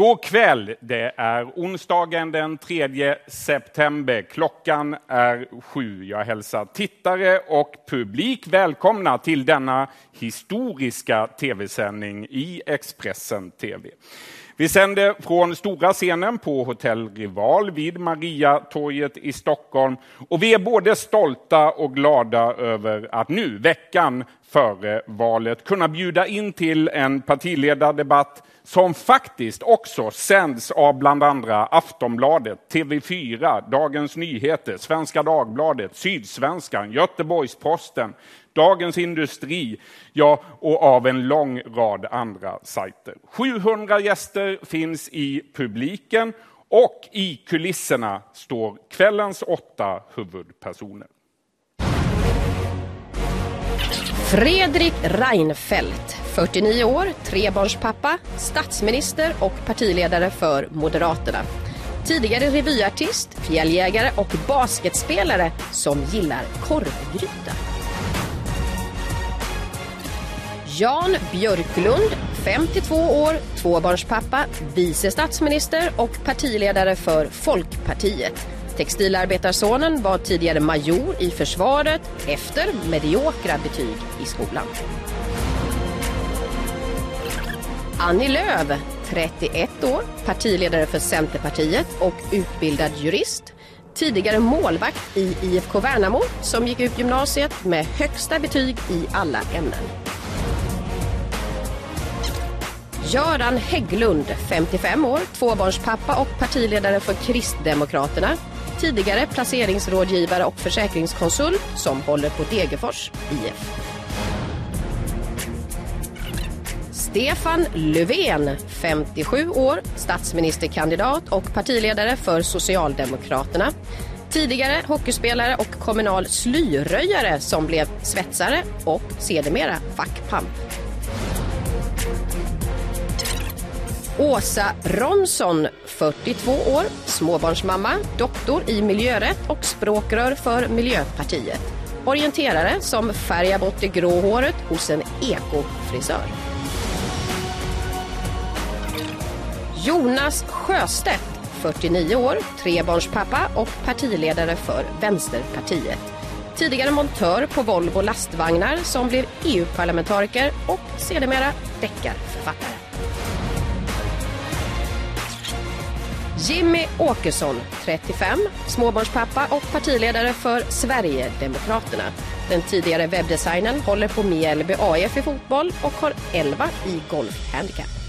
God kväll! Det är onsdagen den 3 september. Klockan är sju. Jag hälsar tittare och publik välkomna till denna historiska tv-sändning i Expressen TV. Vi sänder från stora scenen på Hotell Rival vid Mariatorget i Stockholm. Och vi är både stolta och glada över att nu, veckan före valet, kunna bjuda in till en partiledardebatt som faktiskt också sänds av bland andra Aftonbladet, TV4, Dagens Nyheter, Svenska Dagbladet, Sydsvenskan, Göteborgs-Posten, Dagens Industri, ja, och av en lång rad andra sajter. 700 gäster finns i publiken och i kulisserna står kvällens åtta huvudpersoner. Fredrik Reinfeldt, 49 år, trebarnspappa, statsminister och partiledare för Moderaterna. Tidigare revyartist, fjälljägare och basketspelare som gillar korvgryta. Jan Björklund, 52 år, tvåbarnspappa, vice statsminister och partiledare för Folkpartiet. Textilarbetarsonen var tidigare major i försvaret efter mediokra betyg i skolan. Annie Lööf, 31 år, partiledare för Centerpartiet och utbildad jurist. Tidigare målvakt i IFK Värnamo som gick ut gymnasiet med högsta betyg i alla ämnen. Göran Hägglund, 55 år, tvåbarnspappa och partiledare för Kristdemokraterna. Tidigare placeringsrådgivare och försäkringskonsult som håller på Degerfors IF. Stefan Löfven, 57 år, statsministerkandidat och partiledare för Socialdemokraterna. Tidigare hockeyspelare och kommunal slyröjare som blev svetsare och sedermera fackpamp. Åsa Ronsson, 42 år, småbarnsmamma, doktor i miljörätt och språkrör för Miljöpartiet. Orienterare som färgar bort det grå håret hos en ekofrisör. Jonas Sjöstedt, 49 år, trebarnspappa och partiledare för Vänsterpartiet. Tidigare montör på Volvo lastvagnar som blev EU-parlamentariker och sedermera deckarförfattare. Jimmy Åkesson, 35, småbarnspappa och partiledare för Sverigedemokraterna. Den tidigare webbdesignern håller på Mjällby AIF i fotboll och har 11 i golfhandicap.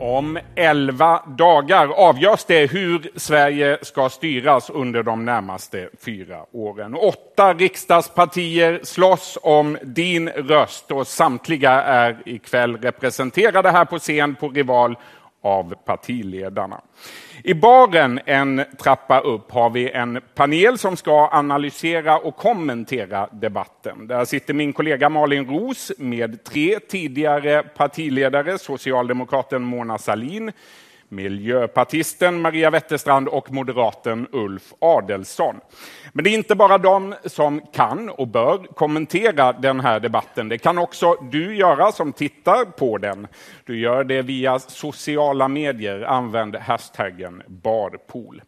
Om elva dagar avgörs det hur Sverige ska styras under de närmaste fyra åren. Åtta riksdagspartier slåss om din röst och samtliga är ikväll representerade här på scen på Rival av partiledarna. I baren en trappa upp har vi en panel som ska analysera och kommentera debatten. Där sitter min kollega Malin Ros med tre tidigare partiledare, socialdemokraten Mona Salin, miljöpartisten Maria Wetterstrand och moderaten Ulf Adelsson. Men det är inte bara de som kan och bör kommentera den här debatten. Det kan också du göra som tittar på den. Du gör det via sociala medier. Använd hashtaggen barpool.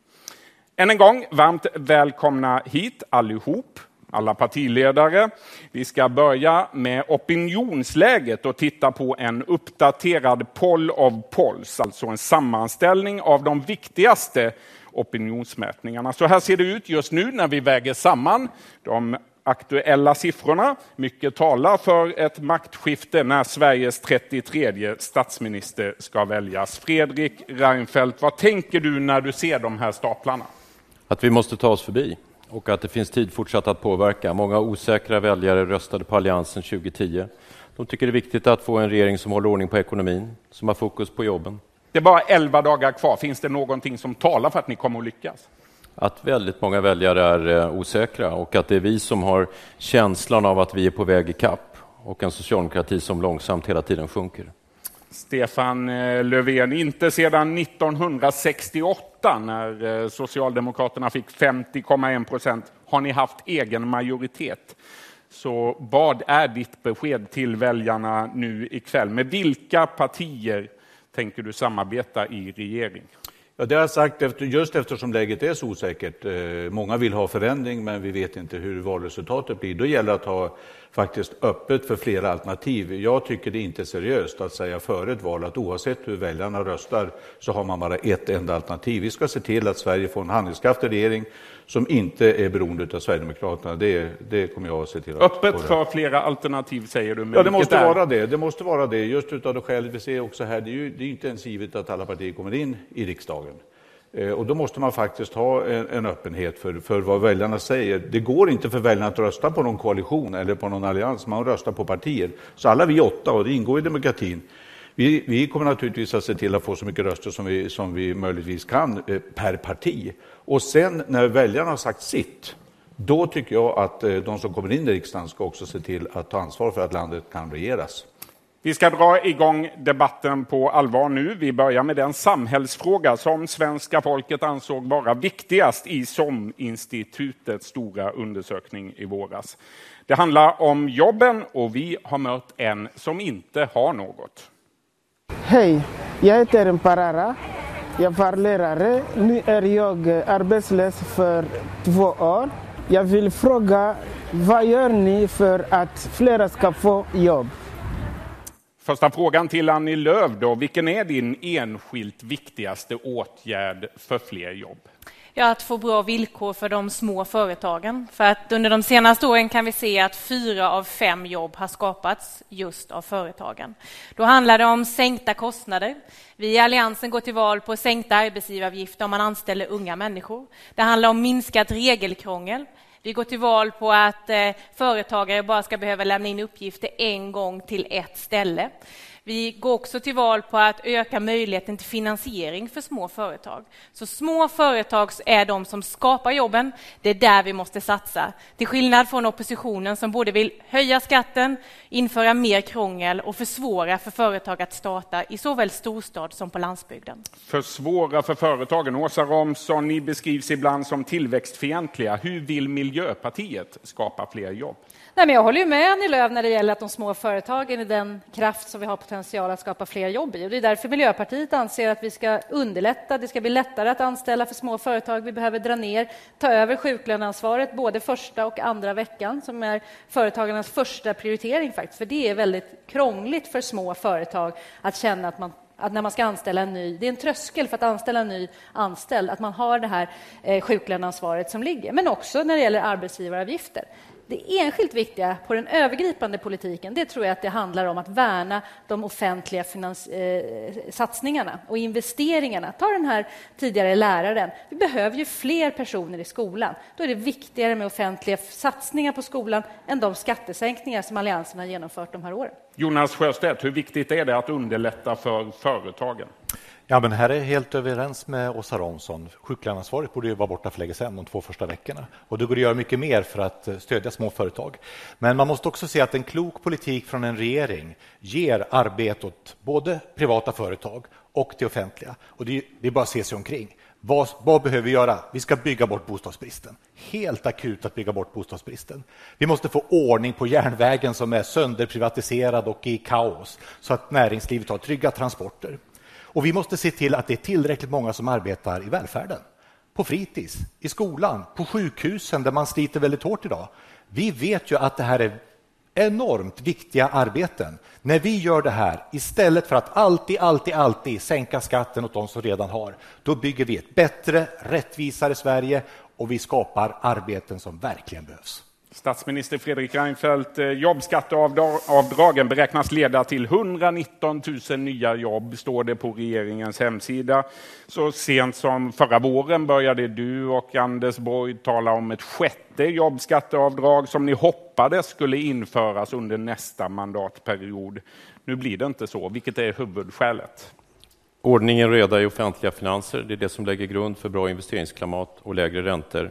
Än en gång, varmt välkomna hit allihop alla partiledare. Vi ska börja med opinionsläget och titta på en uppdaterad poll of polls, alltså en sammanställning av de viktigaste opinionsmätningarna. Så här ser det ut just nu när vi väger samman de aktuella siffrorna. Mycket talar för ett maktskifte när Sveriges 33 statsminister ska väljas. Fredrik Reinfeldt, vad tänker du när du ser de här staplarna? Att vi måste ta oss förbi och att det finns tid fortsatt att påverka. Många osäkra väljare röstade på Alliansen 2010. De tycker det är viktigt att få en regering som håller ordning på ekonomin, som har fokus på jobben. Det är bara 11 dagar kvar. Finns det någonting som talar för att ni kommer att lyckas? Att väldigt många väljare är eh, osäkra och att det är vi som har känslan av att vi är på väg i kapp och en socialdemokrati som långsamt hela tiden sjunker. Stefan eh, Löfven, inte sedan 1968 när eh, Socialdemokraterna fick 50,1 procent har ni haft egen majoritet. Så vad är ditt besked till väljarna nu ikväll? Med vilka partier tänker du samarbeta i regering? Ja, det har jag sagt efter, just eftersom läget är så osäkert. Eh, många vill ha förändring, men vi vet inte hur valresultatet blir. Då gäller det att ha faktiskt öppet för flera alternativ. Jag tycker det är inte är seriöst att säga före ett val att oavsett hur väljarna röstar så har man bara ett enda alternativ. Vi ska se till att Sverige får en handlingskraftig regering som inte är beroende av Sverigedemokraterna. Det, det kommer jag att se till. Att Öppet för flera alternativ säger du. Ja, det måste är... vara det. Det måste vara det. Just utav det skälet vi ser också här, det är ju det är inte ens givet att alla partier kommer in i riksdagen. Eh, och då måste man faktiskt ha en, en, öppenhet för, för vad väljarna säger. Det går inte för väljarna att rösta på någon koalition eller på någon allians, man röstar på partier. Så alla vi åtta, och det ingår i demokratin, vi, vi, kommer naturligtvis att se till att få så mycket röster som vi, som vi möjligtvis kan eh, per parti. Och sen när väljarna har sagt sitt, då tycker jag att eh, de som kommer in i riksdagen ska också se till att ta ansvar för att landet kan regeras. Vi ska dra igång debatten på allvar nu. Vi börjar med den samhällsfråga som svenska folket ansåg vara viktigast i SOM-institutets stora undersökning i våras. Det handlar om jobben och vi har mött en som inte har något. Hej, jag heter Parara. Jag var lärare. Nu är jag arbetslös för två år. Jag vill fråga, vad gör ni för att fler ska få jobb? Första frågan till Annie Lööf då. Vilken är din enskilt viktigaste åtgärd för fler jobb? Ja, att få bra villkor för de små företagen. För att under de senaste åren kan vi se att fyra av fem jobb har skapats just av företagen. Då handlar det om sänkta kostnader. Vi i Alliansen går till val på sänkta arbetsgivaravgifter om man anställer unga människor. Det handlar om minskat regelkrångel. Vi går till val på att eh, företagare bara ska behöva lämna in uppgifter en gång till ett ställe. Vi går också till val på att öka möjligheten till finansiering för små företag. Så små företag är de som skapar jobben. Det är där vi måste satsa. Till skillnad från oppositionen som både vill höja skatten, införa mer krångel och försvåra för företag att starta i såväl storstad som på landsbygden. Försvåra för företagen. Åsa Romson, ni beskrivs ibland som tillväxtfientliga. Hur vill Miljöpartiet skapa fler jobb? Nej, men jag håller med Annie Lööf när det gäller att de små företagen är den kraft som vi har potential att skapa fler jobb i. Och det är därför Miljöpartiet anser att vi ska underlätta. Det ska bli lättare att anställa för små företag. Vi behöver dra ner, ta över sjuklöneansvaret både första och andra veckan som är företagarnas första prioritering. faktiskt. För Det är väldigt krångligt för små företag att känna att man att när man ska anställa en ny, det är en tröskel för att anställa en ny anställd, att man har det här eh, sjuklöneansvaret som ligger. Men också när det gäller arbetsgivaravgifter. Det enskilt viktiga på den övergripande politiken det tror jag att det handlar om att värna de offentliga finans, eh, satsningarna och investeringarna. Ta den här tidigare läraren. Vi behöver ju fler personer i skolan. Då är det viktigare med offentliga satsningar på skolan än de skattesänkningar som Alliansen har genomfört de här åren. Jonas Sjöstedt, hur viktigt är det att underlätta för företagen? Ja, men här är jag helt överens med Åsa Romson. Sjuklöneansvaret borde ju vara borta för länge sedan, de två första veckorna. Och det går att göra mycket mer för att eh, stödja små företag. Men man måste också se att en klok politik från en regering ger arbete åt både privata företag och det offentliga. Och det är, det är bara att se sig omkring. Vad, vad, behöver vi göra? Vi ska bygga bort bostadsbristen. Helt akut att bygga bort bostadsbristen. Vi måste få ordning på järnvägen som är sönderprivatiserad och i kaos så att näringslivet har trygga transporter. Och vi måste se till att det är tillräckligt många som arbetar i välfärden. På fritids, i skolan, på sjukhusen där man sliter väldigt hårt idag. Vi vet ju att det här är enormt viktiga arbeten. När vi gör det här, istället för att alltid, alltid, alltid sänka skatten åt de som redan har, då bygger vi ett bättre, rättvisare Sverige och vi skapar arbeten som verkligen behövs. Statsminister Fredrik Reinfeldt, eh, jobbskatteavdragen beräknas leda till 119 000 nya jobb, står det på regeringens hemsida. Så sent som förra våren började du och Anders Borg tala om ett sjätte jobbskatteavdrag som ni hoppades skulle införas under nästa mandatperiod. Nu blir det inte så. Vilket är huvudskälet? Ordning och reda i offentliga finanser, det är det som lägger grund för bra investeringsklimat och lägre räntor.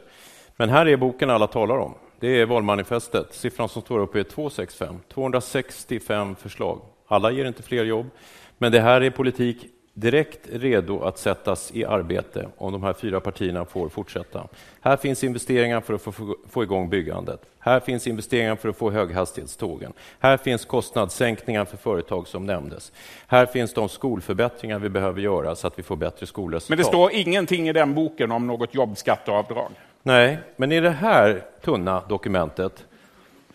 Men här är boken alla talar om. Det är valmanifestet. Siffran som står upp är 265. 265 förslag. Alla ger inte fler jobb, men det här är politik direkt redo att sättas i arbete om de här fyra partierna får fortsätta. Här finns investeringar för att få, få igång byggandet. Här finns investeringar för att få höghastighetstågen. Här finns kostnadssänkningar för företag som nämndes. Här finns de skolförbättringar vi behöver göra så att vi får bättre skolresultat. Men det står ingenting i den boken om något jobbskatteavdrag? Nej, men i det här tunna dokumentet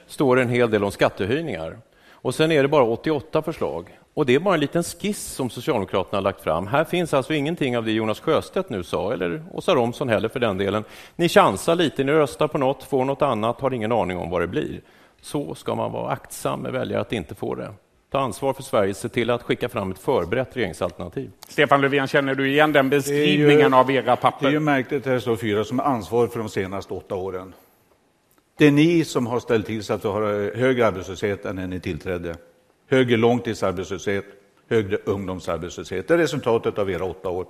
står det en hel del om skattehöjningar. Och sen är det bara 88 förslag. Och det är bara en liten skiss som Socialdemokraterna har lagt fram. Här finns alltså ingenting av det Jonas Sjöstedt nu sa, eller Åsa Romson heller för den delen. Ni chansar lite, ni röstar på något, får något annat, har ingen aning om vad det blir. Så ska man vara aktsam med väljare att inte få det. Ta ansvar för Sverige, se till att skicka fram ett förberett regeringsalternativ. Stefan Löfven, känner du igen den beskrivningen ju, av era papper? Det är ju märkligt att det är så fyra som är ansvar för de senaste åtta åren. Det är ni som har ställt till så att vi har högre arbetslöshet än när ni tillträdde högre långtidsarbetslöshet, högre ungdomsarbetslöshet. Det är resultatet av era åtta år.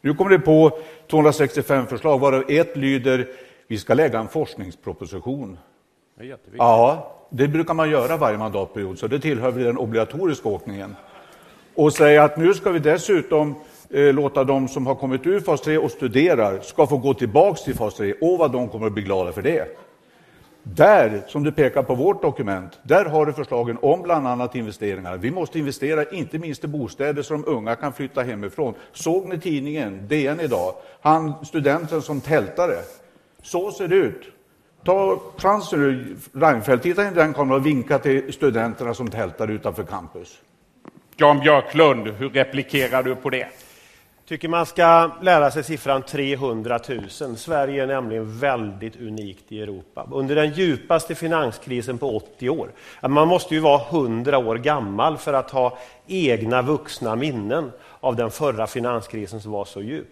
Nu kommer det på 265 förslag, varav ett lyder vi ska lägga en forskningsproposition. Det ja, det brukar man göra varje mandatperiod, så det tillhör den obligatoriska åkningen. Och säga att nu ska vi dessutom eh, låta de som har kommit ur fas 3 och studerar ska få gå tillbaka till fas 3. Åh, vad de kommer att bli glada för det. Där, som du pekar på vårt dokument, där har du förslagen om bland annat investeringar. Vi måste investera inte minst i bostäder så de unga kan flytta hemifrån. Såg ni tidningen DN idag? Han studenten som tältade. Så ser det ut. Ta chansen nu, Reinfeldt, titta in i den kameran och vinka till studenterna som tältar utanför campus. Jan Björklund, hur replikerar du på det? tycker man ska lära sig siffran 300 000. Sverige är nämligen väldigt unikt i Europa. Under den djupaste finanskrisen på 80 år. Man måste ju vara 100 år gammal för att ha egna vuxna minnen av den förra finanskrisen som var så djup.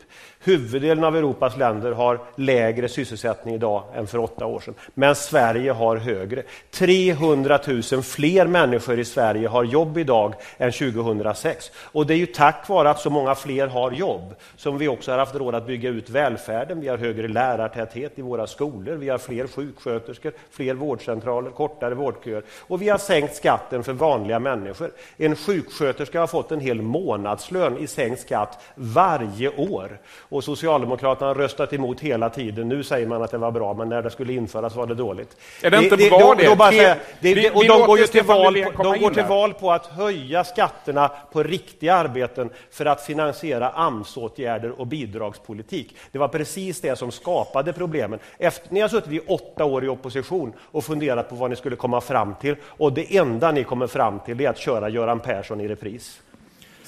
Huvuddelen av Europas länder har lägre sysselsättning idag än för åtta år sedan, men Sverige har högre. 300 000 fler människor i Sverige har jobb idag än 2006. Och det är ju tack vare att så många fler har jobb som vi också har haft råd att bygga ut välfärden. Vi har högre lärartäthet i våra skolor, vi har fler sjuksköterskor, fler vårdcentraler, kortare vårdköer och vi har sänkt skatten för vanliga människor. En sjuksköterska har fått en hel månadslön i sänkt skatt varje år. Och Socialdemokraterna har röstat emot hela tiden. Nu säger man att det var bra, men när det skulle införas var det dåligt. Är det inte bra det? och de går ju till val, på, de går till val på att höja skatterna på riktiga arbeten för att finansiera AMS-åtgärder och bidragspolitik. Det var precis det som skapade problemen. Efter, ni har suttit i åtta år i opposition och funderat på vad ni skulle komma fram till och det enda ni kommer fram till är att köra Göran Persson i repris.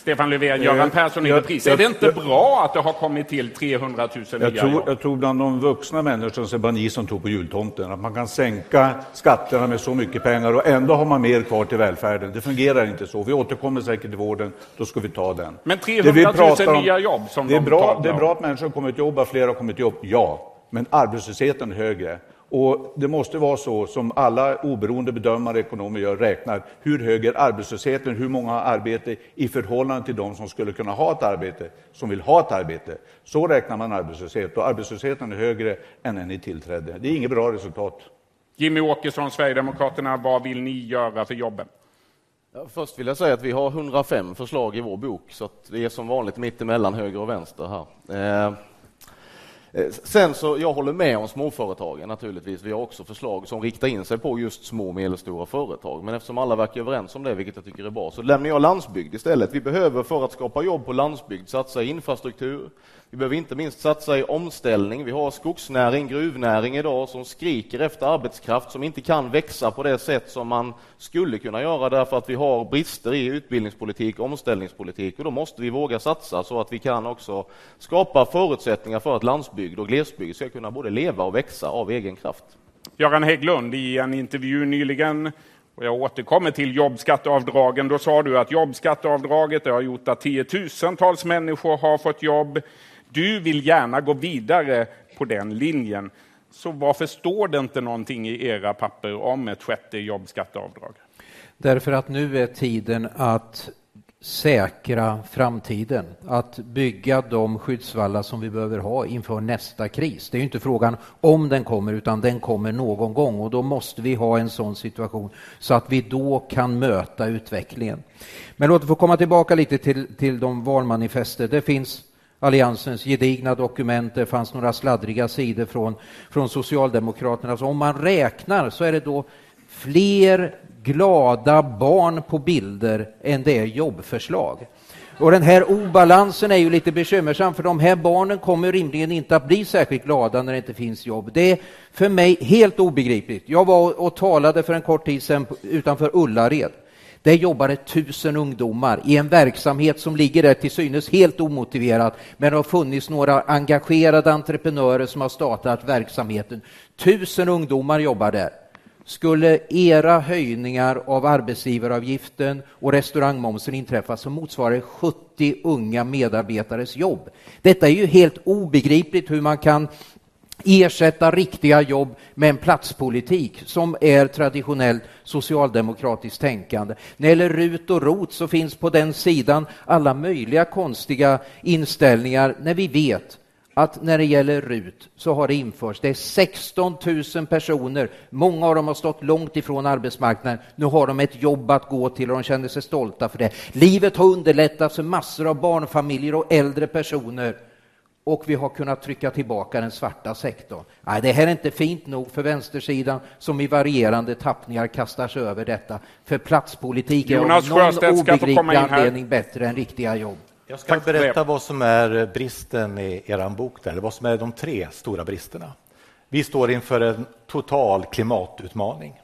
Stefan Löfven, Göran Persson i repris. Är det inte bra att det har kommit till 300 000 jag nya tror, jobb? Jag tror bland de vuxna människorna så är det bara ni som tror på jultomten. Att man kan sänka skatterna med så mycket pengar och ändå har man mer kvar till välfärden. Det fungerar inte så. Vi återkommer säkert till vården, då ska vi ta den. Men 300 000 nya jobb som det är de bra, Det är bra att människor har kommit jobb, att fler har kommit jobb, ja. Men arbetslösheten är högre. Och det måste vara så som alla oberoende bedömare, ekonomer gör, räknar. Hur hög är arbetslösheten? Hur många har arbete i förhållande till de som skulle kunna ha ett arbete, som vill ha ett arbete? Så räknar man arbetslöshet och arbetslösheten är högre än när ni tillträdde. Det är inget bra resultat. Jimmy Åkesson, Sverigedemokraterna, vad vill ni göra för jobben? Först vill jag säga att vi har 105 förslag i vår bok, så det är som vanligt mitt emellan höger och vänster här. Eh, sen så, jag håller med om småföretagen naturligtvis. Vi har också förslag som riktar in sig på just små och medelstora företag. Men eftersom alla verkar överens om det, vilket jag tycker är bra, så lämnar jag landsbygd istället. Vi behöver för att skapa jobb på landsbygd satsa i infrastruktur, vi behöver inte minst satsa i omställning. Vi har skogsnäring, gruvnäring idag som skriker efter arbetskraft som inte kan växa på det sätt som man skulle kunna göra därför att vi har brister i utbildningspolitik och omställningspolitik och då måste vi våga satsa så att vi kan också skapa förutsättningar för att landsbygd och glesbygd ska kunna både leva och växa av egen kraft. Göran Hägglund, i en intervju nyligen och jag återkommer till jobbskatteavdragen. Då sa du att jobbskatteavdraget har gjort att tiotusentals människor har fått jobb. Du vill gärna gå vidare på den linjen. Så varför står det inte någonting i era papper om ett sjätte jobbskatteavdrag? Därför att nu är tiden att säkra framtiden, att bygga de skyddsvallar som vi behöver ha inför nästa kris. Det är inte frågan om den kommer, utan den kommer någon gång och då måste vi ha en sån situation så att vi då kan möta utvecklingen. Men låt oss få komma tillbaka lite till, till de valmanifester. Det finns Alliansens gedigna dokument. Det fanns några sladdriga sidor från, från Socialdemokraterna. Så om man räknar så är det då fler glada barn på bilder än det är jobbförslag. Och den här obalansen är ju lite bekymmersam för de här barnen kommer rimligen inte att bli särskilt glada när det inte finns jobb. Det är för mig helt obegripligt. Jag var och talade för en kort tid sedan utanför Ullared. Där jobbar tusen ungdomar i en verksamhet som ligger där till synes helt omotiverat, men det har funnits några engagerade entreprenörer som har startat verksamheten. Tusen ungdomar jobbar där. Skulle era höjningar av arbetsgivaravgiften och restaurangmomsen inträffa så motsvarar det 70 unga medarbetares jobb. Detta är ju helt obegripligt hur man kan ersätta riktiga jobb med en platspolitik som är traditionellt socialdemokratiskt tänkande. När det gäller RUT och ROT så finns på den sidan alla möjliga konstiga inställningar när vi vet att när det gäller RUT så har det införts, det är 16 000 personer, många av dem har stått långt ifrån arbetsmarknaden, nu har de ett jobb att gå till och de känner sig stolta för det. Livet har underlättats för massor av barnfamiljer och äldre personer och vi har kunnat trycka tillbaka den svarta sektorn. Nej, det här är inte fint nog för vänstersidan som i varierande tappningar kastar sig över detta. För platspolitik är av någon obegriplig anledning bättre än riktiga jobb. Jag ska berätta vad som är bristen i er bok, där, eller vad som är de tre stora bristerna. Vi står inför en total klimatutmaning.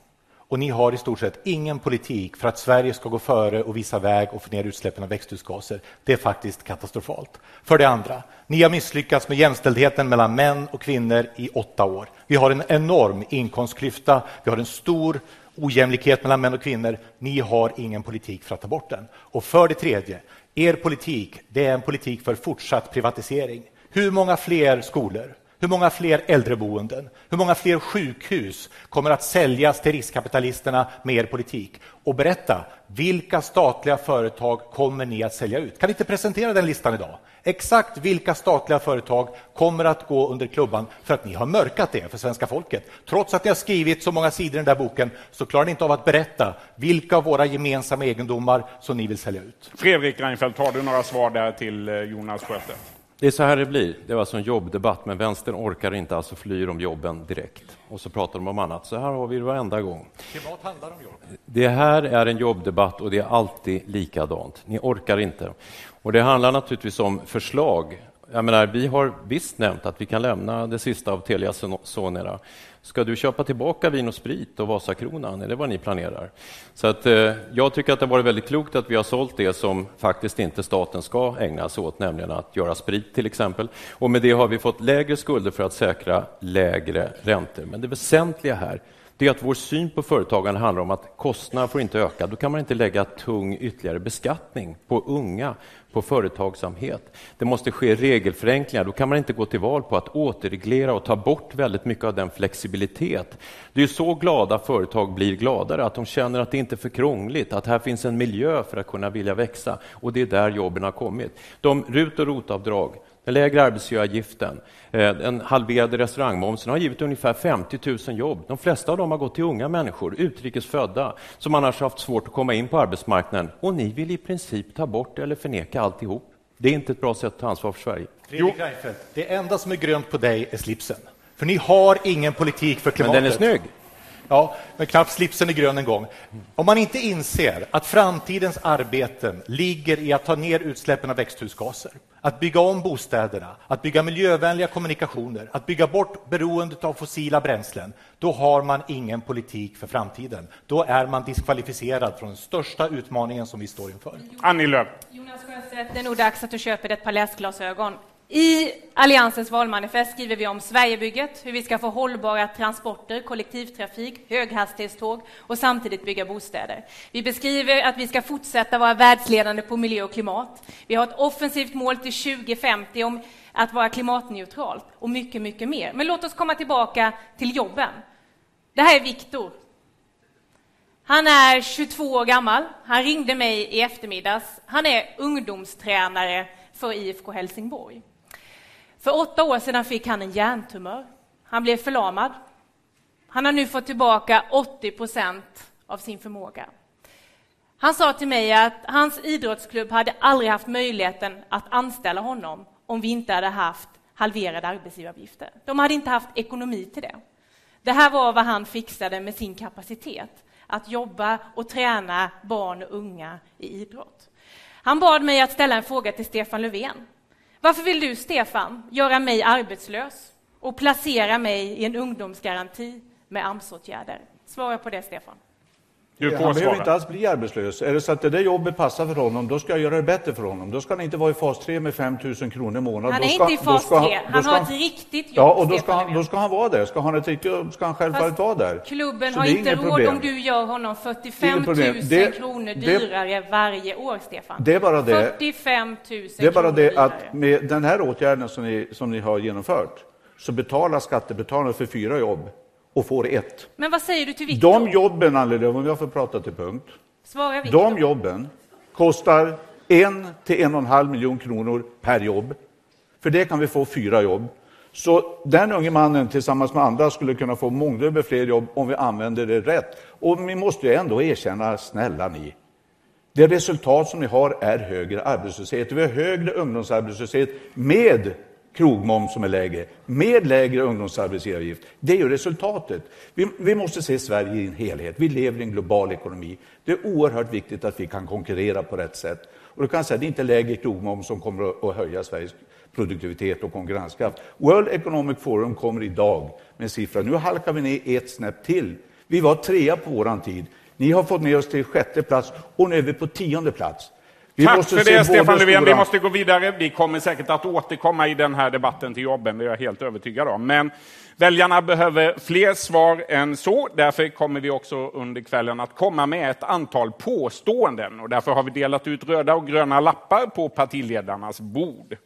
Och ni har i stort sett ingen politik för att Sverige ska gå före och visa väg och få ner utsläppen av växthusgaser. Det är faktiskt katastrofalt. För det andra, ni har misslyckats med jämställdheten mellan män och kvinnor i åtta år. Vi har en enorm inkomstklyfta, vi har en stor ojämlikhet mellan män och kvinnor. Ni har ingen politik för att ta bort den. Och för det tredje, er politik det är en politik för fortsatt privatisering. Hur många fler skolor, hur många fler äldreboenden, hur många fler sjukhus kommer att säljas till riskkapitalisterna med er politik? Och berätta, vilka statliga företag kommer ni att sälja ut? Kan ni inte presentera den listan idag? Exakt vilka statliga företag kommer att gå under klubban för att ni har mörkat det för svenska folket? Trots att ni har skrivit så många sidor i den där boken så klarar ni inte av att berätta vilka av våra gemensamma egendomar som ni vill sälja ut. Fredrik Reinfeldt, har du några svar där till eh, Jonas Sjöstedt? Det är så här det blir. Det var alltså en jobbdebatt, men vänstern orkar inte, alltså flyr om jobben direkt. Och så pratar de om annat. Så här har vi det varenda gång. Klimat handlar om jobb. Det här är en jobbdebatt och det är alltid likadant. Ni orkar inte. Och det handlar naturligtvis om förslag. Jag menar, vi har visst nämnt att vi kan lämna det sista av Telia Sonera. Ska du köpa tillbaka Vin och Sprit och Vasakronan? Är det vad ni planerar? Så att, eh, jag tycker att det har varit väldigt klokt att vi har sålt det som faktiskt inte staten ska ägna sig åt, nämligen att göra sprit till exempel. Och med det har vi fått lägre skulder för att säkra lägre räntor. Men det väsentliga här det är att vår syn på företagande handlar om att kostnaderna får inte öka. Då kan man inte lägga tung ytterligare beskattning på unga, på företagsamhet. Det måste ske regelförenklingar. Då kan man inte gå till val på att återreglera och ta bort väldigt mycket av den flexibilitet. Det är så glada företag blir gladare, att de känner att det inte är för krångligt, att här finns en miljö för att kunna vilja växa. Och det är där jobben har kommit. De RUT och ROT-avdrag, den lägre arbetsgivaravgiften, eh, den halverade restaurangmomsen har givit ungefär 50 000 jobb. De flesta av dem har gått till unga människor, utrikesfödda, som annars haft svårt att komma in på arbetsmarknaden. Och ni vill i princip ta bort eller förneka alltihop. Det är inte ett bra sätt att ta ansvar för Sverige. Fredrik Reinfeldt, det enda som är grönt på dig är slipsen. För ni har ingen politik för klimatet. Men den är snygg. Ja, men knappt slipsen är grön en gång. Om man inte inser att framtidens arbeten ligger i att ta ner utsläppen av växthusgaser, att bygga om bostäderna, att bygga miljövänliga kommunikationer, att bygga bort beroendet av fossila bränslen, då har man ingen politik för framtiden. Då är man diskvalificerad från den största utmaningen som vi står inför. Annie Lööf. Jonas Sjöstedt, det är nog dags att du köper ett par läsglasögon i Alliansens valmanifest skriver vi om Sverigebygget, hur vi ska få hållbara transporter, kollektivtrafik, höghastighetståg och samtidigt bygga bostäder. Vi beskriver att vi ska fortsätta vara världsledande på miljö och klimat. Vi har ett offensivt mål till 2050 om att vara klimatneutralt och mycket, mycket mer. Men låt oss komma tillbaka till jobben. Det här är Viktor. Han är 22 år gammal. Han ringde mig i eftermiddags. Han är ungdomstränare för IFK Helsingborg. För åtta år sedan fick han en hjärntumör. Han blev förlamad. Han har nu fått tillbaka 80 procent av sin förmåga. Han sa till mig att hans idrottsklubb hade aldrig haft möjligheten att anställa honom om vi inte hade haft halverade arbetsgivaravgifter. De hade inte haft ekonomi till det. Det här var vad han fixade med sin kapacitet, att jobba och träna barn och unga i idrott. Han bad mig att ställa en fråga till Stefan Löfven. Varför vill du, Stefan, göra mig arbetslös och placera mig i en ungdomsgaranti med AMS-åtgärder? Svara på det, Stefan. Du får han behöver inte alls bli arbetslös. Är det så att det där jobbet passar för honom, då ska jag göra det bättre för honom. Då ska han inte vara i fas 3 med 5 000 kronor i månaden. Han är ska, inte i fas 3, han har ett riktigt jobb. Ja, och då ska, han, då ska han vara där. Ska han ett riktigt jobb ska han självfallet vara där. Klubben så har inte råd problem. om du gör honom 45 000 det, kronor dyrare det, varje år, Stefan. Det är bara det, 45 000 Det är bara det att med den här åtgärden som ni, som ni har genomfört så betalar skattebetalarna för fyra jobb och får ett. Men vad säger du till Viktor? De jobben, Annelie, om jag får prata till punkt. Svara Victor. De jobben kostar en till en och en halv miljon kronor per jobb. För det kan vi få fyra jobb. Så den unge mannen tillsammans med andra skulle kunna få mångdubbelt fler jobb om vi använder det rätt. Och vi måste ju ändå erkänna, snälla ni, det resultat som ni har är högre arbetslöshet. Vi har högre ungdomsarbetslöshet med krogmoms som är lägre, med lägre ungdomsarbetsgivaravgift. Det är ju resultatet. Vi, vi, måste se Sverige i en helhet. Vi lever i en global ekonomi. Det är oerhört viktigt att vi kan konkurrera på rätt sätt. Och då kan jag säga, det är inte lägre krogmoms som kommer att höja Sveriges produktivitet och konkurrenskraft. World Economic Forum kommer idag med en siffra. Nu halkar vi ner ett snäpp till. Vi var trea på våran tid. Ni har fått ner oss till sjätte plats och nu är vi på tionde plats. Vi Tack för det, Stefan Löfven. Vi måste gå vidare. Vi kommer säkert att återkomma i den här debatten till jobben, det är jag helt övertygad om. Men väljarna behöver fler svar än så. Därför kommer vi också under kvällen att komma med ett antal påståenden. Och därför har vi delat ut röda och gröna lappar på partiledarnas bord.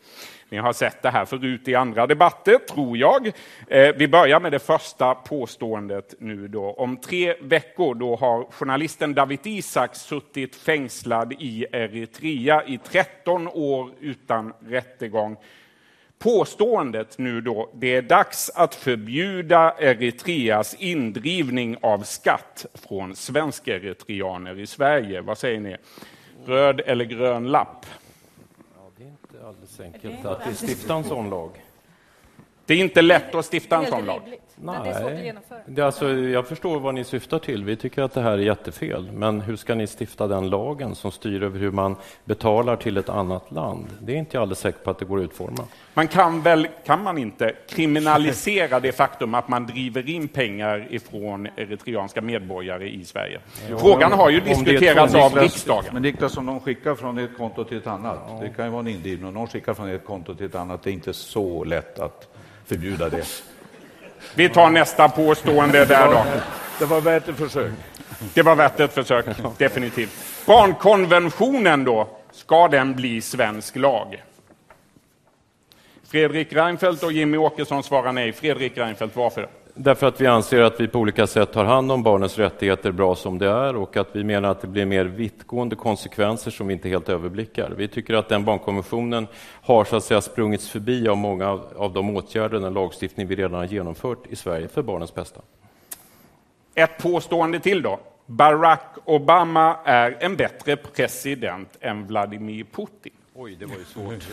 Ni har sett det här förut i andra debatter, tror jag. Eh, vi börjar med det första påståendet nu då. Om tre veckor då har journalisten David Isak suttit fängslad i Eritrea i 13 år utan rättegång. Påståendet nu då, det är dags att förbjuda Eritreas indrivning av skatt från svensk-eritreaner i Sverige. Vad säger ni? Röd eller grön lapp? Alldeles enkelt att stifta en sån lag. Det är inte lätt att stifta en sån lag. Nej, det är alltså, jag förstår vad ni syftar till. Vi tycker att det här är jättefel. Men hur ska ni stifta den lagen som styr över hur man betalar till ett annat land? Det är inte jag alldeles säker på att det går att utforma. Man kan väl, kan man inte, kriminalisera det faktum att man driver in pengar ifrån eritreanska medborgare i Sverige? Frågan har ju diskuterats av riksdagen. Men Niklas, om de skickar från ett konto till ett annat, ja. det kan ju vara en indrivning, om någon skickar från ett konto till ett annat, det är inte så lätt att förbjuda det. Vi tar nästa påstående där då. Det var värt ett försök. Det var värt ett försök, definitivt. Barnkonventionen då, ska den bli svensk lag? Fredrik Reinfeldt och Jimmy Åkesson svarar nej. Fredrik Reinfeldt, varför? Därför att vi anser att vi på olika sätt tar hand om barnens rättigheter bra som det är och att vi menar att det blir mer vittgående konsekvenser som vi inte helt överblickar. Vi tycker att den barnkonventionen har så att säga sprungits förbi av många av de åtgärder, den lagstiftning vi redan har genomfört i Sverige för barnens bästa. Ett påstående till då. Barack Obama är en bättre president än Vladimir Putin. Oj, det var ju svårt.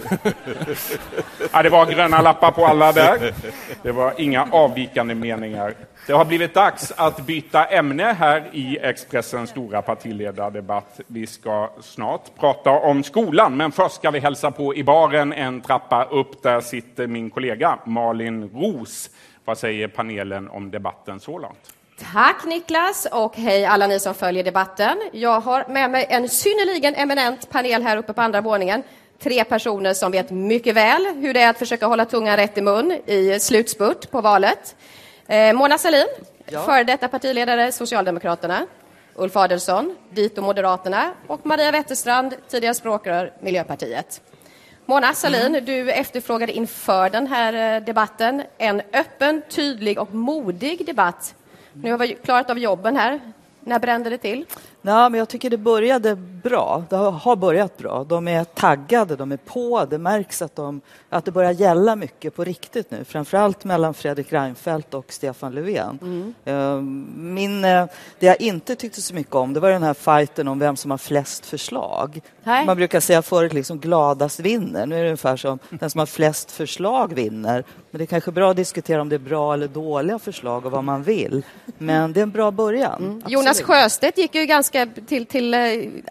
ja, det var gröna lappar på alla där. Det var inga avvikande meningar. Det har blivit dags att byta ämne här i Expressens stora partiledardebatt. Vi ska snart prata om skolan, men först ska vi hälsa på i baren en trappa upp. Där sitter min kollega Malin Ros. Vad säger panelen om debatten så långt? Tack Niklas och hej alla ni som följer debatten. Jag har med mig en synnerligen eminent panel här uppe på andra våningen. tre personer som vet mycket väl hur det är att försöka hålla tungan rätt i mun i slutspurt på valet. Eh, Mona Sahlin, ja. före detta partiledare Socialdemokraterna. Ulf Adelsohn, dito Moderaterna och Maria Wetterstrand, tidigare språkrör Miljöpartiet. Mona Sahlin, mm. du efterfrågade inför den här eh, debatten en öppen, tydlig och modig debatt. Nu har vi klarat av jobben här. När brände det till? Ja, men jag tycker det började bra. Det har börjat bra. De är taggade, de är på. Det märks att, de, att det börjar gälla mycket på riktigt nu. Framförallt mellan Fredrik Reinfeldt och Stefan Löfven. Mm. Ehm, min, eh, det jag inte tyckte så mycket om det var den här fighten om vem som har flest förslag. Nej. Man brukar säga förut liksom gladast vinner. Nu är det ungefär som den som har flest förslag vinner. Men det är kanske bra att diskutera om det är bra eller dåliga förslag och vad man vill. Men det är en bra början. Mm. Jonas Sjöstedt gick ju ganska till, till eh,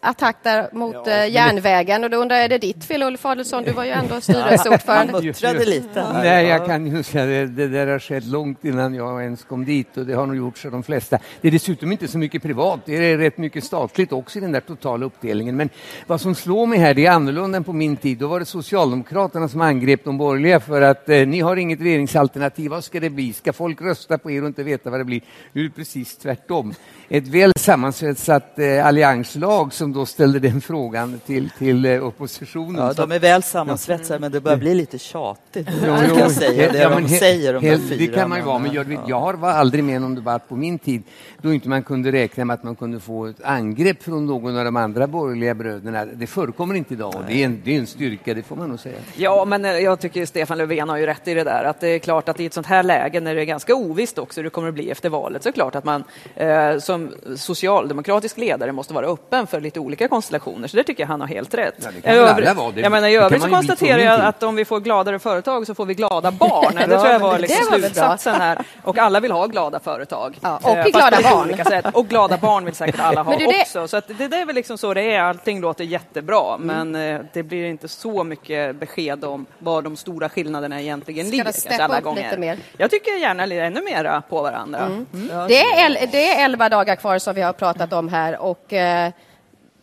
attack där mot ja, eh, järnvägen och då undrar jag, är det ditt fel Ulf Adelsohn? Du var ju ändå styrelseordförande. Han muttrade lite. Nej, jag kan ju säga det, det där har skett långt innan jag ens kom dit och det har nog gjorts av de flesta. Det är dessutom inte så mycket privat, det är rätt mycket statligt också i den där totala uppdelningen. Men vad som slår mig här, det är annorlunda än på min tid. Då var det Socialdemokraterna som angrep de borgerliga för att eh, ni har inget regeringsalternativ, vad ska det bli? Ska folk rösta på er och inte veta vad det blir? Nu är det precis tvärtom. Ett väl sammansvetsat eh, allianslag som då ställde den frågan till, till eh, oppositionen. Ja, de är väl sammansvetsade, men det börjar bli lite tjatigt. Jo, jo, jag säga det ja, de säger, de helt, Det kan man ju vara, men jag, jag var aldrig med någon debatt på min tid då inte man kunde räkna med att man kunde få ett angrepp från någon av de andra borgerliga bröderna. Det förekommer inte idag och det är, en, det är en styrka, det får man nog säga. Ja, men eh, jag tycker Stefan Löfven har ju rätt i det där att det är klart att i ett sånt här läge när det är ganska ovisst också hur det kommer att bli efter valet så är det klart att man eh, som socialdemokratisk ledare måste vara öppen för lite olika konstellationer. Så det tycker jag han har helt rätt. Ja, det Övrig, vara. Det, jag menar, I övrigt så konstaterar jag att om vi får gladare företag så får vi glada barn. det tror jag var liksom slutsatsen här. Och alla vill ha glada företag. Ja, och eh, glada barn. Och glada barn vill säkert alla ha det, också. Så det, det är väl liksom så det är. Allting låter jättebra, mm. men eh, det blir inte så mycket besked om var de stora skillnaderna egentligen Ska ligger. Ska alla gånger. Jag tycker gärna ännu mera på varandra. Mm. Mm. Det, är, det är elva dagar kvar som vi har pratat om här och eh,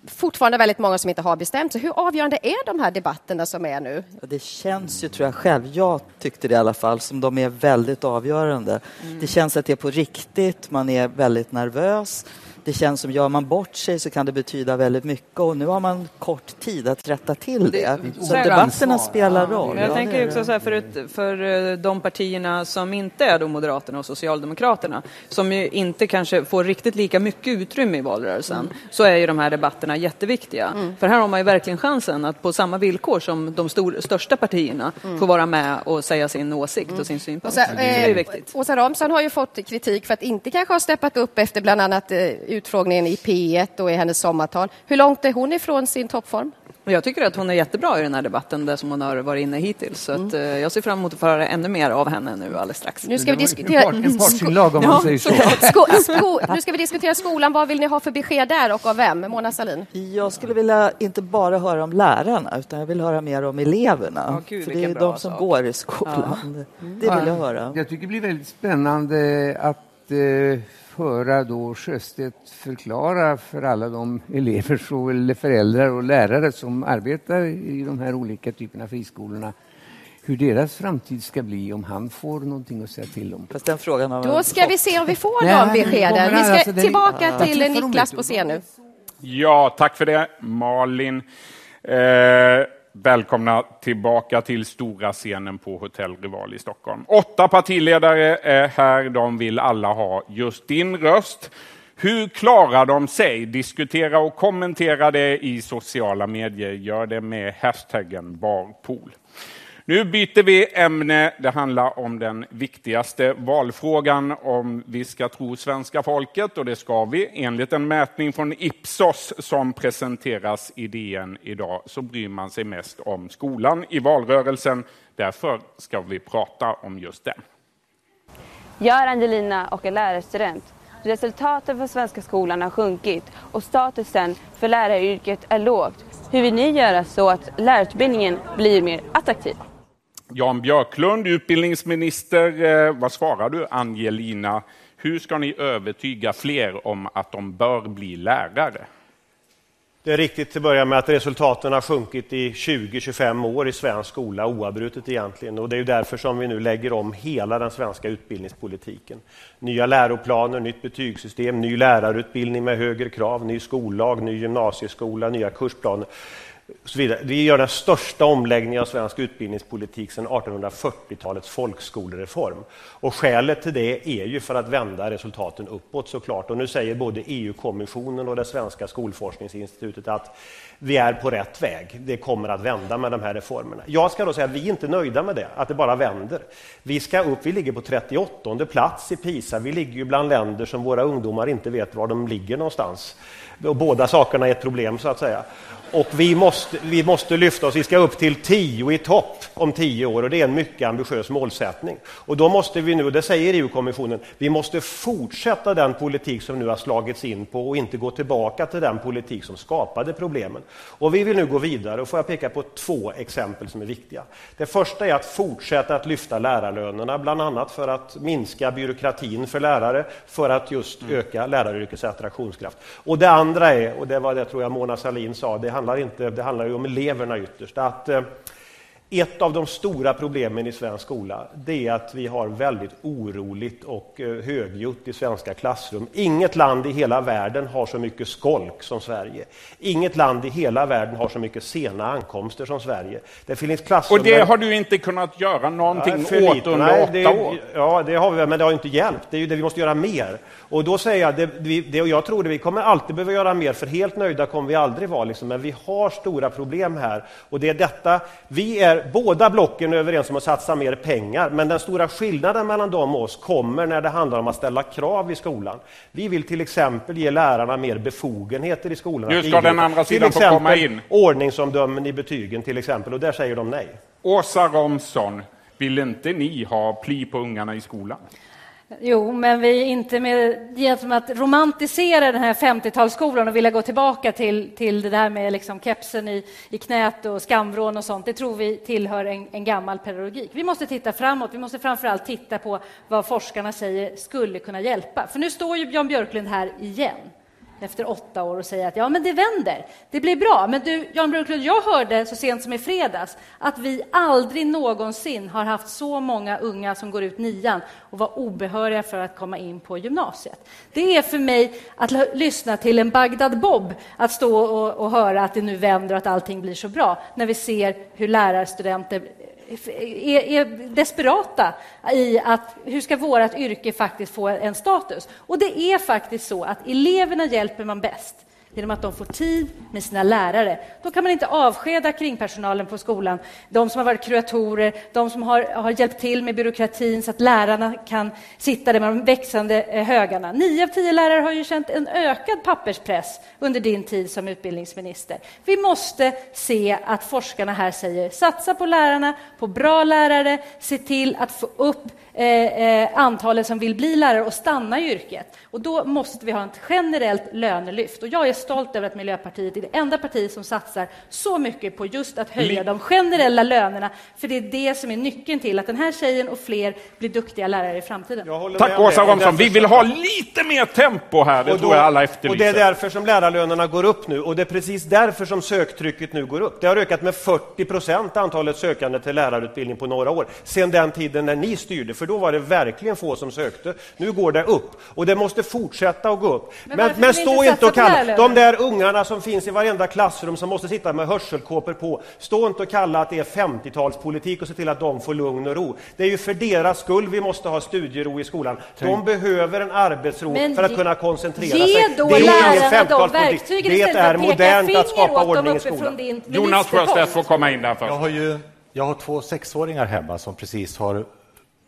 fortfarande väldigt många som inte har bestämt sig. Hur avgörande är de här debatterna som är nu? Det känns ju, tror jag själv, jag tyckte det i alla fall, som de är väldigt avgörande. Mm. Det känns att det är på riktigt, man är väldigt nervös det känns som gör man bort sig så kan det betyda väldigt mycket och nu har man kort tid att rätta till det. Så debatterna spelar roll. Jag tänker också så här för, ett, för eh, de partierna som inte är då Moderaterna och Socialdemokraterna som ju inte kanske får riktigt lika mycket utrymme i valrörelsen mm. så är ju de här debatterna jätteviktiga. Mm. För här har man ju verkligen chansen att på samma villkor som de stor, största partierna mm. få vara med och säga sin åsikt och sin synpunkt. Och så, eh, det är viktigt. Åsa Romson har ju fått kritik för att inte kanske ha steppat upp efter bland annat eh, utfrågningen i P1 och i hennes sommartal. Hur långt är hon ifrån sin toppform? Jag tycker att hon är jättebra i den här debatten, det som hon har varit inne hittills. Så mm. att, eh, jag ser fram emot att få höra ännu mer av henne nu alldeles strax. Nu ska vi diskutera... En partsinlag om man säger så. Sko sko nu ska vi diskutera skolan. Vad vill ni ha för besked där och av vem? Mona Sahlin? Jag skulle vilja inte bara höra om lärarna, utan jag vill höra mer om eleverna. Ja, Gud, för det är de som sak. går i skolan. Ja. Det vill jag höra. Jag tycker det blir väldigt spännande att eh, höra då Sjöstedt förklara för alla de elever, såväl föräldrar och lärare som arbetar i de här olika typerna av friskolorna hur deras framtid ska bli om han får någonting att säga till om. Fast den frågan har Då ska vi se om vi får Nej, de beskeden. Vi ska alltså, tillbaka ja. till Niklas på scen nu. Ja, tack för det, Malin. Eh, Välkomna tillbaka till stora scenen på Hotell Rival i Stockholm. Åtta partiledare är här. De vill alla ha just din röst. Hur klarar de sig? Diskutera och kommentera det i sociala medier. Gör det med hashtaggen barpool. Nu byter vi ämne. Det handlar om den viktigaste valfrågan om vi ska tro svenska folket, och det ska vi. Enligt en mätning från Ipsos som presenteras i DN idag så bryr man sig mest om skolan i valrörelsen. Därför ska vi prata om just den. Jag är Angelina och är lärarstudent. Resultaten för svenska skolan har sjunkit och statusen för läraryrket är lågt. Hur vill ni göra så att lärarutbildningen blir mer attraktiv? Jan Björklund, utbildningsminister. Eh, vad svarar du, Angelina? Hur ska ni övertyga fler om att de bör bli lärare? Det är riktigt till att börja med att resultaten har sjunkit i 20-25 år i svensk skola oavbrutet egentligen. Och det är därför som vi nu lägger om hela den svenska utbildningspolitiken. Nya läroplaner, nytt betygssystem, ny lärarutbildning med högre krav, ny skollag, ny gymnasieskola, nya kursplaner så vidare. Vi gör den största omläggningen av svensk utbildningspolitik sedan 1840-talets folkskolereform. Och skälet till det är ju för att vända resultaten uppåt såklart. Och nu säger både EU-kommissionen och det svenska skolforskningsinstitutet att vi är på rätt väg. Det kommer att vända med de här reformerna. Jag ska då säga att vi är inte nöjda med det, att det bara vänder. Vi ska upp, vi ligger på 38 plats i PISA. Vi ligger ju bland länder som våra ungdomar inte vet var de ligger någonstans. Och båda sakerna är ett problem så att säga. Och vi måste, vi måste lyfta oss. Vi ska upp till tio i topp om tio år och det är en mycket ambitiös målsättning. Och då måste vi nu, det säger EU-kommissionen, vi måste fortsätta den politik som nu har slagits in på och inte gå tillbaka till den politik som skapade problemen. Och vi vill nu gå vidare och får jag peka på två exempel som är viktiga. Det första är att fortsätta att lyfta lärarlönerna, bland annat för att minska byråkratin för lärare, för att just öka läraryrkets attraktionskraft. Och det andra är, och det var det tror jag Mona Sahlin sa, det handlar, inte, det handlar ju om eleverna ytterst. Att, eh, ett av de stora problemen i svensk skola är att vi har väldigt oroligt och eh, högljutt i svenska klassrum. Inget land i hela världen har så mycket skolk som Sverige. Inget land i hela världen har så mycket sena ankomster som Sverige. Det finns klassrum och det har du inte kunnat göra någonting ja, åt under åtta det, år? Ja, det har vi, men det har inte hjälpt. Det är ju det vi måste göra mer. Och då säger jag, det, det, och jag tror det, vi kommer alltid behöva göra mer, för helt nöjda kommer vi aldrig vara. Liksom, men vi har stora problem här. Och det är detta, vi är båda blocken överens om att satsa mer pengar, men den stora skillnaden mellan dem och oss kommer när det handlar om att ställa krav i skolan. Vi vill till exempel ge lärarna mer befogenheter i skolan. Nu ska den andra sidan få komma in. ordningsomdömen i betygen till exempel, och där säger de nej. Åsa Romson, vill inte ni ha pli på ungarna i skolan? Jo, men vi är inte med genom att romantisera den här 50-talsskolan och vilja gå tillbaka till, till det där med liksom kepsen i, i knät och skamvrån och sånt. Det tror vi tillhör en, en gammal pedagogik. Vi måste titta framåt. Vi måste framför allt titta på vad forskarna säger skulle kunna hjälpa. För nu står ju Jan Björklund här igen efter åtta år och säga att ja, men det vänder, det blir bra. Men du, Jan Björklund, jag hörde så sent som i fredags att vi aldrig någonsin har haft så många unga som går ut nian och var obehöriga för att komma in på gymnasiet. Det är för mig att lyssna till en Bagdad Bob att stå och, och höra att det nu vänder och att allting blir så bra när vi ser hur lärarstudenter är, är desperata i att hur ska vårt yrke faktiskt få en status? Och det är faktiskt så att eleverna hjälper man bäst genom att de får tid med sina lärare. Då kan man inte avskeda kringpersonalen på skolan, de som har varit kuratorer, de som har, har hjälpt till med byråkratin så att lärarna kan sitta där med de växande eh, högarna. Nio av tio lärare har ju känt en ökad papperspress under din tid som utbildningsminister. Vi måste se att forskarna här säger satsa på lärarna, på bra lärare, se till att få upp eh, eh, antalet som vill bli lärare och stanna i yrket. Och då måste vi ha ett generellt lönelyft. Och jag är stolt över att Miljöpartiet är det enda parti som satsar så mycket på just att höja de generella lönerna. För det är det som är nyckeln till att den här tjejen och fler blir duktiga lärare i framtiden. Tack Åsa Romson. Vi vill ha lite mer tempo här, det och då, tror jag alla efterlyser. Och det är därför som lärarlönerna går upp nu och det är precis därför som söktrycket nu går upp. Det har ökat med 40 procent antalet sökande till lärarutbildning på några år, sedan den tiden när ni styrde, för då var det verkligen få som sökte. Nu går det upp och det måste fortsätta att gå upp. Men, men, men stå inte och kalla de där ungarna som finns i varenda klassrum som måste sitta med hörselkåpor på, stå inte och kalla att det är 50-talspolitik och se till att de får lugn och ro. Det är ju för deras skull vi måste ha studiero i skolan. De behöver en arbetsro men för att kunna koncentrera ge sig. Då det är ingen 50-talspolitik. Det är modernt att skapa ordning i skolan. Jonas Sjöstedt får komma in där först. Jag har, ju, jag har två sexåringar hemma som precis har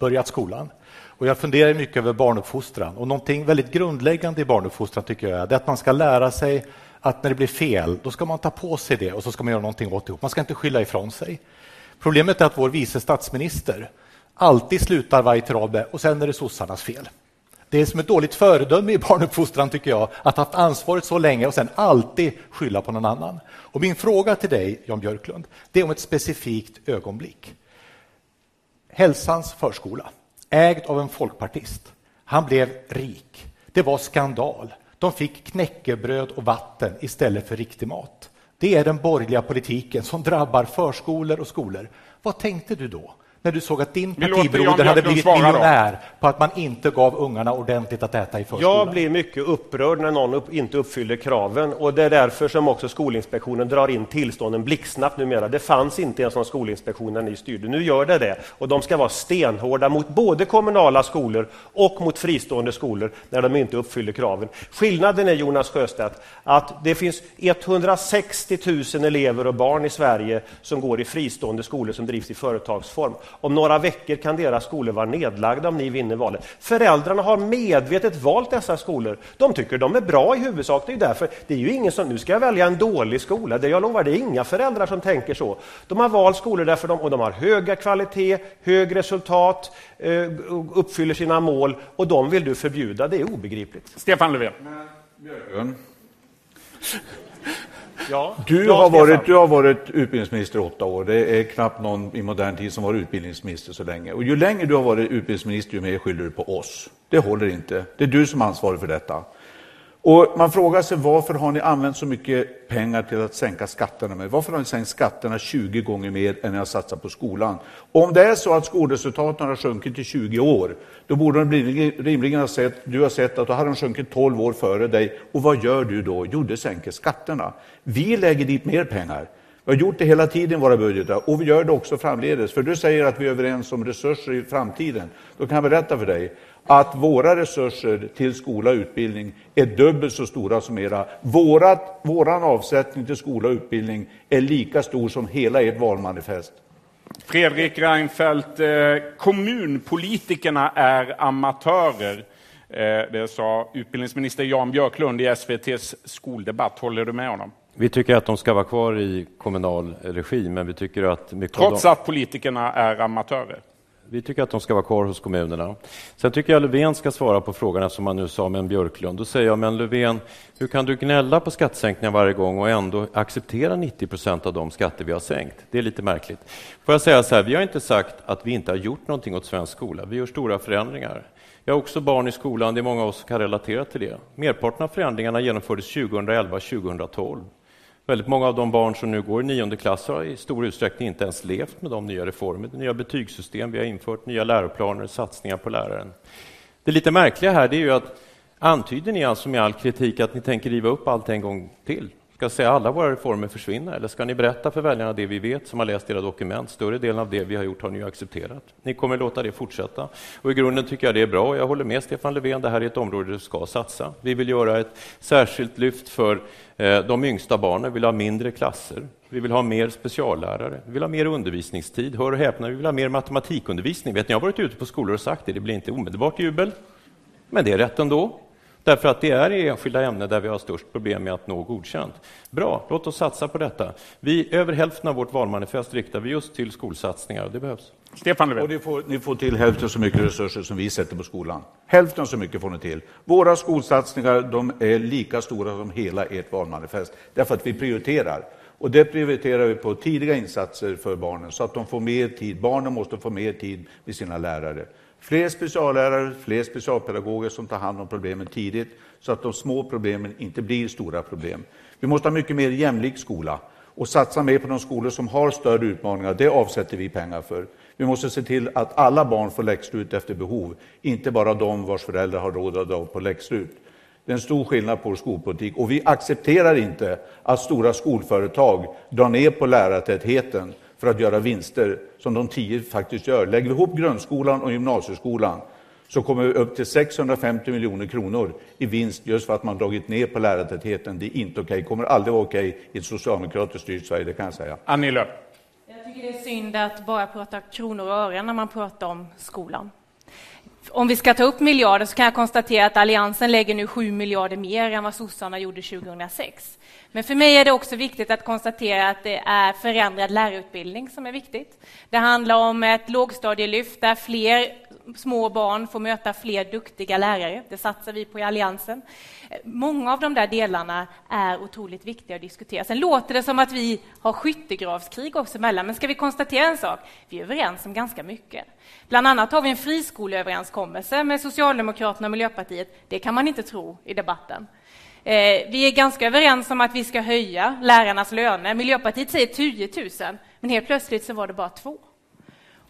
börjat skolan. Och jag funderar mycket över barnuppfostran. Och någonting väldigt grundläggande i barnuppfostran tycker jag är att man ska lära sig att när det blir fel, då ska man ta på sig det och så ska man göra någonting åt det. Man ska inte skylla ifrån sig. Problemet är att vår vice statsminister alltid slutar varje trave och sen är det sossarnas fel. Det är som ett dåligt föredöme i barnuppfostran tycker jag, att ha haft ansvaret så länge och sen alltid skylla på någon annan. Och min fråga till dig, Jan Björklund, det är om ett specifikt ögonblick. Hälsans förskola ägd av en folkpartist. Han blev rik. Det var skandal. De fick knäckebröd och vatten istället för riktig mat. Det är den borgerliga politiken som drabbar förskolor och skolor. Vad tänkte du då? När du såg att din partibroder hade blivit miljonär på att man inte gav ungarna ordentligt att äta i förskolan? Jag blir mycket upprörd när någon upp, inte uppfyller kraven och det är därför som också Skolinspektionen drar in tillstånden blixtsnabbt numera. Det fanns inte en sån Skolinspektion när ni styrde. Nu gör det det och de ska vara stenhårda mot både kommunala skolor och mot fristående skolor när de inte uppfyller kraven. Skillnaden är Jonas Sjöstedt att det finns 160 000 elever och barn i Sverige som går i fristående skolor som drivs i företagsform. Om några veckor kan deras skolor vara nedlagda om ni vinner valet. Föräldrarna har medvetet valt dessa skolor. De tycker de är bra i huvudsak. Det är därför. Det är ju ingen som nu ska jag välja en dålig skola. Det jag lovar, det är inga föräldrar som tänker så. De har valt skolor därför de, och de har höga kvalitet, hög resultat, eh, uppfyller sina mål och de vill du förbjuda. Det är obegripligt. Stefan Löfven. Ja, du, har varit, du har varit utbildningsminister i åtta år. Det är knappt någon i modern tid som varit utbildningsminister så länge. Och ju längre du har varit utbildningsminister, ju mer skyller du på oss. Det håller inte. Det är du som är ansvarig för detta. Och man frågar sig varför har ni använt så mycket pengar till att sänka skatterna med? Varför har ni sänkt skatterna 20 gånger mer än ni har satsat på skolan? Om det är så att skolresultaten har sjunkit i 20 år, då borde de rimligen ha sett, du har sett att då har de sjunkit 12 år före dig. Och vad gör du då? Jo, du sänker skatterna. Vi lägger dit mer pengar. Vi har gjort det hela tiden i våra budgetar och vi gör det också framledes. För du säger att vi är överens om resurser i framtiden. Då kan jag berätta för dig att våra resurser till skola och utbildning är dubbelt så stora som era. Vårat, våran avsättning till skola och utbildning är lika stor som hela ert valmanifest. Fredrik Reinfeldt, eh, kommunpolitikerna är amatörer. Eh, det sa utbildningsminister Jan Björklund i SVTs skoldebatt. Håller du med honom? Vi tycker att de ska vara kvar i kommunal regi, men vi tycker att mycket Trots de... att politikerna är amatörer? Vi tycker att de ska vara kvar hos kommunerna. Sen tycker jag Löfven ska svara på frågorna som han nu sa med en Björklund. Då säger jag, men Löfven, hur kan du gnälla på skattesänkningar varje gång och ändå acceptera 90 procent av de skatter vi har sänkt? Det är lite märkligt. Får jag säga så här, vi har inte sagt att vi inte har gjort någonting åt svensk skola. Vi gör stora förändringar. Jag har också barn i skolan, det är många av oss som kan relatera till det. Merparten av förändringarna genomfördes 2011-2012. Väldigt många av de barn som nu går i nionde klass har i stor utsträckning inte ens levt med de nya reformer, det nya betygssystem vi har infört, nya läroplaner, satsningar på läraren. Det lite märkliga här det är ju att antyder ni alltså med all kritik att ni tänker riva upp allt en gång till? Ska säga alla våra reformer försvinna eller ska ni berätta för väljarna det vi vet som har läst era dokument? Större delen av det vi har gjort har ni accepterat. Ni kommer låta det fortsätta. Och I grunden tycker jag det är bra. Jag håller med Stefan Löfven. Det här är ett område du ska satsa. Vi vill göra ett särskilt lyft för eh, de yngsta barnen. Vi vill ha mindre klasser. Vi vill ha mer speciallärare. Vi vill ha mer undervisningstid. Hör och häpna, vi vill ha mer matematikundervisning. Vet ni, jag har varit ute på skolor och sagt det. Det blir inte omedelbart jubel, men det är rätt ändå. Därför att det är i enskilda ämnen där vi har störst problem med att nå godkänt. Bra, låt oss satsa på detta. Vi, över hälften av vårt valmanifest riktar vi just till skolsatsningar och det behövs. Stefan Löfven. Och ni får, ni får till hälften så mycket resurser som vi sätter på skolan. Hälften så mycket får ni till. Våra skolsatsningar de är lika stora som hela ert valmanifest, därför att vi prioriterar. Och det prioriterar vi på tidiga insatser för barnen, så att de får mer tid. Barnen måste få mer tid med sina lärare. Fler speciallärare, fler specialpedagoger som tar hand om problemen tidigt, så att de små problemen inte blir stora problem. Vi måste ha mycket mer jämlik skola och satsa mer på de skolor som har större utmaningar. Det avsätter vi pengar för. Vi måste se till att alla barn får läxlut efter behov, inte bara de vars föräldrar har råd att dra på läxlut. Det är en stor skillnad på vår skolpolitik och vi accepterar inte att stora skolföretag drar ner på lärartätheten för att göra vinster, som de tio faktiskt gör. Lägger vi ihop grundskolan och gymnasieskolan så kommer vi upp till 650 miljoner kronor i vinst just för att man dragit ner på lärartätheten. Det är inte okej. Okay. kommer aldrig vara okej okay i ett socialdemokratiskt styrt Sverige, det kan jag säga. Annie Lööf. Jag tycker det är synd att bara prata kronor och ören när man pratar om skolan. Om vi ska ta upp miljarder så kan jag konstatera att Alliansen lägger nu 7 miljarder mer än vad sossarna gjorde 2006. Men för mig är det också viktigt att konstatera att det är förändrad lärarutbildning som är viktigt. Det handlar om ett lågstadielyft där fler små barn får möta fler duktiga lärare. Det satsar vi på i Alliansen. Många av de där delarna är otroligt viktiga att diskutera. Sen låter det som att vi har skyttegravskrig också, emellan, men ska vi konstatera en sak? Vi är överens om ganska mycket. Bland annat har vi en friskoleöverenskommelse med Socialdemokraterna och Miljöpartiet. Det kan man inte tro i debatten. Eh, vi är ganska överens om att vi ska höja lärarnas löner. Miljöpartiet säger 10 000, men helt plötsligt så var det bara två.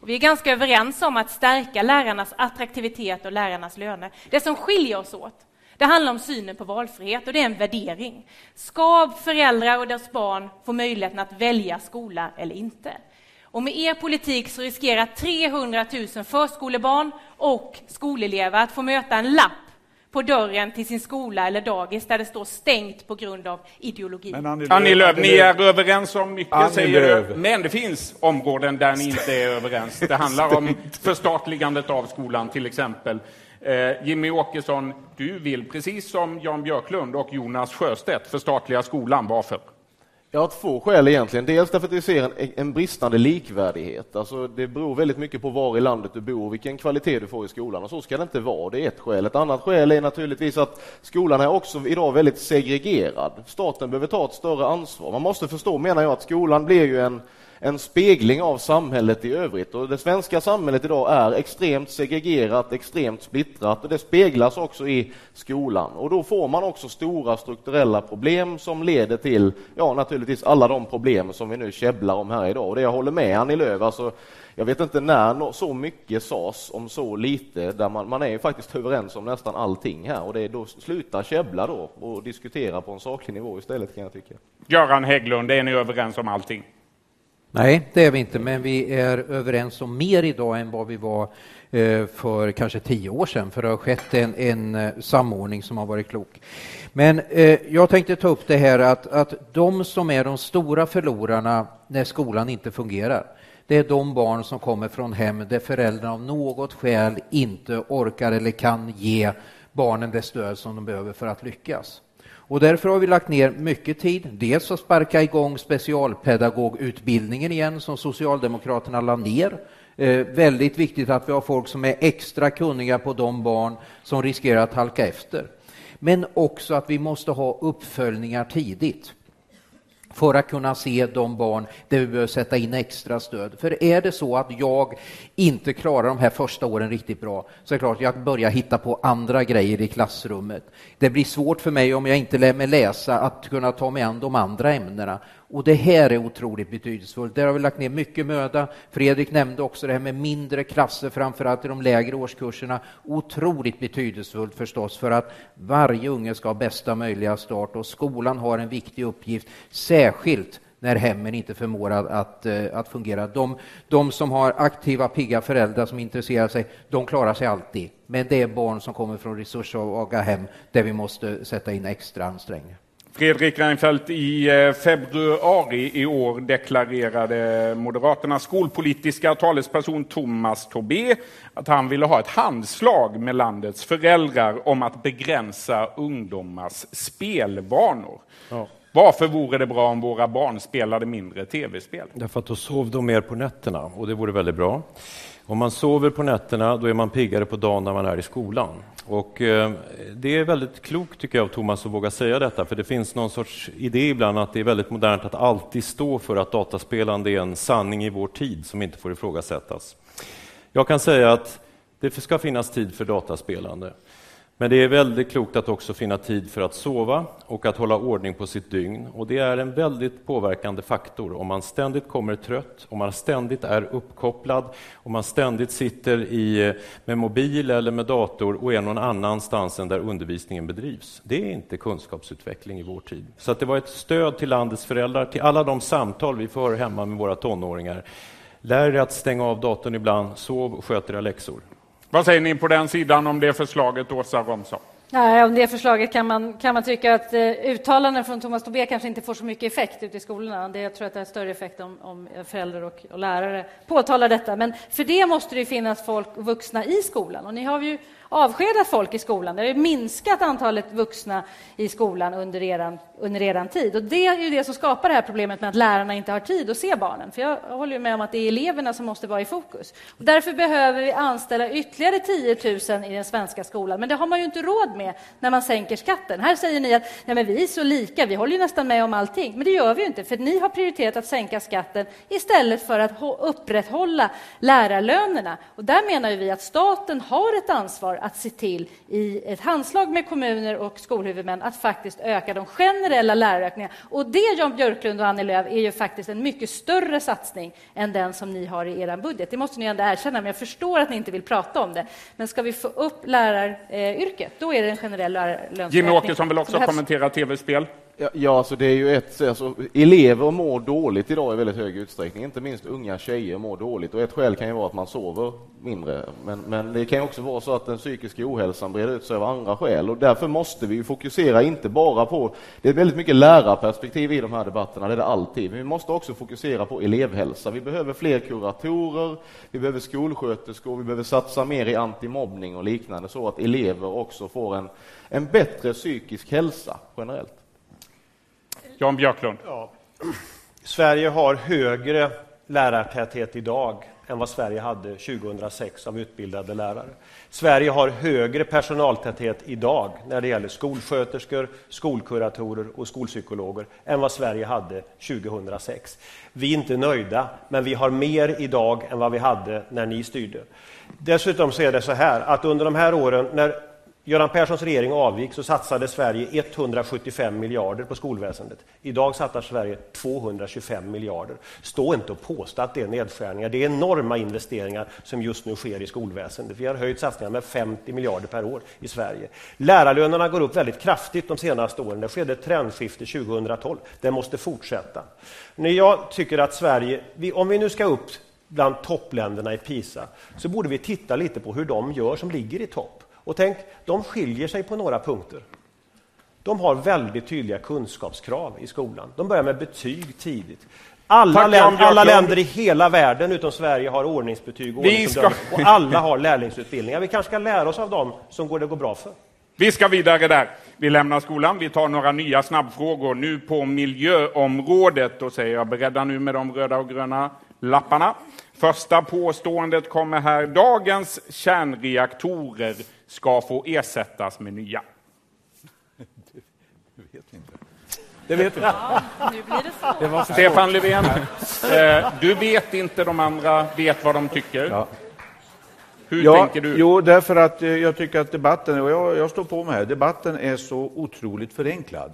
Och vi är ganska överens om att stärka lärarnas attraktivitet och lärarnas löner. Det som skiljer oss åt det handlar om synen på valfrihet och det är en värdering. Ska föräldrar och deras barn få möjligheten att välja skola eller inte? Och med er politik så riskerar 300 000 förskolebarn och skolelever att få möta en lapp på dörren till sin skola eller dagis där det står stängt på grund av ideologi. Men Annie Lööf, Annie Lööf ni är överens om mycket, Annie säger Lööf. du. Men det finns områden där ni inte är överens. Det handlar om förstatligandet av skolan, till exempel. Eh, Jimmy Åkesson, du vill precis som Jan Björklund och Jonas Sjöstedt förstatliga skolan. Varför? Jag har två skäl egentligen. Dels därför att vi ser en, en bristande likvärdighet. Alltså det beror väldigt mycket på var i landet du bor och vilken kvalitet du får i skolan. Och så ska det inte vara. Det är ett skäl. Ett annat skäl är naturligtvis att skolan är också idag väldigt segregerad. Staten behöver ta ett större ansvar. Man måste förstå, menar jag, att skolan blir ju en en spegling av samhället i övrigt. Och det svenska samhället idag är extremt segregerat, extremt splittrat och det speglas också i skolan. Och då får man också stora strukturella problem som leder till, ja naturligtvis alla de problem som vi nu käbblar om här idag. Och det jag håller med Annie Lööf, alltså, jag vet inte när så mycket sades om så lite, där man, man är ju faktiskt överens om nästan allting här och det är då sluta käbbla då och diskutera på en saklig nivå istället kan jag tycka. Göran Hägglund, är ni överens om allting? Nej, det är vi inte, men vi är överens om mer idag än vad vi var eh, för kanske tio år sedan, för det har skett en, en eh, samordning som har varit klok. Men eh, jag tänkte ta upp det här att, att de som är de stora förlorarna när skolan inte fungerar, det är de barn som kommer från hem där föräldrarna av något skäl inte orkar eller kan ge barnen det stöd som de behöver för att lyckas. Och därför har vi lagt ner mycket tid, dels att sparka igång specialpedagogutbildningen igen som Socialdemokraterna la ner. Eh, väldigt viktigt att vi har folk som är extra kunniga på de barn som riskerar att halka efter. Men också att vi måste ha uppföljningar tidigt för att kunna se de barn där vi behöver sätta in extra stöd. För är det så att jag inte klarar de här första åren riktigt bra så är det klart att jag börjar hitta på andra grejer i klassrummet. Det blir svårt för mig om jag inte lär mig läsa att kunna ta mig an de andra ämnena och det här är otroligt betydelsefullt. Där har vi lagt ner mycket möda. Fredrik nämnde också det här med mindre klasser, framförallt i de lägre årskurserna. Otroligt betydelsefullt förstås för att varje unge ska ha bästa möjliga start och skolan har en viktig uppgift, särskilt när hemmen inte förmår att, att, eh, att fungera. De, de, som har aktiva, pigga föräldrar som intresserar sig, de klarar sig alltid. Men det är barn som kommer från resurssvaga hem där vi måste sätta in extra ansträngningar. Fredrik Reinfeldt, i eh, februari i år deklarerade Moderaternas skolpolitiska talesperson Thomas Tobé att han ville ha ett handslag med landets föräldrar om att begränsa ungdomars spelvanor. Ja. Varför vore det bra om våra barn spelade mindre tv-spel? Därför att då sov de mer på nätterna och det vore väldigt bra. Om man sover på nätterna då är man piggare på dagen när man är i skolan. Och eh, det är väldigt klokt tycker jag av Thomas att våga säga detta, för det finns någon sorts idé ibland att det är väldigt modernt att alltid stå för att dataspelande är en sanning i vår tid som inte får ifrågasättas. Jag kan säga att det ska finnas tid för dataspelande. Men det är väldigt klokt att också finna tid för att sova och att hålla ordning på sitt dygn. Och det är en väldigt påverkande faktor om man ständigt kommer trött, om man ständigt är uppkopplad, om man ständigt sitter i, med mobil eller med dator och är någon annanstans än där undervisningen bedrivs. Det är inte kunskapsutveckling i vår tid. Så att det var ett stöd till landets föräldrar, till alla de samtal vi får hemma med våra tonåringar. Lär er att stänga av datorn ibland, sov och sköt era läxor. Vad säger ni på den sidan om det förslaget, Åsa Romson? Nej, om det förslaget kan man, kan man tycka att eh, uttalanden från Thomas Tobé kanske inte får så mycket effekt ute i skolorna. Det, jag tror att det har större effekt om, om föräldrar och, och, lärare påtalar detta. Men för det måste det finnas folk vuxna i skolan. Och ni har ju avskedat folk i skolan. Det har minskat antalet vuxna i skolan under er, under eran tid. Och det är ju det som skapar det här problemet med att lärarna inte har tid att se barnen. För jag håller med om att det är eleverna som måste vara i fokus. Och därför behöver vi anställa ytterligare 10 000 i den svenska skolan. Men det har man ju inte råd med när man sänker skatten. Här säger ni att nej, men vi är så lika, vi håller ju nästan med om allting. Men det gör vi ju inte, för ni har prioriterat att sänka skatten istället för att upprätthålla lärarlönerna. Och där menar vi att staten har ett ansvar att se till i ett handslag med kommuner och skolhuvudmän att faktiskt öka de generella lärarökningarna. Och det, Jan Björklund och Annie Lööf, är ju faktiskt en mycket större satsning än den som ni har i er budget. Det måste ni ändå erkänna, men jag förstår att ni inte vill prata om det. Men ska vi få upp läraryrket, då är det en generell lärarlönsökning. Jimmy Åkesson vill också kommentera tv-spel. Ja, ja alltså det är ju ett, alltså, elever mår dåligt idag i väldigt hög utsträckning, inte minst unga tjejer mår dåligt och ett skäl kan ju vara att man sover mindre. Men, men det kan ju också vara så att den psykiska ohälsan breder ut sig av andra skäl och därför måste vi fokusera inte bara på, det är väldigt mycket lärarperspektiv i de här debatterna, det är det alltid, men vi måste också fokusera på elevhälsa. Vi behöver fler kuratorer, vi behöver skolsköterskor, vi behöver satsa mer i antimobbning och liknande så att elever också får en, en bättre psykisk hälsa generellt. Jan Björklund. Ja. Sverige har högre lärartäthet idag än vad Sverige hade 2006 av utbildade lärare. Sverige har högre personaltäthet idag när det gäller skolsköterskor, skolkuratorer och skolpsykologer än vad Sverige hade 2006. Vi är inte nöjda, men vi har mer idag än vad vi hade när ni styrde. Dessutom så är det så här att under de här åren när Göran Perssons regering avgick så satsade Sverige 175 miljarder på skolväsendet. Idag satsar Sverige 225 miljarder. Stå inte och påstå att det är nedskärningar. Det är enorma investeringar som just nu sker i skolväsendet. Vi har höjt satsningarna med 50 miljarder per år i Sverige. Lärarlönerna går upp väldigt kraftigt de senaste åren. Det skedde ett trendskifte 2012. Det måste fortsätta. När jag tycker att Sverige, om vi nu ska upp bland toppländerna i PISA, så borde vi titta lite på hur de gör som ligger i topp. Och tänk, de skiljer sig på några punkter. De har väldigt tydliga kunskapskrav i skolan. De börjar med betyg tidigt. Alla, länder, alla länder i hela världen utom Sverige har ordningsbetyg och, ska... och alla har lärlingsutbildningar. Vi kanske ska lära oss av dem som går det går bra för. Vi ska vidare där. Vi lämnar skolan. Vi tar några nya snabbfrågor nu på miljöområdet. Då säger jag beredda nu med de röda och gröna lapparna. Första påståendet kommer här. Dagens kärnreaktorer ska få ersättas med nya. Det vet inte. Det vet vi. Ja, nu blir det så. Det var Stefan Löfven, eh, du vet inte, de andra vet vad de tycker. Ja. Hur ja, tänker du? Jo, därför att eh, jag tycker att debatten, och jag, jag står på mig här, debatten är så otroligt förenklad.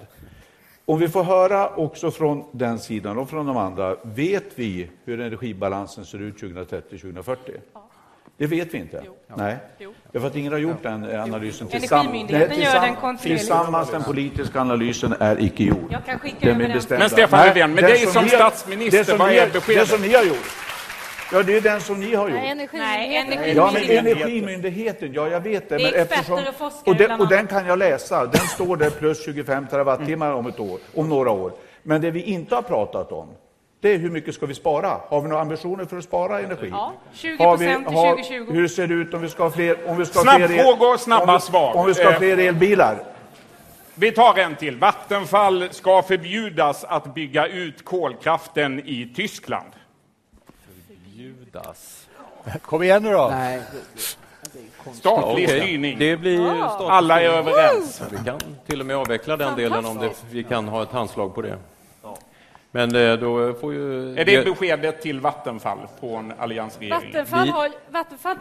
Om vi får höra också från den sidan och från de andra, vet vi hur energibalansen ser ut 2030-2040? Ja. Det vet vi inte. Jo. Nej, jo. för att ingen har gjort den analysen tillsammans. Energimyndigheten gör den kontinuerligt. Tillsammans, den politiska analysen är icke gjord. Jag kan skicka över den. Men Stefan Löfven, med dig som statsminister, vad är beskedet? Det som ni har gjort. Ja, det är den som ni har gjort. Nej, energimyndigheten. Ja, men Energimyndigheten, ja jag vet det. Det är men eftersom, och forskare och, den, och den kan jag läsa. Den står där plus 25 terawattimmar om ett år, om några år. Men det vi inte har pratat om, det är hur mycket ska vi spara? Har vi några ambitioner för att spara energi? Ja, 20 procent till 2020. Hur ser det ut om vi ska ha fler... Om vi ska Snabbfrågor, snabba om vi, svar. Om vi ska ha eh, fler elbilar? Vi tar en till. Vattenfall ska förbjudas att bygga ut kolkraften i Tyskland. Förbjudas? Kom igen nu då. Nej. Statlig okay. styrning. Det blir Alla är överens. Vi kan till och med avveckla den delen om det, vi kan ha ett handslag på det. Men eh, då får ju... Är det beskedet till Vattenfall från alliansregeringen? Vattenfall, har, Vattenfall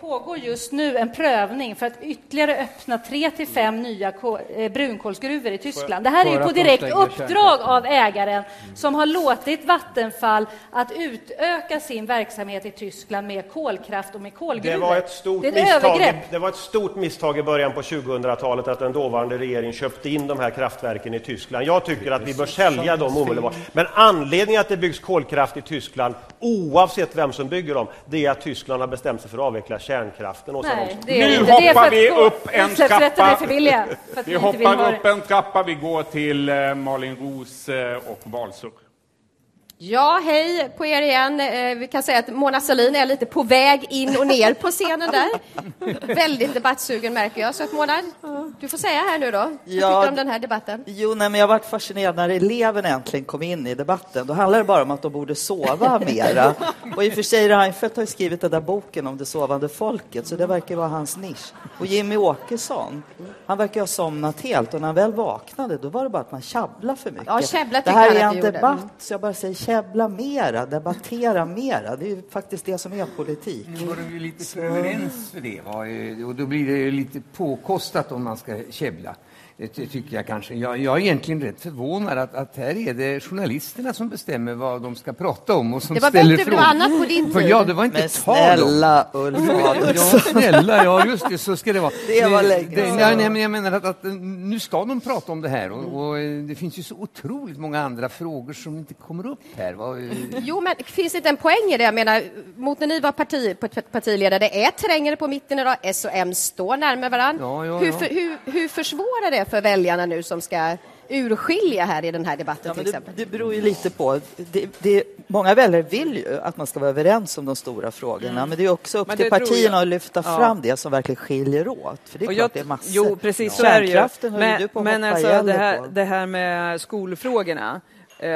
pågår just nu en prövning för att ytterligare öppna tre till fem nya eh, brunkolsgruvor i Tyskland. Det här är ju på direkt uppdrag av ägaren som har låtit Vattenfall att utöka sin verksamhet i Tyskland med kolkraft och med kolgruvor. Det var ett stort, det misstag, det var ett stort misstag i början på 2000-talet att den dåvarande regeringen köpte in de här kraftverken i Tyskland. Jag tycker att vi bör sälja dem omedelbart. Men anledningen att det byggs kolkraft i Tyskland, oavsett vem som bygger dem, det är att Tyskland har bestämt sig för att avveckla kärnkraften. Nej, det är nu inte. hoppar vi upp en trappa. Billiga, vi hoppar upp en trappa. Vi går till eh, Malin Ros eh, och Valsur. Ja, hej på er igen. Eh, vi kan säga att Mona Sahlin är lite på väg in och ner på scenen där. Väldigt debattsugen märker jag. Så att Mona, du får säga här nu då. Vad tycker du om den här debatten? Jo, nej, men jag varit fascinerad när eleverna äntligen kom in i debatten. Då handlar det bara om att de borde sova mera. Och i och för sig, Reinfeldt har ju skrivit den där boken om det sovande folket, så det verkar vara hans nisch. Och Jimmy Åkesson, han verkar ha somnat helt och när han väl vaknade, då var det bara att man tjabblade för mycket. Ja, käbbla det här är en gjorde. debatt, Mm. så jag bara säger käbbla mera, debattera mera. Det är ju faktiskt det som är politik. Nu var de ju lite överens för det. Och då blir det lite påkostat om man ska käbbla. Det ty- tycker jag kanske. Jag, jag är egentligen rätt förvånad att, att här är det journalisterna som bestämmer vad de ska prata om och som Det var ställer bättre, det var annat på din tid. Ja, det var inte Men snälla Ulf Ja, snälla, ja just det, så ska det vara. Det var länge det, nej, nej, men Jag menar att, att nu ska de prata om det här och, och eh, det finns ju så otroligt många andra frågor som inte kommer upp här. Eh, Jo, men finns det inte en poäng i det? Jag menar, mot när ni var parti, partiledare, det är terrängare på mitten idag, S och M står närmare varandra. Ja, ja, hur, ja. för, hur, hur försvårar det för väljarna nu som ska urskilja här i den här debatten Ja, till det, exempel? det beror ju lite på. Det, det, många väljare vill ju att man ska vara överens om de stora frågorna, men det är också upp till partierna jag. att lyfta Ja. fram det som verkligen skiljer åt. För det är Och klart jag- det är massor. Jo, precis så är det ju. Men, men alltså det här, det här med skolfrågorna. Eh,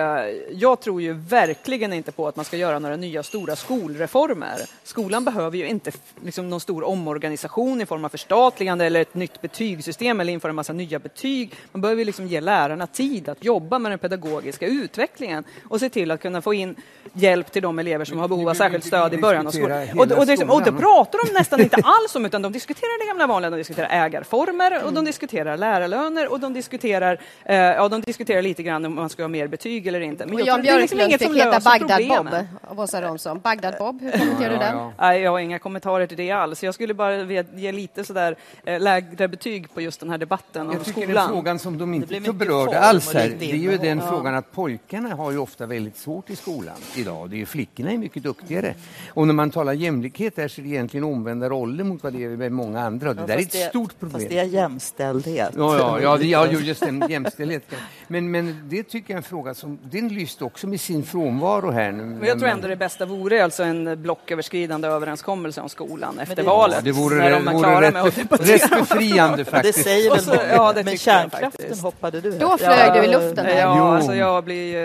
jag tror ju verkligen inte på att man ska göra några nya stora skolreformer. Skolan behöver ju inte liksom, någon stor omorganisation i form av förstatligande eller ett nytt betygssystem eller införa en massa nya betyg. Man behöver liksom ge lärarna tid att jobba med den pedagogiska utvecklingen och se till att kunna få in hjälp till de elever som har behov av särskilt stöd i början av skolan. Och, och, det, och det pratar de nästan inte alls om, utan de diskuterar det gamla vanliga. De diskuterar ägarformer och de diskuterar lärarlöner och de diskuterar, eh, ja, de diskuterar lite grann om man ska ha mer betyg eller inte. Men Och jag Jan det liksom Björklund fick heta Bagdad-Bob av Åsa Romson. Bagdad-Bob, hur kommenterar du den? Nej, jag har inga kommentarer till det alls. Jag skulle bara ge lite sådär eh, lägre betyg på just den här debatten om Jag tycker skolan. den frågan som de inte berörde alls här, det är ju den frågan att pojkarna har ju ofta väldigt svårt i skolan idag. Det är ju flickorna är mycket duktigare. Och när man talar jämlikhet där så är det egentligen omvända roller mot vad det är med många andra. Det Ja, där är ett stort problem. Fast det är jämställdhet. Ja, ja, ja, det- ja just det, jämställdhet. Men, men det tycker jag är en fråga som, den lyste också med sin frånvaro här nu. Men jag tror ändå det bästa vore alltså en blocköverskridande överenskommelse om skolan efter det- valet. Det vore, när det de är vore klara rätt, med att rätt befriande Det faktiskt. säger Och väl så- ja, det Men tycker jag kärnkraften hoppade du Då flög du i luften här. Ja, Jo. alltså jag blir...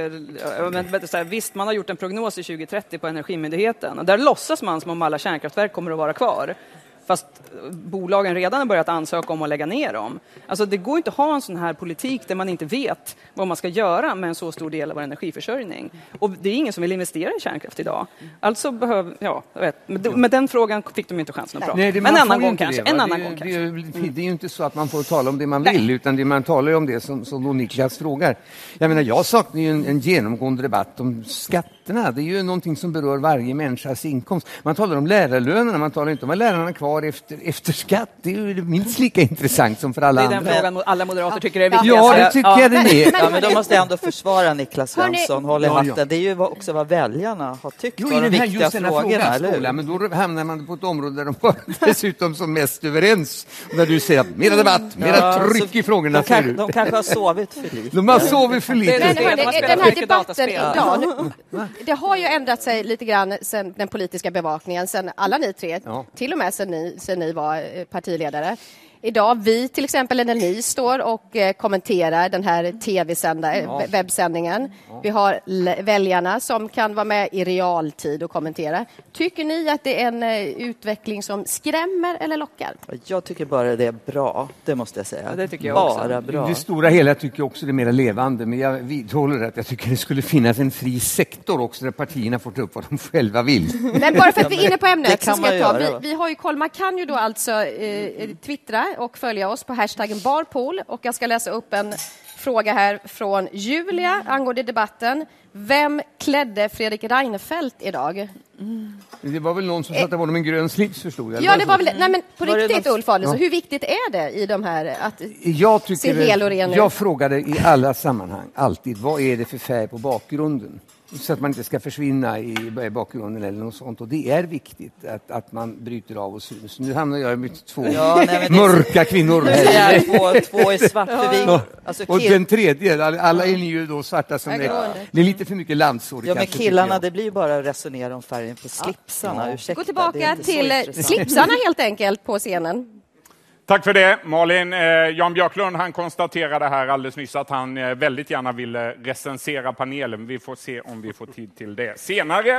ja, Men, men, så här, visst, man har gjort en prognos i 2030 på Energimyndigheten och där låtsas man som om alla kärnkraftverk kommer att vara kvar. Fast bolagen redan har börjat ansöka om att lägga ner dem. Alltså det går inte att ha en sån här politik där man inte vet vad man ska göra med en så stor del av vår energiförsörjning. Och det är ingen som vill investera i kärnkraft idag. Alltså behöver, ja, jag vet. Det- men den frågan fick de inte chansen att prata. Nej, det, Men en annan gång kanske. det, En annan det, gång det, kanske. ju- det är ju inte så att man får tala om det man vill, utan det man talar ju om det som, som då Niklas frågar. Jag menar, jag saknar ju en, en genomgående debatt om skatterna. Det är ju någonting som berör varje människas inkomst. Man talar om lärarlönerna, man talar inte om vad lärarna har kvar efter, efter skatt. Det är ju minst lika intressant som för alla Det är den andra. frågan alla moderater tycker är viktigast. Ja, det tycker jag den är. Ja, men då måste jag ändå försvara Niklas Svensson, håll i Ja, ja. hatten. Det är ju också vad väljarna har tyckt Jo, var de den här, viktiga just den här frågorna, frågan, eller hur? skola, men då hamnar man på ett område där de var dessutom som mest överens. Där du säger att mera debatt, mera Ja, tryck i frågorna. De, kan, de kanske har sovit för lite. De har sovit för lite. Men hörni, den här debatten idag, nu, det har ju ändrat sig lite grann sen den politiska bevakningen, sen alla ni tre, Ja. till och med sen ni, sen ni var eh, partiledare. Idag, vi till exempel, när ni står och eh, kommenterar den här tv-sända, eh, Ja. webbsändningen. Vi har väljarna som kan vara med i realtid och kommentera. Tycker ni att det är en eh, utveckling som skrämmer eller lockar? Jag tycker bara det är bra, det måste jag säga. Ja, det tycker jag bara också. bra. Det stora hela tycker jag också det är mer levande, men jag vidhåller att jag tycker det skulle finnas en fri sektor också där partierna får ta upp vad de själva vill. Men bara för att vi är inne på ämnet så ska jag ta. Vi, vi har ju koll, man kan ju då alltså eh, twittra och följa oss på hashtaggen barpool och jag ska läsa upp en fråga här från Julia angående debatten. Vem klädde Fredrik Reinfeldt idag? Det var väl någon som satte på honom en grön slips förstod jag. Ja, det var väl, nej men på Var riktigt någon- Ulf Adelsohn, Ja. hur viktigt är det i de här att jag se hel och ren ut? Jag frågade i alla sammanhang alltid, vad är det för färg på bakgrunden? Så att man inte ska försvinna i bakgrunden eller något sånt. Och det är viktigt att, att man bryter av och syns. Nu hamnar jag med två ja, nej, mörka kvinnor. Här. Två, två i svart. Ja. Alltså, och den tredje, alla är ni ju då svarta som är, det är lite för mycket landsår. Ja, men killarna, det blir bara att resonera om färgen på slipsarna. Ja. Ursäkta, Gå tillbaka till slipsarna helt enkelt på scenen. Tack för det, Malin. Eh, Jan Björklund han konstaterade här alldeles nyss att han eh, väldigt gärna ville recensera panelen. Vi får se om vi får tid till det senare.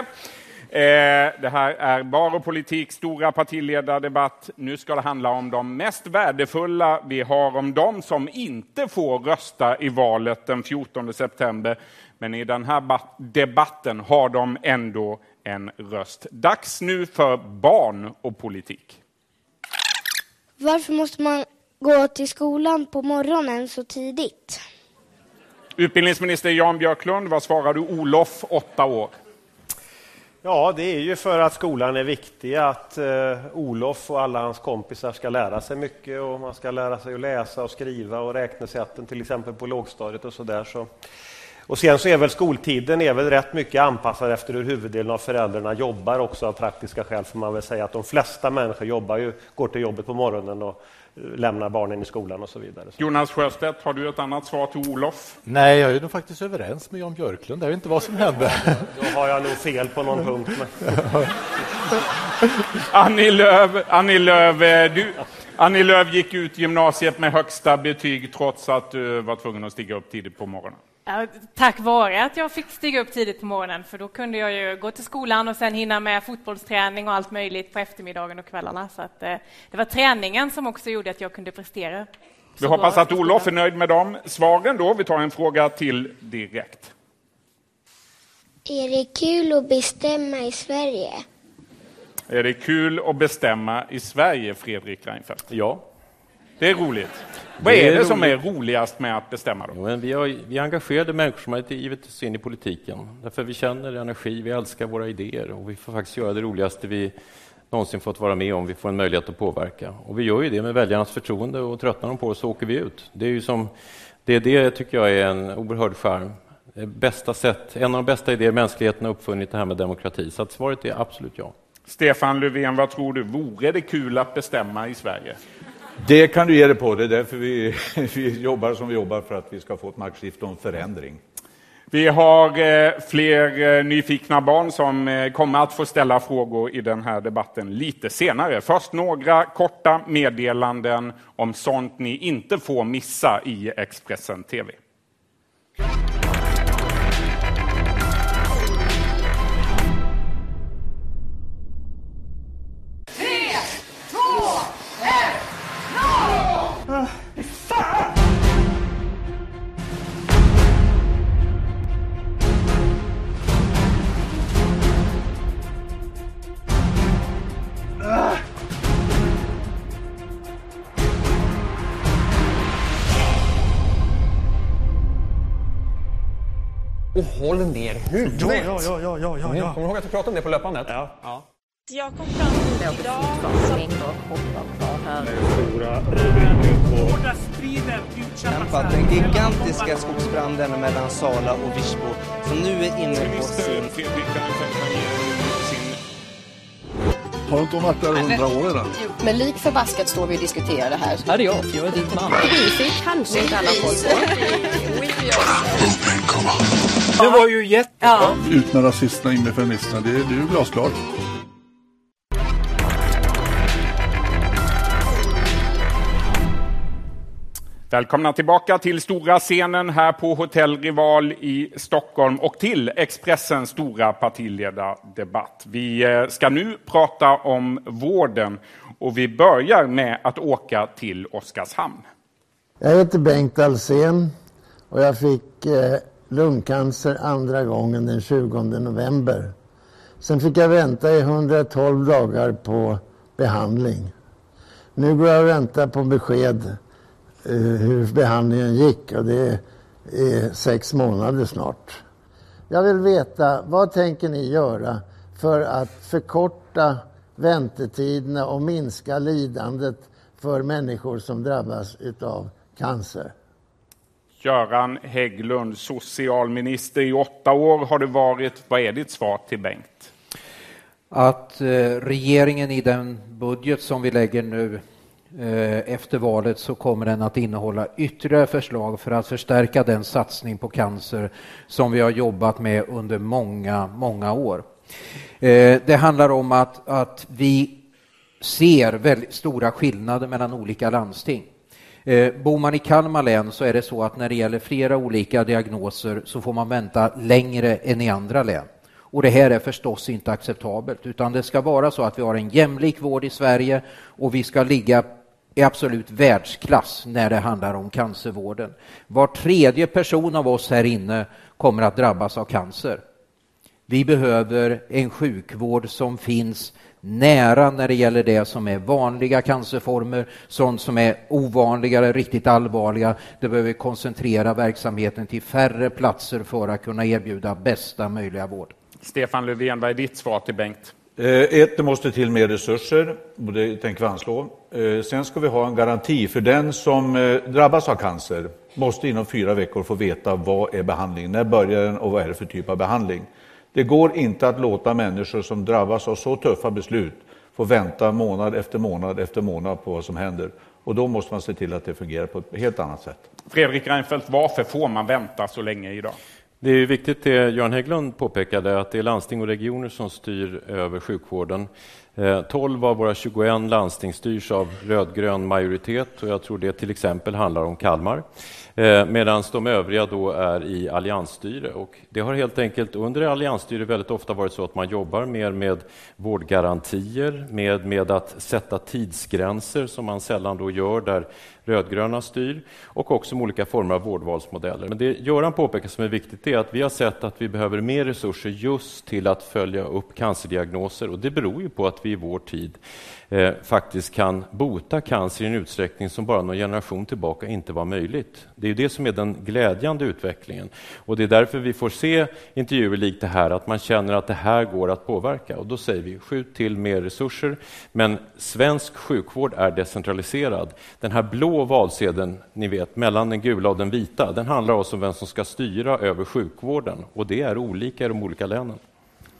Eh, det här är Bar och politik, stora partiledardebatt. Nu ska det handla om de mest värdefulla vi har, om de som inte får rösta i valet den 14 september. Men i den här debatten har de ändå en röst. Dags nu för barn och politik. Varför måste man gå till skolan på morgonen så tidigt? Utbildningsminister Jan Björklund, vad svarar du Olof, åtta år? Ja, det är ju för att skolan är viktig, att eh, Olof och alla hans kompisar ska lära sig mycket och man ska lära sig att läsa och skriva och räknesätten till exempel på lågstadiet och sådär. Så. Och sen så är väl skoltiden är väl rätt mycket anpassad efter hur huvuddelen av föräldrarna jobbar också av praktiska skäl får man väl säga att de flesta människor jobbar ju, går till jobbet på morgonen och eh, lämnar barnen i skolan och så vidare. Jonas Sjöstedt, har du ett annat svar till Olof? Nej, jag är nog faktiskt överens med Jan Björklund. Jag vet inte vad som hände. Då har jag nog fel på någon punkt. Men... Annie Lööf, Annie Lööf, eh, du, Annie Lööf gick ut gymnasiet med högsta betyg trots att du var tvungen att stiga upp tidigt på morgonen. Tack vare att jag fick stiga upp tidigt på morgonen, för då kunde jag ju gå till skolan och sen hinna med fotbollsträning och allt möjligt på eftermiddagen och kvällarna. Så att, eh, det var träningen som också gjorde att jag kunde prestera. Vi hoppas att Olof är nöjd med de svaren då. Vi tar en fråga till direkt. Är det kul att bestämma i Sverige? Är det kul att bestämma i Sverige, Fredrik Reinfeldt? Ja. Det är roligt. Vad är, är det som är roligast med att bestämma? Då? men vi, har, vi är engagerade människor som har givit sig in i politiken. Därför vi känner energi, vi älskar våra idéer och vi får faktiskt göra det roligaste vi någonsin fått vara med om. Vi får en möjlighet att påverka. Och vi gör ju det med väljarnas förtroende och tröttnar de på oss så åker vi ut. Det är ju som, det, det tycker jag är en oerhörd charm. Bästa sätt, en av de bästa idéer mänskligheten har uppfunnit det här med demokrati. Så svaret är absolut ja. Stefan Löfven, vad tror du? Vore det kul att bestämma i Sverige? Det kan du ge dig på. Det är därför vi, vi jobbar som vi jobbar, för att vi ska få ett maktskifte och en förändring. Vi har eh, fler eh, nyfikna barn som eh, kommer att få ställa frågor i den här debatten lite senare. Först några korta meddelanden om sånt ni inte får missa i Expressen TV. Håll ner huvudet! Ja, ja, ja, ja, ja, ja. Mm. Kommer du ihåg att du pratade om det på löpbandet? Ja. ja. Jag kom fram till idag Stora rubriker på... Utkämpat den gigantiska skogsbranden mellan Sala och Virsbo som nu är inne på sin... Har du inte varit där i hundra år redan? Men lik förbaskat står vi och diskuterar det här. Här är jag, jag är din man. Kanske inte alla på. Det var ju jättebra. Ja. Ut med rasisterna, in med feministerna. Det, det är ju glasklart. Välkomna tillbaka till stora scenen här på Hotell Rival i Stockholm och till Expressens stora partiledardebatt. Vi eh, ska nu prata om vården och vi börjar med att åka till Oskarshamn. Jag heter Bengt Alsen och jag fick eh, lungcancer andra gången den 20 november. Sen fick jag vänta i 112 dagar på behandling. Nu går jag och väntar på besked Eh, hur behandlingen gick och det är sex månader snart. Jag vill veta, vad tänker ni göra för att förkorta väntetiderna och minska lidandet för människor som drabbas av cancer? Göran Hägglund, socialminister i åtta år har du varit. Vad är ditt svar till Bengt? Att eh, regeringen i den budget som vi lägger nu eh, efter valet så kommer den att innehålla ytterligare förslag för att förstärka den satsning på cancer som vi har jobbat med under många, många år. Eh, det handlar om att, att vi ser väldigt stora skillnader mellan olika landsting. Eh, bor man i Kalmar län så är det så att när det gäller flera olika diagnoser så får man vänta längre än i andra län. Och det här är förstås inte acceptabelt, utan det ska vara så att vi har en jämlik vård i Sverige och vi ska ligga i absolut världsklass när det handlar om cancervården. Var tredje person av oss här inne kommer att drabbas av cancer. Vi behöver en sjukvård som finns nära när det gäller det som är vanliga cancerformer, sånt som är ovanligare, riktigt allvarliga. Det behöver koncentrera verksamheten till färre platser för att kunna erbjuda bästa möjliga vård. Stefan Löfven, vad är ditt svar till Bengt? Eh, ett, det måste till mer resurser, och det tänker vi anslå. Eh, sen ska vi ha en garanti för den som eh, drabbas av cancer måste inom fyra veckor få veta vad är behandlingen, när börjar den och vad är det för typ av behandling. Det går inte att låta människor som drabbas av så tuffa beslut få vänta månad efter månad efter månad på vad som händer. Och då måste man se till att det fungerar på ett helt annat sätt. Fredrik Reinfeldt, varför får man vänta så länge idag? Det är viktigt det Göran Hägglund påpekade, att det är landsting och regioner som styr över sjukvården. Eh, 12 av våra 21 landsting styrs av rödgrön majoritet och jag tror det till exempel handlar om Kalmar. Eh, Medan de övriga då är i alliansstyre. Och det har helt enkelt under alliansstyre väldigt ofta varit så att man jobbar mer med vårdgarantier, med, med att sätta tidsgränser som man sällan då gör där rödgröna styr och också med olika former av vårdvalsmodeller. Men det Göran påpekar som är viktigt är att vi har sett att vi behöver mer resurser just till att följa upp cancerdiagnoser och det beror ju på att vi i vår tid eh, faktiskt kan bota cancer i en utsträckning som bara någon generation tillbaka inte var möjligt. Det är det som är den glädjande utvecklingen. Och det är därför vi får se intervjuer likt det här, att man känner att det här går att påverka. Och då säger vi, skjut till mer resurser. Men svensk sjukvård är decentraliserad. Den här blå valsedeln, ni vet, mellan den gula och den vita, den handlar också om vem som ska styra över sjukvården. Och det är olika i de olika länen.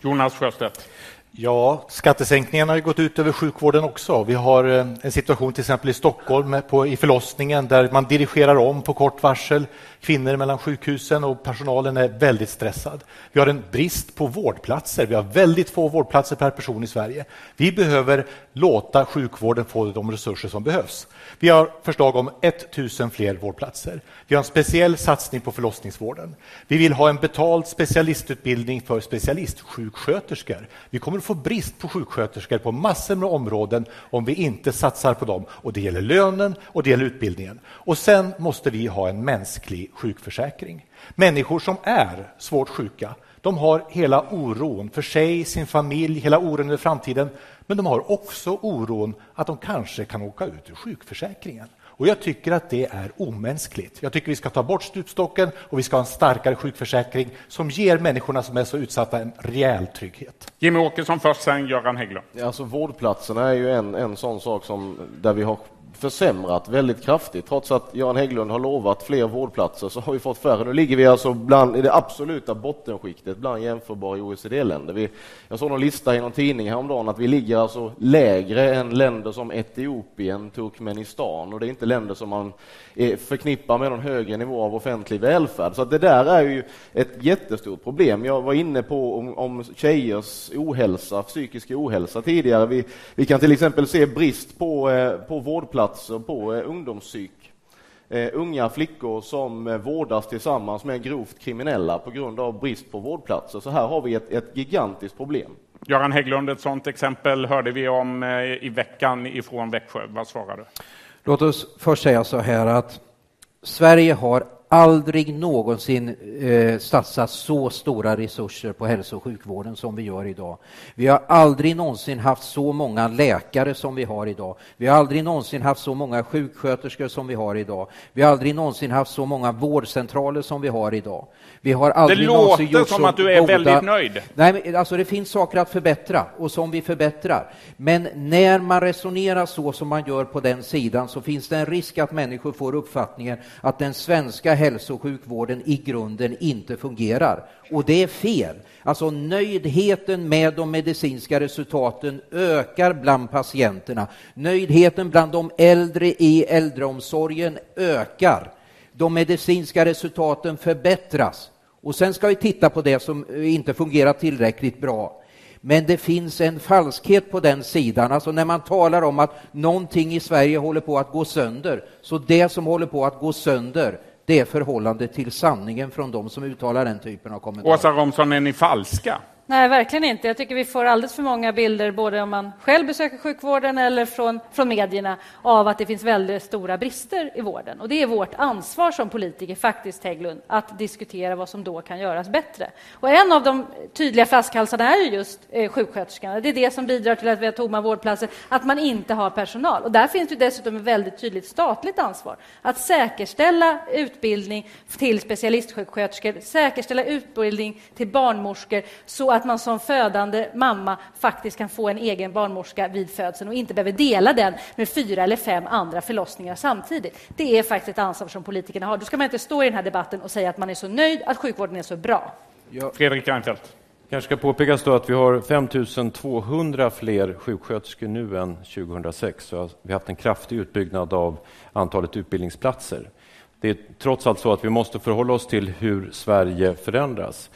Jonas Sjöstedt. Ja, skattesänkningarna har gått ut över sjukvården också. Vi har eh, en situation till exempel i Stockholm på, i förlossningen där man dirigerar om på kort varsel kvinnor mellan sjukhusen och personalen är väldigt stressad. Vi har en brist på vårdplatser. Vi har väldigt få vårdplatser per person i Sverige. Vi behöver låta sjukvården få de resurser som behövs. Vi har förslag om 1000 fler vårdplatser. Vi har en speciell satsning på förlossningsvården. Vi vill ha en betald specialistutbildning för specialistsjuksköterskor. Vi kommer att få brist på sjuksköterskor på massor med områden om vi inte satsar på dem. Och Det gäller lönen och det gäller utbildningen. Och Sen måste vi ha en mänsklig sjukförsäkring. Människor som är svårt sjuka de har hela oron för sig, sin familj, hela oron över framtiden. Men de har också oron att de kanske kan åka ut ur sjukförsäkringen. Och Jag tycker att det är omänskligt. Jag tycker vi ska ta bort stupstocken och vi ska ha en starkare sjukförsäkring som ger människorna som är så utsatta en rejäl trygghet. Jimmy Åkesson först, sen Göran Hägglund. Alltså, vårdplatserna är ju en, en sån sak som, där vi har försämrat väldigt kraftigt. Trots att Göran Hägglund har lovat fler vårdplatser så har vi fått färre. Nu ligger vi alltså bland, i det absoluta bottenskiktet bland jämförbara OECD-länder. Jag såg en lista i någon tidning häromdagen att vi ligger alltså lägre än länder som Etiopien, Turkmenistan och det är inte länder som man eh, förknippar med någon högre nivå av offentlig välfärd. Så det där är ju ett jättestort problem. Jag var inne på om, om tjejers ohälsa, psykisk ohälsa tidigare. Vi, vi kan till exempel se brist på, eh, på vårdplatser vårdplatser på eh, ungdomspsyk. Eh, unga flickor som eh, vårdas tillsammans med grovt kriminella på grund av brist på vårdplatser. Så här har vi ett, ett gigantiskt problem. Göran Hägglund, ett sådant exempel hörde vi om i veckan ifrån Växjö. Vad svarar du? Låt oss först säga så här att Sverige har aldrig någonsin eh, satsat så stora resurser på hälso och sjukvården som vi gör idag. Vi har aldrig någonsin haft så många läkare som vi har idag. Vi har aldrig någonsin haft så många sjuksköterskor som vi har idag. Vi har aldrig någonsin haft så många vårdcentraler som vi har idag. Vi har aldrig det låter som att du är goda... väldigt nöjd. Nej, alltså det finns saker att förbättra och som vi förbättrar. Men när man resonerar så som man gör på den sidan så finns det en risk att människor får uppfattningen att den svenska hälso och sjukvården i grunden inte fungerar. Och det är fel. Alltså nöjdheten med de medicinska resultaten ökar bland patienterna. Nöjdheten bland de äldre i äldreomsorgen ökar. De medicinska resultaten förbättras. Och sen ska vi titta på det som eh, inte fungerar tillräckligt bra. Men det finns en falskhet på den sidan. Alltså när man talar om att någonting i Sverige håller på att gå sönder, så det som håller på att gå sönder, det är förhållandet till sanningen från de som uttalar den typen av kommentarer. Åsa Romson, är ni falska? Nej, verkligen inte. Jag tycker vi får alldeles för många bilder, både om man själv besöker sjukvården eller från, från medierna, av att det finns väldigt stora brister i vården. Och det är vårt ansvar som politiker, faktiskt, Hägglund, att diskutera vad som då kan göras bättre. Och en av de tydliga flaskhalsarna är ju just eh, sjuksköterskorna. Det är det som bidrar till att vi har tomma vårdplatser, att man inte har personal. Och där finns det dessutom ett väldigt tydligt statligt ansvar att säkerställa utbildning till specialistsjuksköterskor, säkerställa utbildning till barnmorskor, så att man som födande mamma faktiskt kan få en egen barnmorska vid födseln och inte behöver dela den med fyra eller fem andra förlossningar samtidigt. Det är faktiskt ett ansvar som politikerna har. Då ska man inte stå i den här debatten och säga att man är så nöjd att sjukvården är så bra. Ja. Fredrik Reinfeldt. kanske ska påpekas då att vi har 5 200 fler sjuksköterskor nu än 2006. Så vi har haft en kraftig utbyggnad av antalet utbildningsplatser. Det är trots allt så att vi måste förhålla oss till hur Sverige förändras.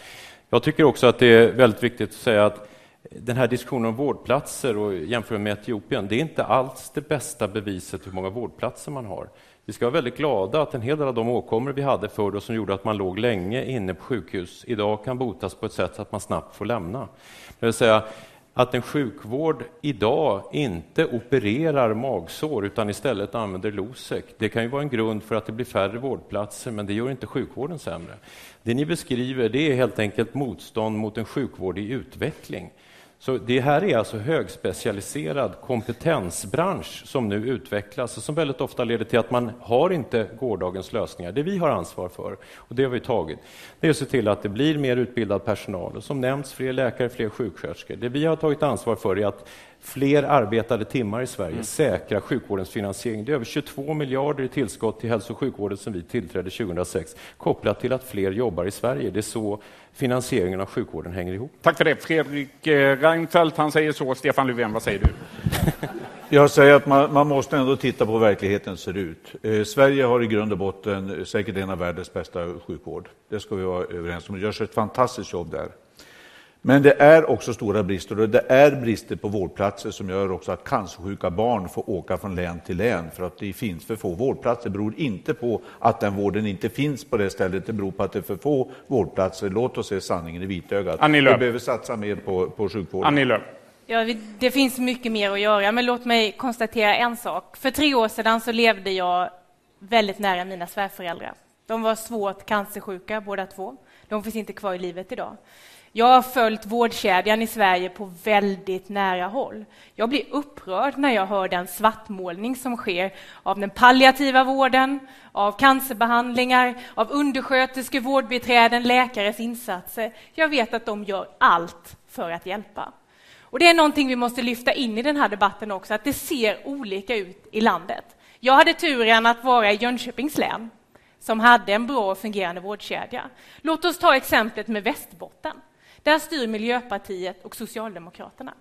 Jag tycker också att det är väldigt viktigt att säga att den här diskussionen om vårdplatser och jämfört med Etiopien, det är inte alls det bästa beviset hur många vårdplatser man har. Vi ska vara väldigt glada att en hel del av de åkommor vi hade förr och som gjorde att man låg länge inne på sjukhus idag kan botas på ett sätt så att man snabbt får lämna. Det vill säga, att en sjukvård idag inte opererar magsår utan istället använder Losec. Det kan ju vara en grund för att det blir färre vårdplatser, men det gör inte sjukvården sämre. Det ni beskriver det är helt enkelt motstånd mot en sjukvård i utveckling. Så det här är alltså högspecialiserad kompetensbransch som nu utvecklas och som väldigt ofta leder till att man har inte gårdagens lösningar. Det vi har ansvar för, och det har vi tagit, det är att se till att det blir mer utbildad personal och som nämnts fler läkare, fler sjuksköterskor. Det vi har tagit ansvar för är att fler arbetade timmar i Sverige, mm. säkra sjukvårdens finansiering. Det är över 22 miljarder i tillskott till hälso och sjukvården som vi tillträdde 2006, kopplat till att fler jobbar i Sverige. Det är så finansieringen av sjukvården hänger ihop. Tack för det. Fredrik eh, Reinfeldt, han säger så. Stefan Löfven, vad säger du? Jag säger att man, man, måste ändå titta på hur verkligheten ser ut. Eh, Sverige har i grund och botten säkert en av världens bästa sjukvård. Det ska vi vara överens om. Det görs ett fantastiskt jobb där. Men det är också stora brister och det är brister på vårdplatser som gör också att cancersjuka barn får åka från län till län för att det finns för få vårdplatser. Det beror inte på att den vården inte finns på det stället, det beror på att det är för få vårdplatser. Låt oss se sanningen i vitögat. Vi behöver satsa mer på, på sjukvården. Annie Lööf. Ja, det finns mycket mer att göra, men låt mig konstatera en sak. För tre år sedan så levde jag väldigt nära mina svärföräldrar. De var svårt cancersjuka båda två. De finns inte kvar i livet idag. Jag har följt vårdkedjan i Sverige på väldigt nära håll. Jag blir upprörd när jag hör den svartmålning som sker av den palliativa vården, av cancerbehandlingar, av undersköterskor, vårdbiträden, läkares insatser. Jag vet att de gör allt för att hjälpa. Och Det är någonting vi måste lyfta in i den här debatten också, att det ser olika ut i landet. Jag hade turen att vara i Jönköpings län som hade en bra och fungerande vårdkedja. Låt oss ta exemplet med Västerbotten. Där styr Miljöpartiet och Socialdemokraterna.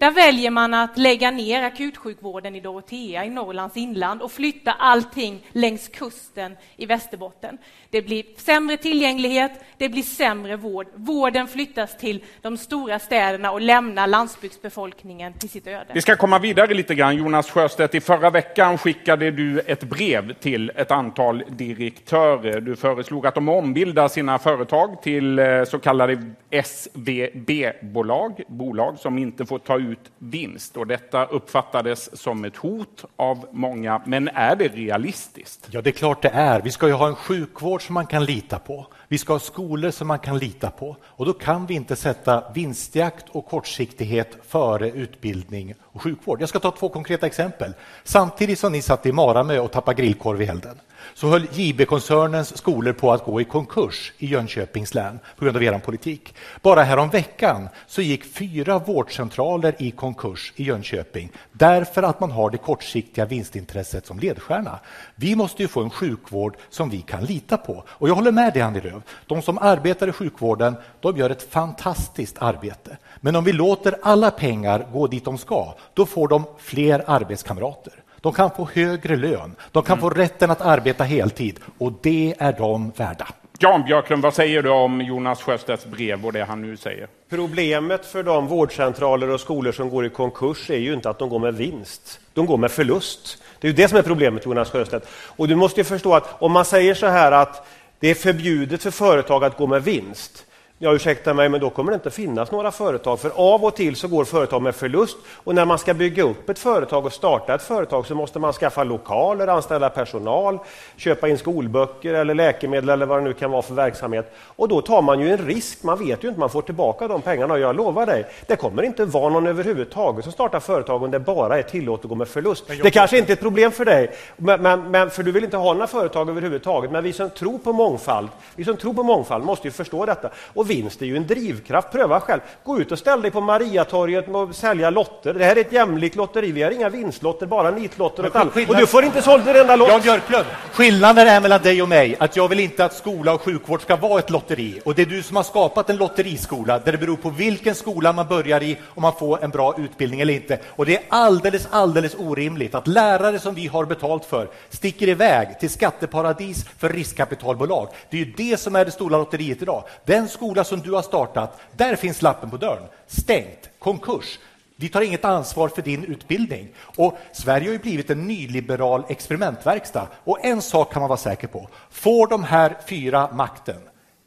Där väljer man att lägga ner akutsjukvården i Dorotea i Norrlands inland och flytta allting längs kusten i Västerbotten. Det blir sämre tillgänglighet, det blir sämre vård. Vården flyttas till de stora städerna och lämnar landsbygdsbefolkningen till sitt öde. Vi ska komma vidare lite grann. Jonas Sjöstedt, i förra veckan skickade du ett brev till ett antal direktörer. Du föreslog att de ombildar sina företag till eh, så kallade SVB-bolag, bolag som inte får ta ut vinst. Och detta uppfattades som ett hot av många. Men är det realistiskt? Ja, det är klart det är. Vi ska ju ha en sjukvård som man kan lita på. Vi ska ha skolor som man kan lita på och då kan vi inte sätta vinstjakt och kortsiktighet före utbildning och sjukvård. Jag ska ta två konkreta exempel. Samtidigt som ni satt i Maramö och tappade grillkorv i elden så höll JB-koncernens skolor på att gå i konkurs i Jönköpings län på grund av er politik. Bara häromveckan så gick fyra vårdcentraler i konkurs i Jönköping därför att man har det kortsiktiga vinstintresset som ledstjärna. Vi måste ju få en sjukvård som vi kan lita på. Och jag håller med dig, Annie Lööf. De som arbetar i sjukvården de gör ett fantastiskt arbete. Men om vi låter alla pengar gå dit de ska, då får de fler arbetskamrater. De kan få högre lön, de kan få rätten att arbeta heltid och det är de värda. Jan Björklund, vad säger du om Jonas Sjöstedts brev och det han nu säger? Problemet för de vårdcentraler och skolor som går i konkurs är ju inte att de går med vinst. De går med förlust. Det är ju det som är problemet, Jonas Sjöstedt. Och du måste ju förstå att om man säger så här att det är förbjudet för företag att gå med vinst, Ja, ursäkta mig, men då kommer det inte finnas några företag. För av och till så går företag med förlust och när man ska bygga upp ett företag och starta ett företag så måste man skaffa lokaler, anställa personal, köpa in skolböcker eller läkemedel eller vad det nu kan vara för verksamhet. Och då tar man ju en risk. Man vet ju inte om man får tillbaka de pengarna och jag lovar dig, det kommer inte vara någon överhuvudtaget som startar företag om det bara är tillåtet att gå med förlust. Det kanske inte är ett problem för dig, men, men, men, för du vill inte ha några företag överhuvudtaget. Men vi som tror på mångfald, vi som tror på mångfald måste ju förstå detta. Och vinst är ju en drivkraft. Pröva själv. Gå ut och ställ dig på Mariatorget och sälja lotter. Det här är ett jämlikt lotteri. Vi har inga vinstlotter, bara nitlotter och tal. Och du får inte sålt en enda lott. Jan Björklund, skillnaden är mellan dig och mig att jag vill inte att skola och sjukvård ska vara ett lotteri. Och det är du som har skapat en lotteriskola där det beror på vilken skola man börjar i om man får en bra utbildning eller inte. Och det är alldeles, alldeles orimligt att lärare som vi har betalt för sticker iväg till skatteparadis för riskkapitalbolag. Det är ju det som är det stora lotteriet idag. Den skola som du har startat, där finns lappen på dörren. Stängt, konkurs. Vi tar inget ansvar för din utbildning. Och Sverige har ju blivit en nyliberal experimentverkstad. Och en sak kan man vara säker på. Får de här fyra makten,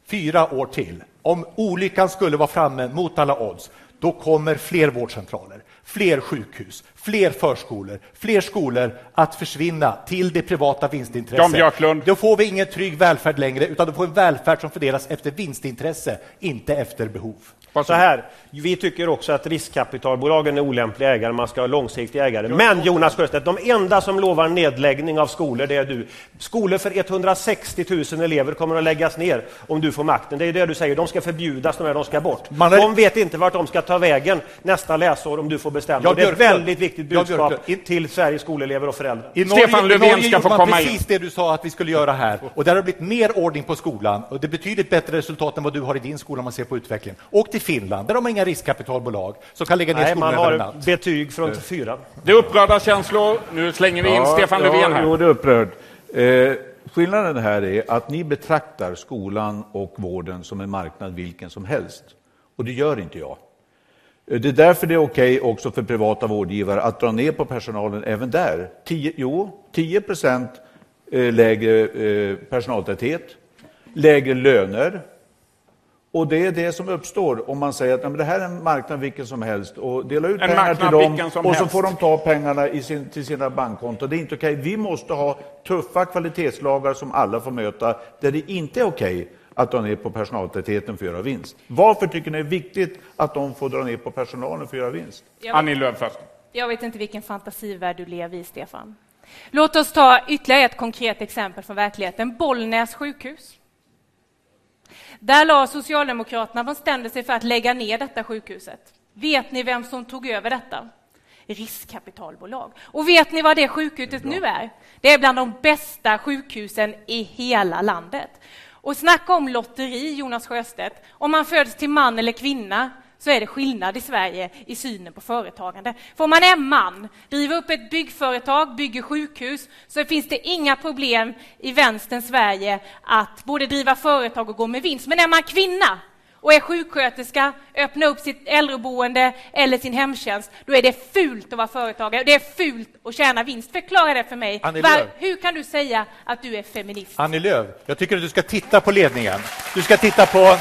fyra år till, om olyckan skulle vara framme mot alla odds, då kommer fler vårdcentraler, fler sjukhus, fler förskolor, fler skolor att försvinna till det privata vinstintresset. Då får vi ingen trygg välfärd längre, utan då får vi en välfärd som fördelas efter vinstintresse, inte efter behov. Så här, vi tycker också att riskkapitalbolagen är olämpliga ägare, man ska ha långsiktiga ägare. Men Jonas Sjöstedt, de enda som lovar nedläggning av skolor, det är du. Skolor för 160 000 elever kommer att läggas ner om du får makten. Det är det du säger, de ska förbjudas, de, här, de ska bort. Man är- De vet inte vart de ska ta vägen nästa läsår om du får bestämma. Och det är ett väldigt viktigt budskap till Sveriges skolelever och föräldrar. I Norge, i Norge gjorde man precis det du sa att vi skulle göra här. Och där har det blivit mer ordning på skolan. Och det är betydligt bättre resultat än vad du har i din skola om man ser på utvecklingen. Åk till Finland, där har man inga riskkapitalbolag som kan lägga ner Nej, skolor man har betyg från fyra. Det är upprörda känslor. Nu slänger vi in Stefan ja, Löfven här. Jo, det är upprörd. Eh, skillnaden här är att ni betraktar skolan och vården som en marknad vilken som helst. Och det gör inte jag. Eh, Det är därför det är okej också för privata vårdgivare att dra ner på personalen även där. 10, jo, 10 procent eh, lägre eh, personaltäthet, lägre löner. Och det är det som uppstår om man säger att "Nej, men det här är en marknad vilken som helst och dela ut En pengar till dem och så helst. får de ta pengarna i sin, till sina bankkonton. Det är inte okej. Vi måste ha tuffa kvalitetslagar som alla får möta där det inte är okej att dra ner på personaltätheten för att göra vinst. Varför tycker ni det är viktigt att de får dra ner på personalen för att göra vinst? Jag- Annie Lööf först. Jag vet inte vilken fantasivärld du lever i, Stefan. Låt oss ta ytterligare ett konkret exempel från verkligheten. Bollnäs sjukhus. Där la Socialdemokraterna, de stämde sig för att lägga ner detta sjukhuset. Vet ni vem som tog över detta? Riskkapitalbolag. Och vet ni vad det sjukhuset nu är? Det är bland de bästa sjukhusen i hela landet. Och snacka om lotteri, Jonas Sjöstedt. Om man föds till man eller kvinna så är det skillnad i Sverige i synen på företagande. Får man är man, driver upp ett byggföretag, bygger sjukhus, så finns det inga problem i vänsterns Sverige att både driva företag och gå med vinst. Men är man kvinna och är sjuksköterska, öppna upp sitt äldreboende eller sin hemtjänst, då är det fult att vara företagare. Det är fult att tjäna vinst. Förklara det för mig. Var, hur kan du säga att du är feminist? Annie Lööf, jag tycker att du ska titta på ledningen. Du ska titta på,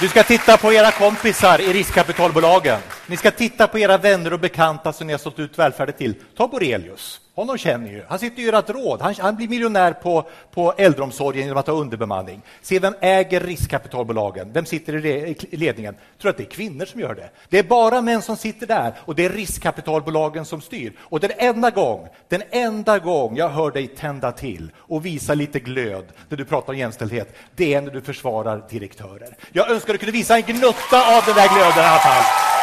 du ska titta på era kompisar i riskkapitalbolagen. Ni ska titta på era vänner och bekanta som ni har sålt ut välfärden till. Ta Borelius. Honom känner ju. Han sitter i ert råd. Han, han, blir miljonär på, på äldreomsorgen genom att ha underbemanning. Se vem äger riskkapitalbolagen? Vem sitter i ledningen? Tror att det är kvinnor som gör det? Det är bara män som sitter där och det är riskkapitalbolagen som styr. Och den enda gång, den enda gång jag hör dig tända till och visa lite glöd när du pratar om jämställdhet, det är när du försvarar direktörer. Jag önskar du kunde visa en gnutta av den där glöden i alla fall.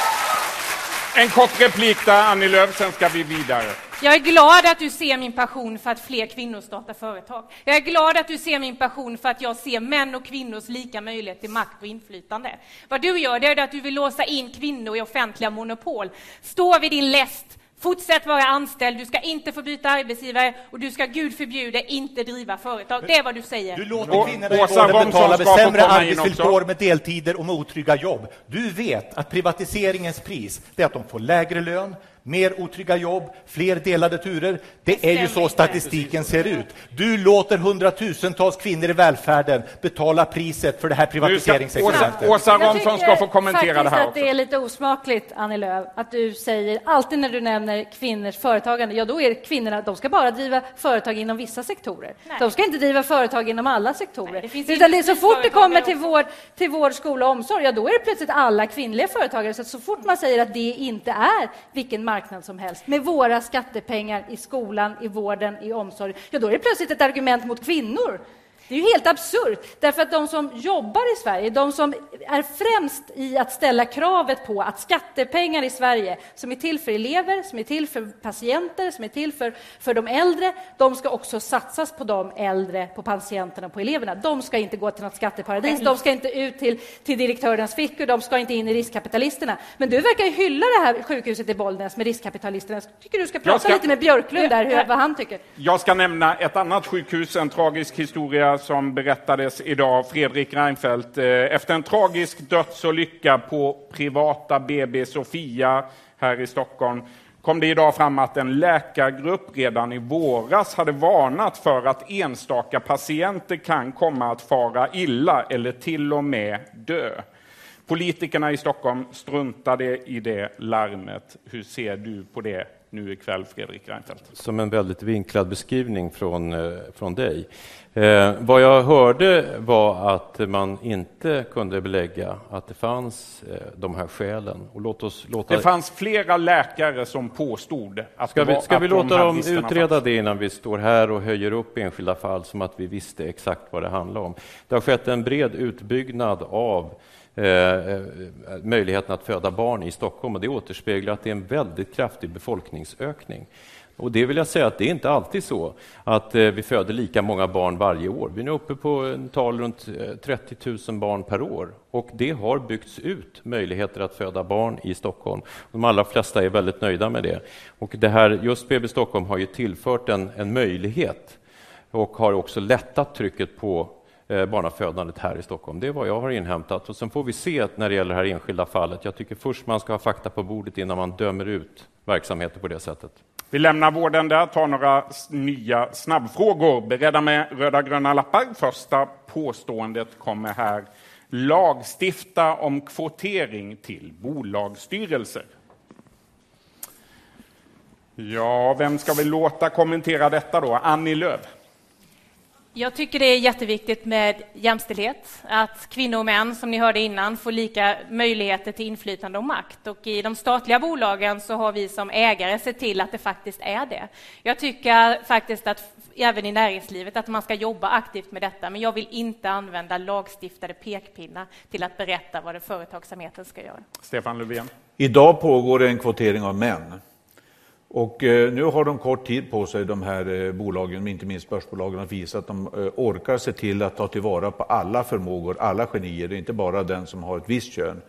En kort replik där, Annie Lööf, sen ska vi vidare. Jag är glad att du ser min passion för att fler kvinnor startar företag. Jag är glad att du ser min passion för att jag ser män och kvinnors lika möjlighet till makt och inflytande. Vad du gör, det är att du vill låsa in kvinnor i offentliga monopol. Stå vid din läst, Fortsätt vara anställd, du ska inte få byta arbetsgivare och du ska gud förbjude inte driva företag. Det är vad du säger. Du låter kvinnorna i vården betala med sämre arbetsvillkor, med deltider och med otrygga jobb. Du vet att privatiseringens pris är att de får lägre lön, mer otrygga jobb, fler delade turer. Det är ju så statistiken ser ut. Du låter hundratusentals kvinnor i välfärden betala priset för det här privatiseringsexemplet. Åsa Romson ska få kommentera det här att också. det är lite osmakligt, Annie Lööf, att du säger alltid när du nämner kvinnors företagande, ja då är det kvinnorna, de ska bara driva företag inom vissa sektorer. De ska inte driva företag inom alla sektorer. det finns Utan det är så fort det kommer till vård, till vård, skola och omsorg, ja då är det plötsligt alla kvinnliga företagare. Så så fort man säger att det inte är vilken marknad som helst, med våra skattepengar i skolan, i vården, i omsorgen, ja då är det plötsligt ett argument mot kvinnor. Det är ju helt absurt, därför att de som jobbar i Sverige, de som är främst i att ställa kravet på att skattepengar i Sverige, som är till för elever, som är till för patienter, som är till för, för de äldre, de ska också satsas på de äldre, på patienterna, på eleverna. De ska inte gå till något skatteparadis, de ska inte ut till, till direktörens fickor, de ska inte in i riskkapitalisterna. Men du verkar ju hylla det här sjukhuset i Bollnäs med riskkapitalisterna. Jag tycker du ska prata ska- lite med Björklund där, hur, vad han tycker. Jag ska nämna ett annat sjukhus, en tragisk historia som berättades idag, Fredrik Reinfeldt. Eh, efter en tragisk dödsolycka på privata BB Sofia här i Stockholm kom det idag fram att en läkargrupp redan i våras hade varnat för att enstaka patienter kan komma att fara illa eller till och med dö. Politikerna i Stockholm struntade i det larmet. Hur ser du på det nu ikväll, Fredrik Reinfeldt? som en väldigt vinklad beskrivning från, eh, från dig. Eh, vad jag hörde var att man inte kunde belägga att det fanns eh, de här skälen. Och låt oss låta... Det fanns flera läkare som påstod att Ska vi, ska vi de låta dem utreda fanns. det innan vi står här och höjer upp enskilda fall som att vi visste exakt vad det handlar om? Det har skett en bred utbyggnad av Eh, eh, möjligheten att föda barn i Stockholm och det återspeglar att det är en väldigt kraftig befolkningsökning. Och det vill jag säga att det är inte alltid så att eh, vi föder lika många barn varje år. Vi är nu uppe på en tal runt eh, 30 000 barn per år och det har byggts ut möjligheter att föda barn i Stockholm. De allra flesta är väldigt nöjda med det. Och det här, just BB Stockholm har ju tillfört en, en möjlighet och har också lättat trycket på Eh, barnafödandet här i Stockholm. Det är vad jag har inhämtat. Och sen får vi se när det gäller det här enskilda fallet. Jag tycker först man ska ha fakta på bordet innan man dömer ut verksamheter på det sättet. Vi lämnar vården där, tar några nya snabbfrågor. Beredda med röda gröna lappar. Första påståendet kommer här. Lagstifta om kvotering till bolagsstyrelser. Ja, vem ska vi låta kommentera detta då? Annie Lööf. Jag tycker det är jätteviktigt med jämställdhet, att kvinnor och män, som ni hörde innan, får lika möjligheter till inflytande och makt. Och I de statliga bolagen så har vi som ägare sett till att det faktiskt är det. Jag tycker faktiskt att även i näringslivet att man ska jobba aktivt med detta, men jag vill inte använda lagstiftade pekpinnar till att berätta vad det företagsamheten ska göra. Stefan Löfven. Idag pågår det en kvotering av män. Och eh, nu har de kort tid på sig, de här eh, bolagen, inte minst börsbolagen, att visa att de eh, orkar se till att ta tillvara på alla förmågor, alla genier, inte bara den som har ett visst kön.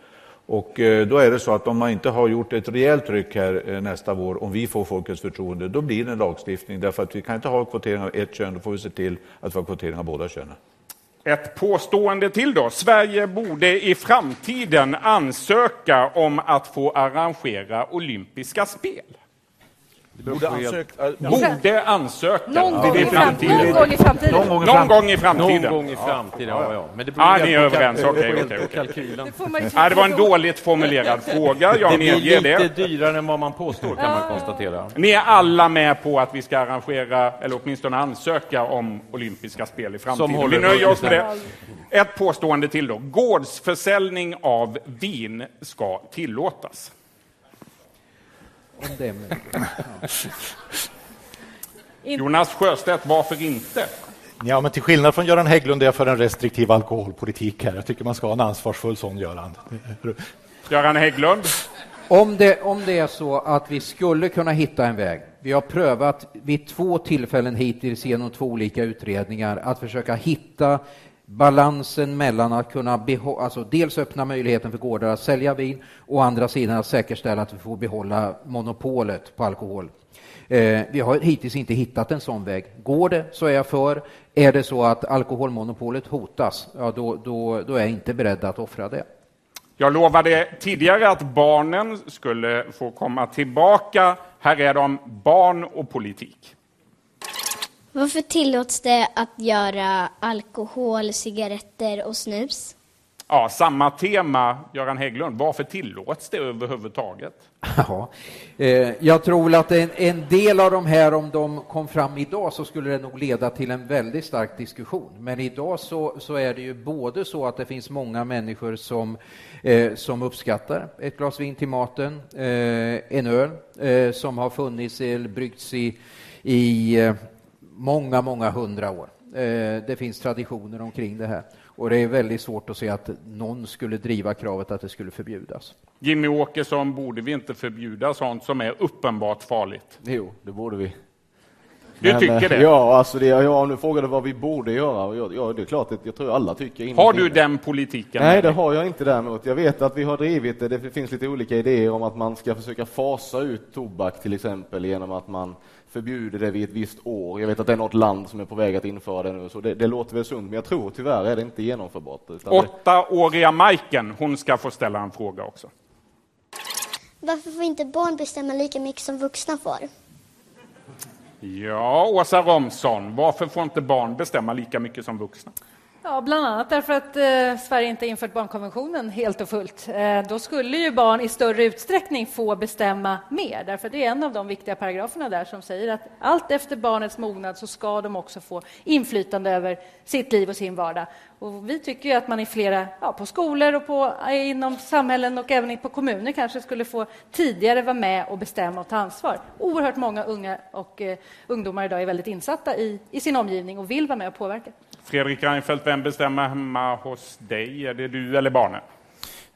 Och då är det så att om man inte har gjort ett rejält tryck här nästa vår, om vi får folkets förtroende, då blir det en lagstiftning. Därför att vi kan inte ha kvotering av ett kön, då får vi se till att vi har kvotering av båda könen. Ett påstående till då. Sverige borde i framtiden ansöka om att få arrangera olympiska spel. Borde ansöka. Borde ansöka. Någon Det är gång i det framtiden. Någon gång i framtiden. Någon gång i framtiden. Någon gång i framtiden. Någon gång i framtiden, ja, ja. Men det ah, ni är överens. Okej, okej, okej. Ah, det var en dåligt formulerad fråga, jag det blir medger lite det. dyrare än vad man påstår, kan man konstatera. Ni är alla med på att vi ska arrangera, eller åtminstone ansöka om olympiska spel i framtiden. Vi nöjer oss med det. det. Ett påstående till då. Gårdsförsäljning av vin ska tillåtas. Om det är möjligt. Jonas Sjöstedt, varför inte? Ja, men till skillnad från Göran Hägglund är jag för en restriktiv alkoholpolitik här. Jag tycker man ska ha en ansvarsfull sån, Göran. Göran Hägglund? Om det, om det är så att vi skulle kunna hitta en väg, vi har prövat vid två tillfällen hittills genom två olika utredningar att försöka hitta balansen mellan att kunna behålla, alltså dels öppna möjligheten för gårdar att sälja vin och å andra sidan att säkerställa att vi får behålla monopolet på alkohol. Eh, vi har hittills inte hittat en sån väg. Går det så är jag för. Är det så att alkoholmonopolet hotas, ja, då, då, då är jag inte beredd att offra det. Jag lovade tidigare att barnen skulle få komma tillbaka. Här är de, barn och politik. Varför tillåts det att göra alkohol, cigaretter och snus? Ja, samma tema, Göran Hägglund. Varför tillåts det överhuvudtaget? Ja, eh, jag tror att en, en del av de här, om de kom fram idag, så skulle det nog leda till en väldigt stark diskussion. Men idag så, så är det ju både så att det finns många människor som, eh, som uppskattar ett glas vin till maten, eh, en öl eh, som har funnits eller bryggts i, i eh, många, många hundra år. Eh, det finns traditioner omkring det här. Och det är väldigt svårt att se att någon skulle driva kravet att det skulle förbjudas. Jimmy Åkesson, borde vi inte förbjuda sånt som är uppenbart farligt? Jo, det borde vi. Du Men, tycker eh, det? Ja, alltså det, ja, frågade du vad vi borde göra. Ja, det är klart, att jag tror alla tycker innerst Har du den politiken? Nej, det har jag inte däremot. Jag vet att vi har drivit det. Det finns lite olika idéer om att man ska försöka fasa ut tobak till exempel genom att man förbjuder det vid ett visst år. Jag vet att det är något land som är på väg att införa det nu, så det, det låter väl sunt. Men jag tror tyvärr är det inte genomförbart. Åttaåriga Majken, hon ska få ställa en fråga också. Varför får inte barn bestämma lika mycket som vuxna får? Ja, Åsa Romson, varför får inte barn bestämma lika mycket som vuxna? Ja, bland annat därför att eh, Sverige inte infört barnkonventionen helt och fullt. Eh, då skulle ju barn i större utsträckning få bestämma mer, därför det är en av de viktiga paragraferna där som säger att allt efter barnets mognad så ska de också få inflytande över sitt liv och sin vardag. Och vi tycker ju att man i flera, ja, på skolor och på, eh, inom samhällen och även på kommuner kanske skulle få tidigare vara med och bestämma och ta ansvar. Oerhört många unga och eh, ungdomar idag är väldigt insatta i, i sin omgivning och vill vara med och påverka. Fredrik Reinfeldt, vem bestämmer hemma hos dig? Är det du eller barnen?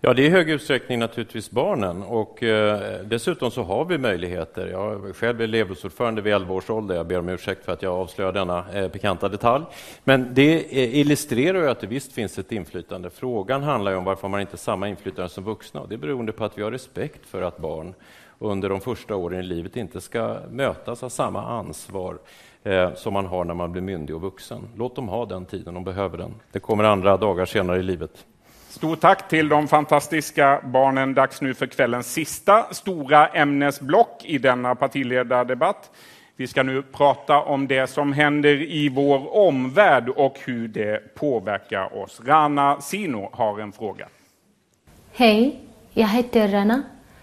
Ja, det är i hög utsträckning naturligtvis barnen och eh, dessutom så har vi möjligheter. Jag själv är elevrådsordförande vid 11 års ålder. Jag ber om ursäkt för att jag avslöjar denna eh, pikanta detalj. Men det eh, illustrerar ju att det visst finns ett inflytande. Frågan handlar ju om varför man inte har samma inflytande som vuxna. Och det är beroende på att vi har respekt för att barn under de första åren i livet inte ska mötas av samma ansvar eh, som man har när man blir myndig och vuxen. Låt dem ha den tiden, de behöver den. Det kommer andra dagar senare i livet. Stort tack till de fantastiska barnen. Dags nu för kvällens sista stora ämnesblock i denna partiledardebatt. Vi ska nu prata om det som händer i vår omvärld och hur det påverkar oss. Rana Sino har en fråga. Hej, jag heter Rana.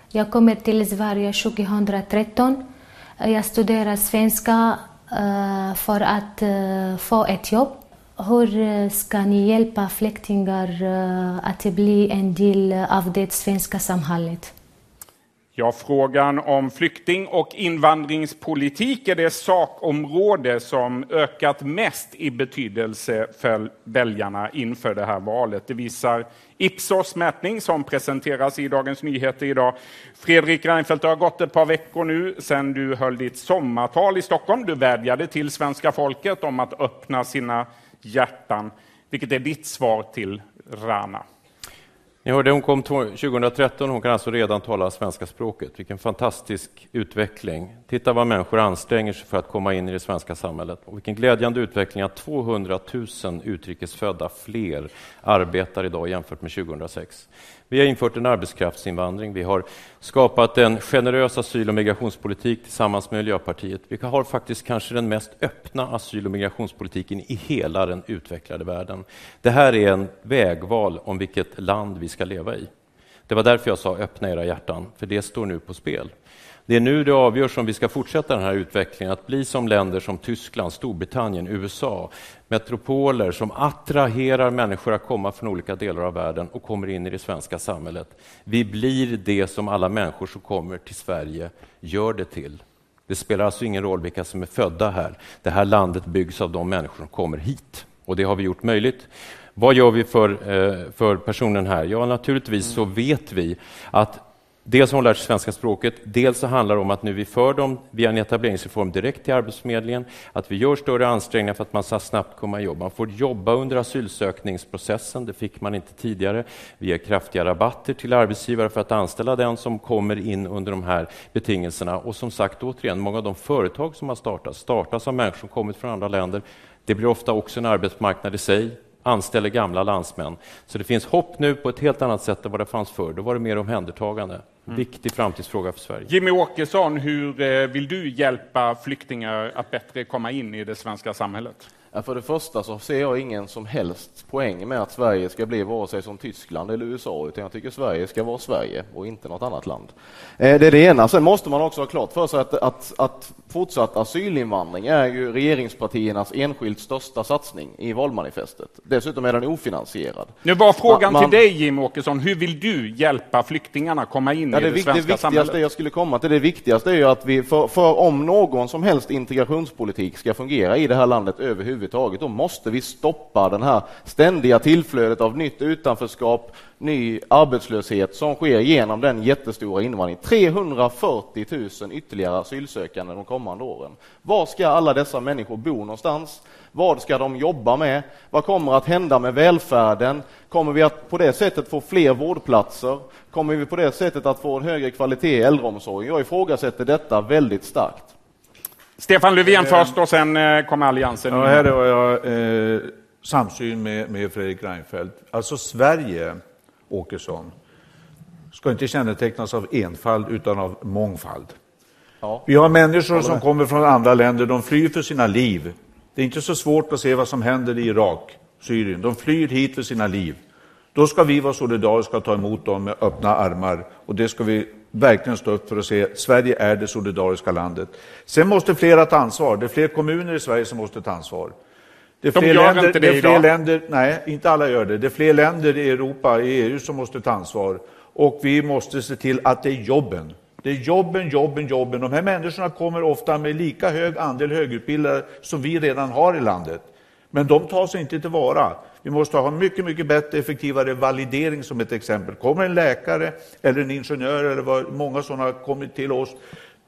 Jag kommer till Sverige 2013. Jag studerar svenska Eh, för att eh, få ett jobb. Hur eh, ska ni hjälpa flyktingar att bli en del av det svenska samhället? Ja, frågan om flykting och invandringspolitik är det sakområde som ökat mest i betydelse för väljarna inför det här valet. Det visar Ipsos mätning som presenteras i Dagens Nyheter idag. Fredrik Reinfeldt, det har gått ett par veckor nu sedan du höll ditt sommartal i Stockholm. Du vädjade till svenska folket om att öppna sina hjärtan. Vilket är ditt svar till Rana? Ni hörde hon kom 2013, hon kan alltså redan tala svenska språket. Vilken fantastisk utveckling. Titta vad människor anstränger sig för att komma in i det svenska samhället. Och vilken glädjande utveckling att 200 000 utrikesfödda fler arbetar idag jämfört med 2006. Vi har infört en arbetskraftsinvandring. Vi har skapat en generös asyl och migrationspolitik tillsammans med Miljöpartiet. Vi har faktiskt kanske den mest öppna asyl och migrationspolitiken i hela den utvecklade världen. Det här är en vägval om vilket land vi ska leva i. Det var därför jag sa öppna era hjärtan, för det står nu på spel. Det är nu det avgörs om vi ska fortsätta den här utvecklingen, att bli som länder som Tyskland, Storbritannien, USA, metropoler som attraherar människor att komma från olika delar av världen och kommer in i det svenska samhället. Vi blir det som alla människor som kommer till Sverige gör det till. Det spelar alltså ingen roll vilka som är födda här. Det här landet byggs av de människor som kommer hit och det har vi gjort möjligt. Vad gör vi för, eh, för personen här? Ja, naturligtvis så vet vi att Dels har hon lärt sig svenska språket, dels så handlar det om att nu vi för dem via en etableringsreform direkt till Arbetsförmedlingen, att vi gör större ansträngningar för att man ska snabbt komma i jobb. Man får jobba under asylsökningsprocessen, det fick man inte tidigare. Vi ger kraftiga rabatter till arbetsgivare för att anställa den som kommer in under de här betingelserna. Och som sagt, återigen, många av de företag som har startats, startas av människor som kommit från andra länder. Det blir ofta också en arbetsmarknad i sig anställer gamla landsmän. Så det finns hopp nu på ett helt annat sätt än vad det fanns förr. Då var det mer omhändertagande. Mm. Viktig framtidsfråga för Sverige. Jimmy Åkesson, hur eh, vill du hjälpa flyktingar att bättre komma in i det svenska samhället? För det första så ser jag ingen som helst poäng med att Sverige ska bli vare sig som Tyskland eller USA, utan jag tycker Sverige ska vara Sverige och inte något annat land. Eh, det är det ena. Sen måste man också ha klart för sig att, att, att fortsatt asylinvandring är ju regeringspartiernas enskilt största satsning i valmanifestet. Dessutom är den ofinansierad. Nu var frågan man, till dig, Jim Åkesson. Hur vill du hjälpa flyktingarna komma in ja, det, i det, svenska det samhället? Det jag skulle komma till, det viktigaste är ju att vi, för, för om någon som helst integrationspolitik ska fungera i det här landet överhuvudtaget, då måste vi stoppa den här ständiga tillflödet av nytt utanförskap, ny arbetslöshet som sker genom den jättestora invandringen. 340 000 ytterligare asylsökande de kommande åren. Var ska alla dessa människor bo någonstans? Vad ska de jobba med? Vad kommer att hända med välfärden? Kommer vi att på det sättet få fler vårdplatser? Kommer vi på det sättet att få en högre kvalitet i äldreomsorgen? Jag ifrågasätter detta väldigt starkt. Stefan Löfven först och sen eh, kommer Alliansen. Ja, här har jag eh, samsyn med, med Fredrik Reinfeldt. Alltså Sverige Åkesson, ska inte kännetecknas av enfald utan av mångfald. Ja. Vi har människor som kommer från andra länder, de flyr för sina liv. Det är inte så svårt att se vad som händer i Irak, Syrien. De flyr hit för sina liv. Då ska vi vara solidariska och ta emot dem med öppna armar. Och det ska vi verkligen stå upp för att se. Sverige är det solidariska landet. Sen måste flera ta ansvar. Det är fler kommuner i Sverige som måste ta ansvar. Det är fler, De länder, det, det är fler länder, nej, inte alla gör det. Det är fler länder i Europa, i EU, som måste ta ansvar. Och vi måste se till att det är jobben. Det är jobben, jobben, jobben. De här människorna kommer ofta med lika hög andel högutbildade som vi redan har i landet. Men de tas inte tillvara. Vi måste ha mycket, mycket bättre, effektivare validering som ett exempel. Kommer en läkare eller en ingenjör, eller vad, många sådana har kommit till oss,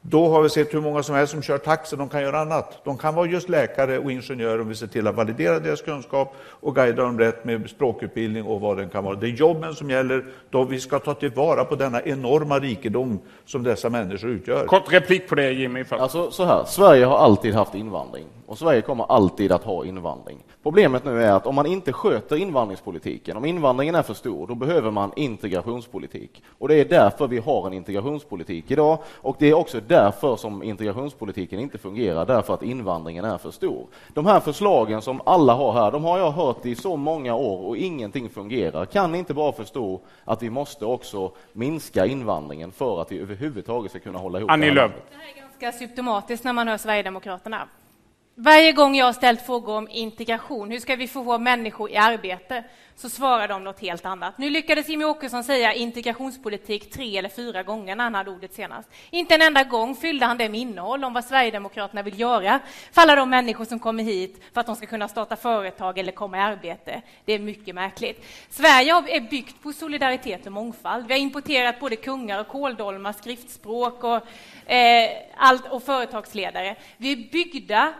då har vi sett hur många som helst som kör taxi, de kan göra annat. De kan vara just läkare och ingenjörer om vi ser till att validera deras kunskap och guida dem rätt med språkutbildning och vad den kan vara. Det är jobben som gäller, då vi ska ta tillvara på denna enorma rikedom som dessa människor utgör. Kort replik på det Jimmy. Alltså så här, Sverige har alltid haft invandring och Sverige kommer alltid att ha invandring. Problemet nu är att om man inte sköter invandringspolitiken, om invandringen är för stor, då behöver man integrationspolitik. Och det är därför vi har en integrationspolitik idag och det är också därför som integrationspolitiken inte fungerar, därför att invandringen är för stor. De här förslagen som alla har här, de har jag hört i så många år och ingenting fungerar. Kan ni inte bara förstå att vi måste också minska invandringen för att vi överhuvudtaget ska kunna hålla ihop Annie Lööf. Det här är ganska symptomatiskt när man hör Sverigedemokraterna. Varje gång jag har ställt frågor om integration, hur ska vi få människor i arbete, så svarar de något helt annat. Nu lyckades Jimmie Åkesson säga integrationspolitik tre eller fyra gånger när han hade ordet senast. Inte en enda gång fyllde han det med innehåll om vad Sverigedemokraterna vill göra för alla de människor som kommer hit för att de ska kunna starta företag eller komma i arbete. Det är mycket märkligt. Sverige är byggt på solidaritet och mångfald. Vi har importerat både kungar och kåldolmar, skriftspråk och, eh, allt, och företagsledare. Vi är byggda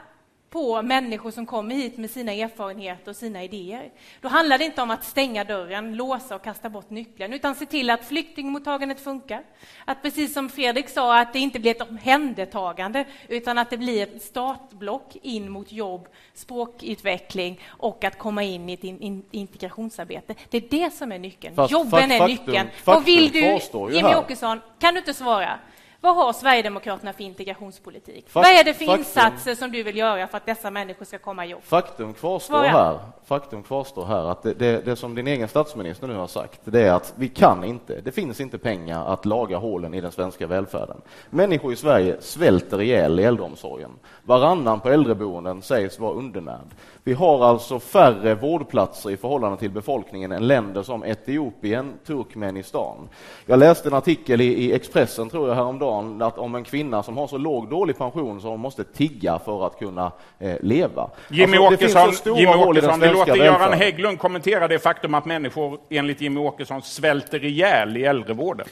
på människor som kommer hit med sina erfarenheter och sina idéer. Då handlar det inte om att stänga dörren, låsa och kasta bort nyckeln, utan se till att flyktingmottagandet funkar. Att precis som Fredrik sa, att det inte blir ett omhändertagande, utan att det blir ett startblock in mot jobb, språkutveckling och att komma in i ett in integrationsarbete. Det är det som är nyckeln. Fast, Jobben fakt, är faktum, nyckeln. Faktum Vad vill du, Jimmy Åkesson, kan du inte svara? Vad har Sverigedemokraterna för integrationspolitik? Fakt, Vad är det för faktum. insatser som du vill göra för att dessa människor ska komma i jobb? Faktum kvarstår Svara. här, faktum kvarstår här att det, det, det som din egen statsminister nu har sagt, det är att vi kan inte, det finns inte pengar att laga hålen i den svenska välfärden. Människor i Sverige svälter ihjäl i äldreomsorgen. Varannan på äldreboenden sägs vara undernärd. Vi har alltså färre vårdplatser i förhållande till befolkningen än länder som Etiopien, Turkmenistan. Jag läste en artikel i, Expressen, tror jag, häromdagen att om en kvinna som har så låg dålig pension så hon måste tigga för att kunna eh, leva. Jimmy Alltså, Åkesson, Jimmy Åkesson vi låter Göran. Hägglund kommentera det faktum att människor enligt Jimmy Åkesson svälter ihjäl i äldrevården.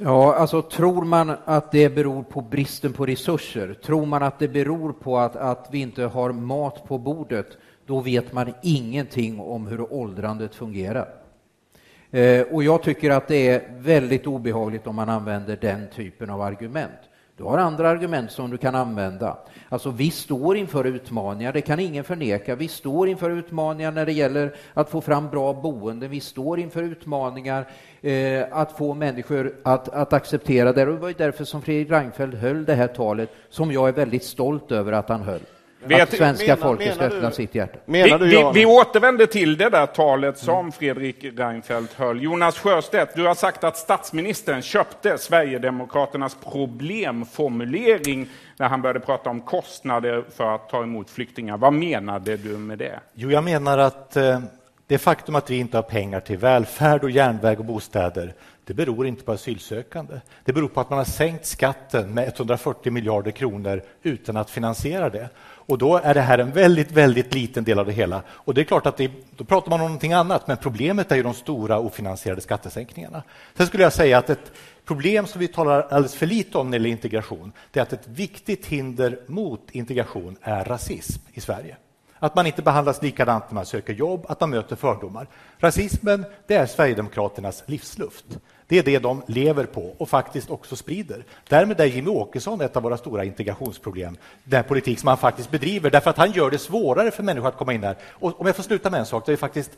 Ja, alltså tror man att det beror på bristen på resurser, tror man att det beror på att, att vi inte har mat på bordet, då vet man ingenting om hur åldrandet fungerar. Eh, och jag tycker att det är väldigt obehagligt om man använder den typen av argument. Du har andra argument som du kan använda. Alltså, vi står inför utmaningar, det kan ingen förneka. Vi står inför utmaningar när det gäller att få fram bra boenden. Vi står inför utmaningar eh, att få människor att, att acceptera det. Och det var ju därför som Fredrik Reinfeldt höll det här talet, som jag är väldigt stolt över att han höll. Vet- att svenska menar- folket ska menar öppna sitt hjärta. Vi, vi, vi återvänder till det där talet som Fredrik Reinfeldt höll. Jonas Sjöstedt, du har sagt att statsministern köpte Sverigedemokraternas problemformulering när han började prata om kostnader för att ta emot flyktingar. Vad menade du med det? Jo, jag menar att eh, det faktum att vi inte har pengar till välfärd och järnväg och bostäder, det beror inte på asylsökande. Det beror på att man har sänkt skatten med 140 miljarder kronor utan att finansiera det. Och då är det här en väldigt, väldigt liten del av det hela. Och det är klart att det, då pratar man om någonting annat, men problemet är ju de stora ofinansierade skattesänkningarna. Sen skulle jag säga att ett problem som vi talar alldeles för lite om när det gäller integration, det är att ett viktigt hinder mot integration är rasism i Sverige. Att man inte behandlas likadant när man söker jobb, att man möter fördomar. Rasismen, det är Sverigedemokraternas livsluft. Det är det de lever på och faktiskt också sprider. Därmed är Jimmy Åkesson ett av våra stora integrationsproblem. Den politik som han faktiskt bedriver, därför att han gör det svårare för människor att komma in här. Och om jag får sluta med en sak, det är faktiskt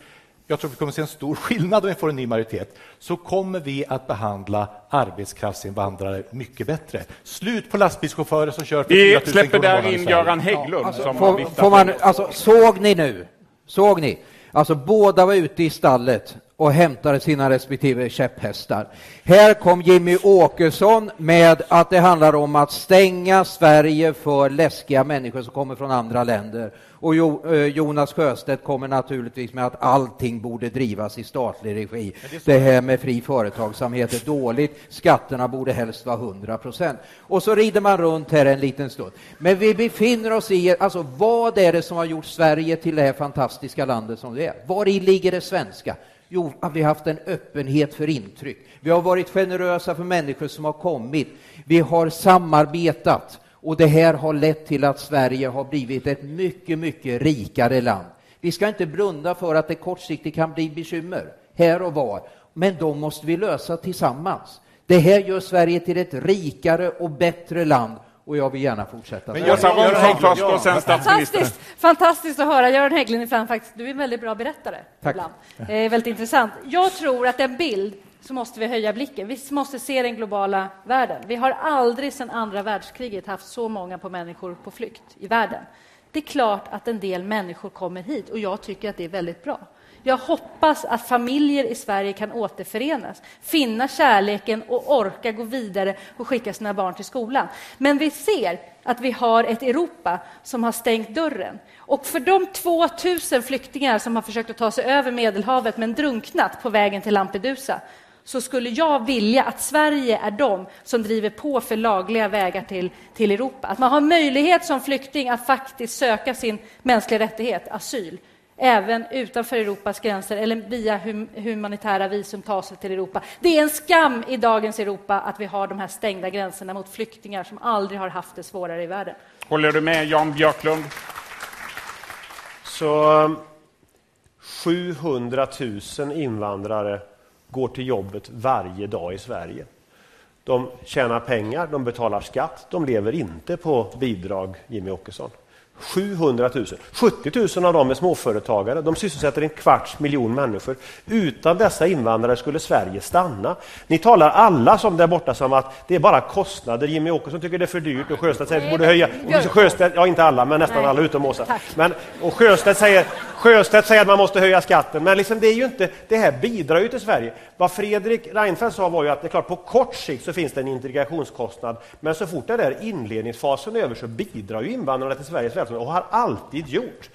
jag tror vi kommer att se en stor skillnad om vi får en ny majoritet, så kommer vi att behandla arbetskraftsinvandrare mycket bättre. Slut på lastbilschaufförer som kör för Vi 4 000 släpper kronor i där in. Göran Hägglund Alltså, som har får, får man, alltså, såg ni nu? Såg ni? Alltså båda var ute i stallet och hämtade sina respektive käpphästar. Här kom Jimmy Åkesson med att det handlar om att stänga Sverige för läskiga människor som kommer från andra länder. Och eh, Jonas Sjöstedt kommer naturligtvis med att allting borde drivas i statlig regi. Det här med fri företagsamhet är dåligt, skatterna borde helst vara 100 procent. Och så rider man runt här en liten stund. Men vi befinner oss i, alltså vad är det som har gjort Sverige till det här fantastiska landet som det är? Var ligger det svenska? Jo, att vi har haft en öppenhet för intryck. Vi har varit generösa för människor som har kommit. Vi har samarbetat och det här har lett till att Sverige har blivit ett mycket, mycket rikare land. Vi ska inte blunda för att det kortsiktigt kan bli bekymmer här och var, men de måste vi lösa tillsammans. Det här gör Sverige till ett rikare och bättre land och jag vill gärna fortsätta. Men Åsa Romson först och sen statsministern. Fantastiskt, fantastiskt att höra. Göran Hägglund ibland faktiskt, du är en väldigt bra berättare. Tack. Ibland. Eh, väldigt intressant. Jag tror att en bild så måste vi höja blicken. Vi måste se den globala världen. Vi har aldrig sedan andra världskriget haft så många på människor på flykt i världen. Det är klart att en del människor kommer hit och jag tycker att det är väldigt bra. Jag hoppas att familjer i Sverige kan återförenas, finna kärleken och orka gå vidare och skicka sina barn till skolan. Men vi ser att vi har ett Europa som har stängt dörren. Och för de 2000 flyktingar som har försökt att ta sig över Medelhavet men drunknat på vägen till Lampedusa så skulle jag vilja att Sverige är de som driver på för lagliga vägar till, till Europa. Att man har möjlighet som flykting att faktiskt söka sin mänskliga rättighet, asyl, även utanför Europas gränser eller via hum, humanitära visum ta sig till Europa. Det är en skam i dagens Europa att vi har de här stängda gränserna mot flyktingar som aldrig har haft det svårare i världen. Håller du med Jan Björklund? Så um, 700 000 invandrare går till jobbet varje dag i Sverige. De tjänar pengar, de betalar skatt, de lever inte på bidrag, Jimmy Åkesson. 700 000. 70 000 av dem är småföretagare. De sysselsätter en kvarts miljon människor. Utan dessa invandrare skulle Sverige stanna. Ni talar alla som där borta som att det är bara kostnader. Jimmy Åkesson tycker det är för dyrt och Sjöstedt säger att vi borde höja... Sjöstedt, ja, inte alla, men nästan Nej. alla utom Åsa. Men, och Sjöstedt säger, Sjöstedt säger att man måste höja skatten. Men liksom, det, är ju inte, det här bidrar ju till Sverige. Vad Fredrik Reinfeldt sa var ju att det är klart, på kort sikt så finns det en integrationskostnad. Men så fort det där inledningsfasen är över så bidrar ju invandrarna till Sveriges välstånd och har alltid gjort.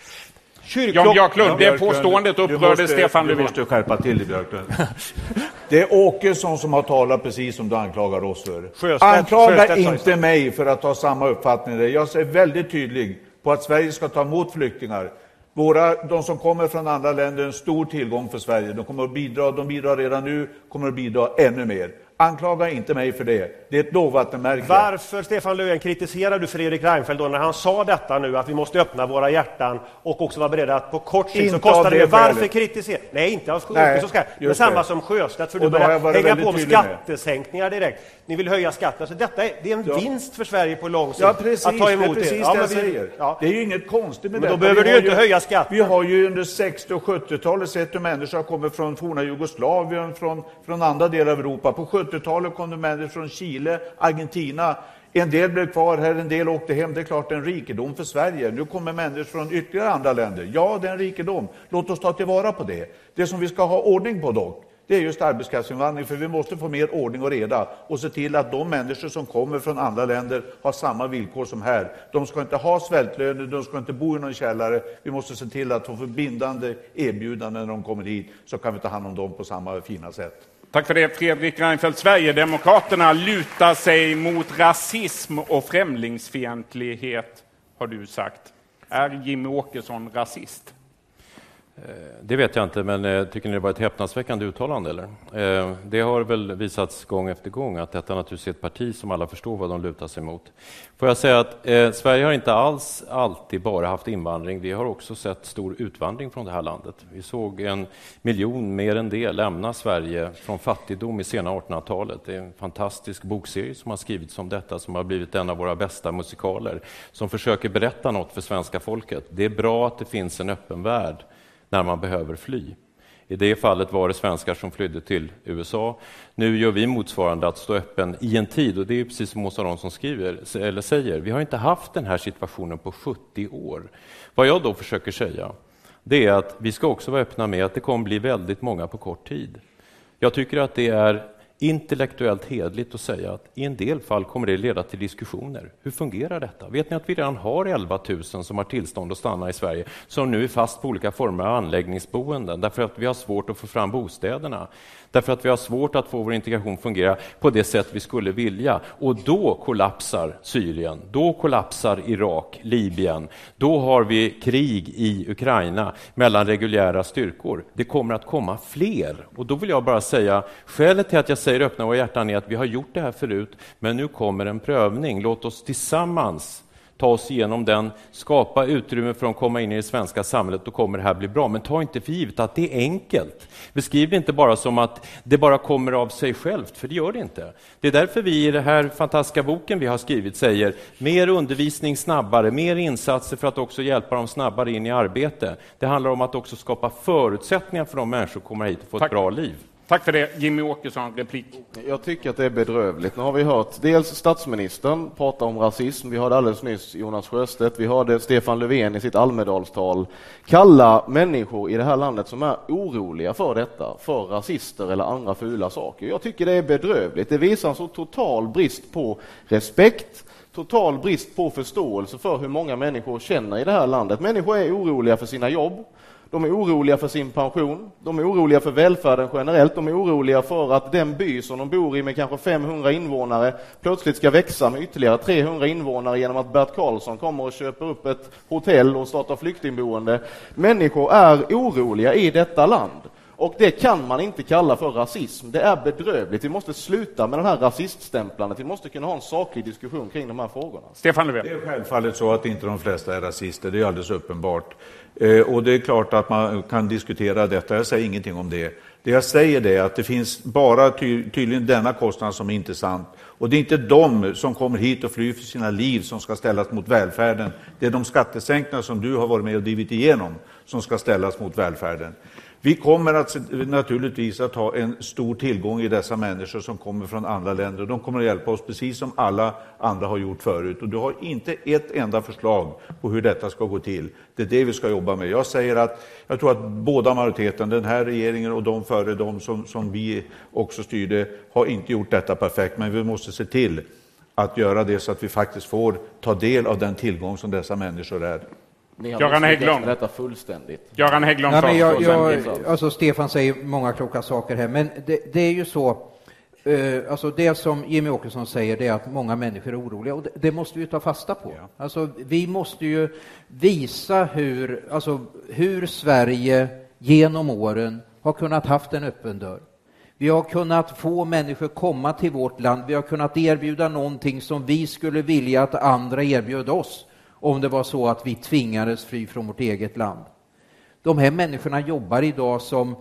Jan Björklund, det påståendet du upprörde måste- Stefan Du Löfven. måste skärpa till dig, Björklund. Det är Åkesson som har talat precis som du anklagar oss för. Sjöstedt- Anklaga Sjöstedt inte mig för att ha samma uppfattning. Jag är väldigt tydlig på att Sverige ska ta emot flyktingar. Våra, de som kommer från andra länder är en stor tillgång för Sverige. De kommer att bidra, de bidrar redan nu, kommer att bidra ännu mer. Anklaga inte mig för det. Det är ett lågvattenmärke. Varför, Stefan Löfven, kritiserar du Fredrik Reinfeldt då när han sa detta nu, att vi måste öppna våra hjärtan och också vara beredda att på kort sikt så kostar det det. Varför kritisera? Nej, inte av ska Men just samma det. som Sjöstedt, för du Och jag börjar hänga på med skattesänkningar direkt. Ni vill höja skatten. Så detta är, det är en Ja. vinst för Sverige på lång sikt Ja, precis. att ta emot det är precis det Ja, jag men vi- säger. Ja. Det är ju inget konstigt med Men då behöver du ju inte höja skatten. Vi har ju under 60 och 70-talet sett hur människor har kommit från forna Jugoslavien, från, från andra delar av Europa. På 70-talet kom det människor från Chile, Argentina. En del blev kvar här, en del åkte hem. Det är klart det är en rikedom för Sverige. Nu kommer människor från ytterligare andra länder. Ja, det är en rikedom. Låt oss ta tillvara på det. Det som vi ska ha ordning på dock, det är just arbetskraftsinvandring, för vi måste få mer ordning och reda och se till att de människor som kommer från andra länder har samma villkor som här. De ska inte ha svältlöner, de ska inte bo i någon källare. Vi måste se till att få för bindande erbjudanden när de kommer hit, så kan vi ta hand om dem på samma fina sätt. Tack för det, Fredrik Reinfeldt. Sverigedemokraterna lutar sig mot rasism och främlingsfientlighet, har du sagt. Är Jimmy Åkesson rasist? Eh, det vet jag inte, men eh, tycker ni det var ett häpnadsväckande uttalande? Eller? Eh, det har väl visats gång efter gång att detta naturligtvis är ett parti som alla förstår vad de lutar sig mot. Får jag säga att eh, Sverige har inte alls alltid bara haft invandring. Vi har också sett stor utvandring från det här landet. Vi såg en miljon, mer än det, lämna Sverige från fattigdom i sena 1800-talet. Det är en fantastisk bokserie som har skrivits om detta, som har blivit en av våra bästa musikaler, som försöker berätta något för svenska folket. Det är bra att det finns en öppen värld när man behöver fly. I det fallet var det svenskar som flydde till USA. Nu gör vi motsvarande att stå öppen i en tid, och det är precis som Åsa Romson skriver, eller säger, vi har inte haft den här situationen på 70 år. Vad jag då försöker säga, det är att vi ska också vara öppna med att det kommer bli väldigt många på kort tid. Jag tycker att det är intellektuellt hedligt att säga att i en del fall kommer det leda till diskussioner. Hur fungerar detta? Vet ni att vi redan har 11 000 som har tillstånd att stanna i Sverige, som nu är fast på olika former av anläggningsboenden, därför att vi har svårt att få fram bostäderna, därför att vi har svårt att få vår integration fungera på det sätt vi skulle vilja. Och då kollapsar Syrien, då kollapsar Irak, Libyen, då har vi krig i Ukraina mellan reguljära styrkor. Det kommer att komma fler. Och då vill jag bara säga, skälet till att jag säger öppna våra hjärtan är att vi har gjort det här förut, men nu kommer en prövning. Låt oss tillsammans ta oss igenom den, skapa utrymme för att komma in i det svenska samhället, då kommer det här bli bra. Men ta inte för givet att det är enkelt. Beskriv det inte bara som att det bara kommer av sig självt, för det gör det inte. Det är därför vi i den här fantastiska boken vi har skrivit säger mer undervisning snabbare, mer insatser för att också hjälpa dem snabbare in i arbete. Det handlar om att också skapa förutsättningar för de människor som kommer hit att få ett bra liv. Tack för det. Jimmy Åkesson, replik. Jag tycker att det är bedrövligt. Nu har vi hört dels statsministern prata om rasism, vi hörde alldeles nyss Jonas Sjöstedt, vi hörde Stefan Löfven i sitt Almedalstal kalla människor i det här landet som är oroliga för detta för rasister eller andra fula saker. Jag tycker det är bedrövligt. Det visar en så total brist på respekt, total brist på förståelse för hur många människor känner i det här landet. Människor är oroliga för sina jobb, de är oroliga för sin pension, de är oroliga för välfärden generellt, de är oroliga för att den by som de bor i med kanske 500 invånare plötsligt ska växa med ytterligare 300 invånare genom att Bert Karlsson kommer och köper upp ett hotell och startar flyktingboende. Människor är oroliga i detta land. Och det kan man inte kalla för rasism. Det är bedrövligt. Vi måste sluta med den här rasiststämplandet. Vi måste kunna ha en saklig diskussion kring de här frågorna. Stefan Löfven. Det är självfallet så att inte de flesta är rasister, det är alldeles uppenbart. Eh, och det är klart att man kan diskutera detta, jag säger ingenting om det. Det jag säger är att det finns bara ty tydligen denna kostnad som är intressant. Och det är inte de som kommer hit och flyr för sina liv som ska ställas mot välfärden. Det är de skattesänkningar som du har varit med och drivit igenom som ska ställas mot välfärden. Vi kommer att, naturligtvis att ha en stor tillgång i dessa människor som kommer från andra länder. De kommer att hjälpa oss precis som alla andra har gjort förut. Och du har inte ett enda förslag på hur detta ska gå till. Det är det vi ska jobba med. Jag säger att jag tror att båda majoriteten, den här regeringen och de före dem som, som vi också styrde, har inte gjort detta perfekt. Men vi måste se till att göra det så att vi faktiskt får ta del av den tillgång som dessa människor är. Ni har Göran Hägglund. detta fullständigt. Göran Hägglund Nej, men jag, jag, alltså Stefan säger många kloka saker här, men det, det är ju så, eh, alltså det som Jimmy Åkesson säger, det är att många människor är oroliga och det, det måste vi ta fasta på. Alltså, vi måste ju visa hur, alltså, hur Sverige genom åren har kunnat haft en öppen dörr. Vi har kunnat få människor komma till vårt land, vi har kunnat erbjuda någonting som vi skulle vilja att andra erbjöd oss om det var så att vi tvingades fly från vårt eget land. De här människorna jobbar idag som